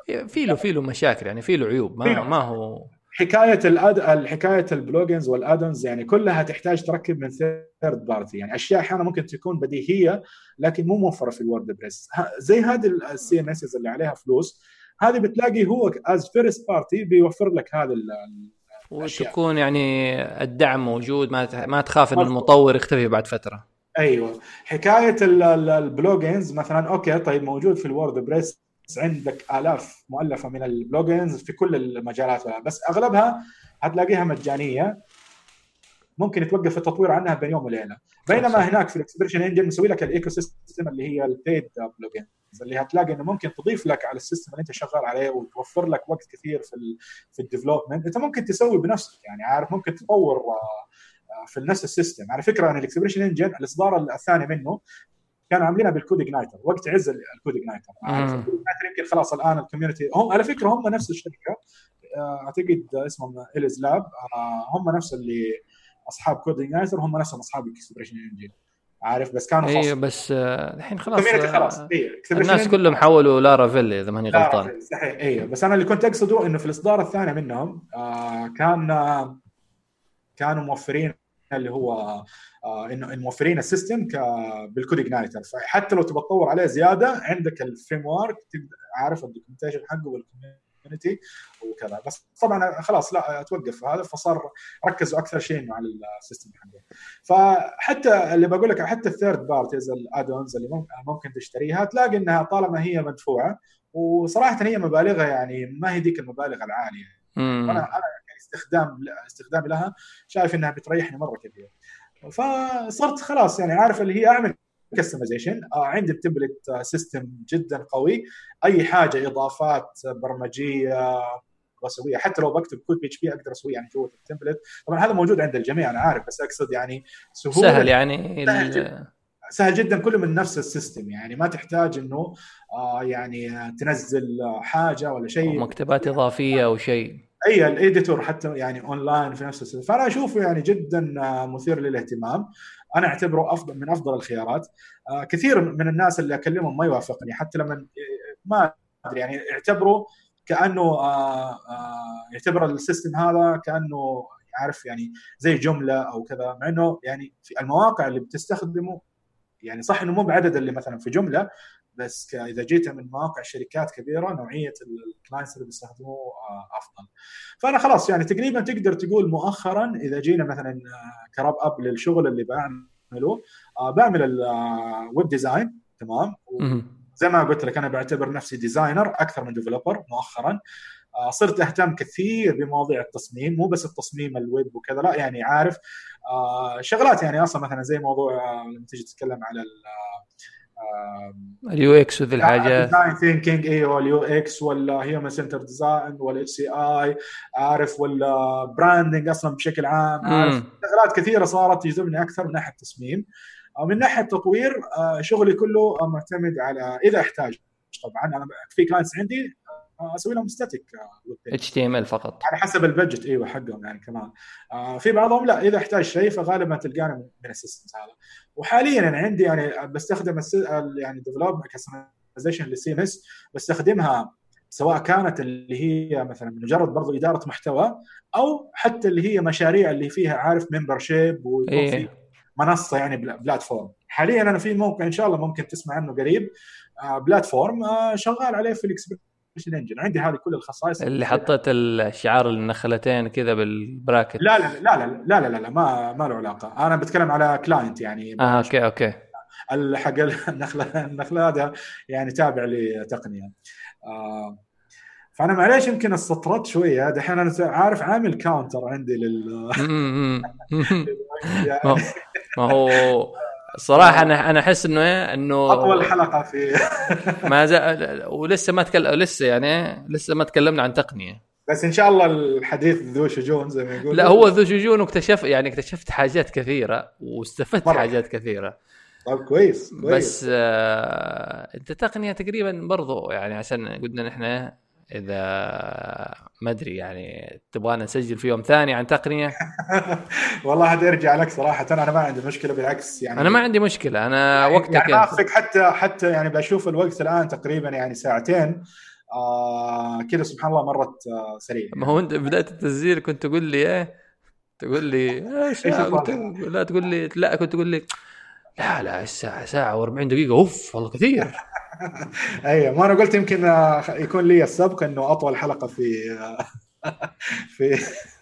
إذا في له في له مشاكل يعني في له عيوب ما, ما هو حكاية ال add حكاية ال plugins وال add-ons يعني كلها تحتاج تركب من third party يعني أشياء أحيانا ممكن تكون بديهية لكن مو موفرة في ال WordPress. زي هذه ال CMS اللي عليها فلوس هذه بتلاقي هو as first party بيوفر لك هذا وتكون يعني الدعم موجود ما ما تخاف إن المطور يختفي بعد فترة. أيوه. حكاية ال plugins مثلا okay طيب موجود في ال WordPress عندك آلاف مؤلفة من ال plugins في كل المجالات بس أغلبها هتلاقيها مجانية ممكن يتوقف التطوير عنها بين يوم وليلة. بينما هناك في ال ExpressionEngine مسوي لك ال ecosystem اللي هي ال paid plugin اللي هتلاقي إنه ممكن تضيف لك على ال system اللي أنت شغال عليه وتوفر لك وقت كثير في ال في ال development أنت ممكن تسوي بنفسك يعني عارف؟ ممكن تطور آه، في نفس ال system. على فكرة ان ال ExpressionEngine الإصدار الثاني منه كانوا عاملينها بال CodeIgniter وقت عز ال CodeIgniter يمكن خلاص الآن ال community هم على فكرة هم نفس الشركة. آه، أعتقد اسمهم EllisLab آه، هم نفس اللي أصحاب CodeIgniter هم نفسهم أصحاب ال ExpressionEngine عارف بس كانوا أيوه بس آه، الحين خلاص خلاص. إيه. الناس كلهم حولوا Laravel إذا ماني غلطان. صحيح أيوه بس أنا اللي كنت أقصده إنه في الإصدار الثاني منهم آه كان آه كانوا موفرين اللي هو آه إنه موفرين ال system بال CodeIgniter فحتى لو تبغى تطور عليه زيادة عندك ال framework عارف ال documentation حقه وال community community وكذا. بس طبعا خلاص لا توقف هذا فصار ركزوا أكثر شيء على ال system حقه. فحتى اللي بقول لك حتى ال third parties ال add-ons اللي ممكن تشتريها تلاقي إنها طالما هي مدفوعة. وصراحة هي مبالغها يعني ما هي ذيك المبالغ العالية. أنا أنا استخدام استخدامي لها شايف إنها بتريحني مرة كثير. فصرت خلاص يعني عارف اللي هي أعمل customization آه عندي ال template system جدا قوي. أي حاجة إضافات برمجية بسويها حتى لو بكتب كود PHP أقدر اسويه يعني جوه ال template. طبعا هذا موجود عند الجميع أنا عارف بس أقصد يعني سهولة. سهل يعني سهل جدا, سهل جدا كله من نفس ال system. يعني ما تحتاج إنه آه يعني تنزل حاجة ولا شيء. مكتبات إضافية أو شيء. أي ال editor حتى يعني اونلاين في نفس ال system. فأنا أشوفه يعني جدا آه، مثير للاهتمام. أنا اعتبره افضل من افضل الخيارات. آه كثير من الناس اللي اكلمهم ما يوافقني حتى لما ما ادري يعني يعتبروا كأنه آه آه يعتبر ال system هذا كأنه عارف يعني زي Joomla أو كذا مع إنه يعني في المواقع اللي بتستخدمه يعني صح إنه مو بعدد اللي مثلا في Joomla بس إذا جيت من مواقع شركات كبيرة نوعية ال clients اللي بيستخدموه أفضل. فأنا خلاص يعني تقريبا تقدر تقول مؤخرا إذا جينا مثلا ك wrap up للشغل اللي بعمله بعمل ال web design تمام؟ زي ما قلت لك أنا بعتبر نفسي designer أكثر من developer مؤخرا. آه، صرت أهتم كثير بمواضيع التصميم مو بس التصميم الويب وكذا لا يعني عارف آه، شغلات يعني أصلا مثلا زي موضوع آه، لما تيجي تتكلم على ال UX وذي الحاجات. design thinking أيوه ال UX ولا human center design ولا CI عارف ولا branding أصلا بشكل عام عارف شغلات كثيرة صارت تجذبني أكثر من ناحية التصميم. من ناحية التطوير شغلي كله معتمد على إذا أحتاج. طبعا أنا في clients عندي أسوي لهم ستاتيك اتش تي إم إل فقط. على حسب ال budget إيوه حقهم يعني كمان. آه في بعضهم لا إذا أحتاج شيء فغالبا تلقاني من ال systems هذا. وحاليا أنا عندي يعني بستخدم يعني development customization لل CMS بستخدمها سواء كانت اللي هي مثلا مجرد برضو إدارة محتوى أو حتى اللي هي مشاريع اللي فيها عارف membership إيه. منصة يعني platform حاليا أنا في موقع إن شاء الله ممكن تسمع عنه قريب آه platform آه شغال عليه في ال ExpressionEngine عندي هذه كل الخصائص. اللي حطيت الشعار النخلتين كذا بال bracket. لا لا لا لا لا لا لا, لا ما ما له علاقة. أنا بتكلم على client يعني. آه okay okay. حق النخلة النخلة هذا يعني تابع لتقنية. آه فأنا معليش يمكن استطردت شوية. دحين أنا عارف عامل counter عندي لل ما هو صراحة أنا أنا أحس إنه إيه إنه أطول حلقة في ما زال ولسه ما تكلم لسه يعني لسه ما تكلمنا عن تقنية. بس إن شاء الله الحديث ذو شجون زي ما يقول لا هو ذو شجون واكتشف يعني اكتشفت حاجات كثيرة واستفدت مرة. حاجات كثيرة. طيب كويس كويس. بس آه أنت تقنية تقريبا برضو يعني عشان قلنا نحن إذا ما أدري يعني تبغانا نسجل في يوم ثاني عن تقنية؟ والله هذا يرجع لك صراحة. أنا ما عندي مشكلة بالعكس يعني أنا ما عندي مشكلة. أنا يعني وقتك يعني ما حتى حتى يعني بشوف الوقت الآن تقريبا يعني ساعتين. آه كذا سبحان الله مرت آه سريع ما هو أنت بداية التسجيل كنت تقول لي إيه؟ تقول لي آه لا تقول لي لا كنت تقول لي لا لا الساعة ساعة و40 دقيقة. أوف والله كثير. أيوه ما أنا قلت يمكن آه، يكون لي السبق إنه أطول حلقة في آه، في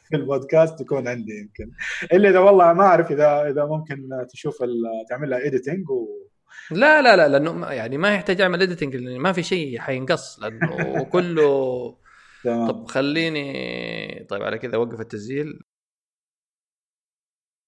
في البودكاست تكون عندي يمكن. إلا إذا والله ما أعرف إذا إذا ممكن تشوف تعمل لها editing و لا لا لا لأنه يعني ما يحتاج أعمل editing لأنه ما في شيء حينقص لأنه كله طب خليني طيب على كذا أوقف التسجيل.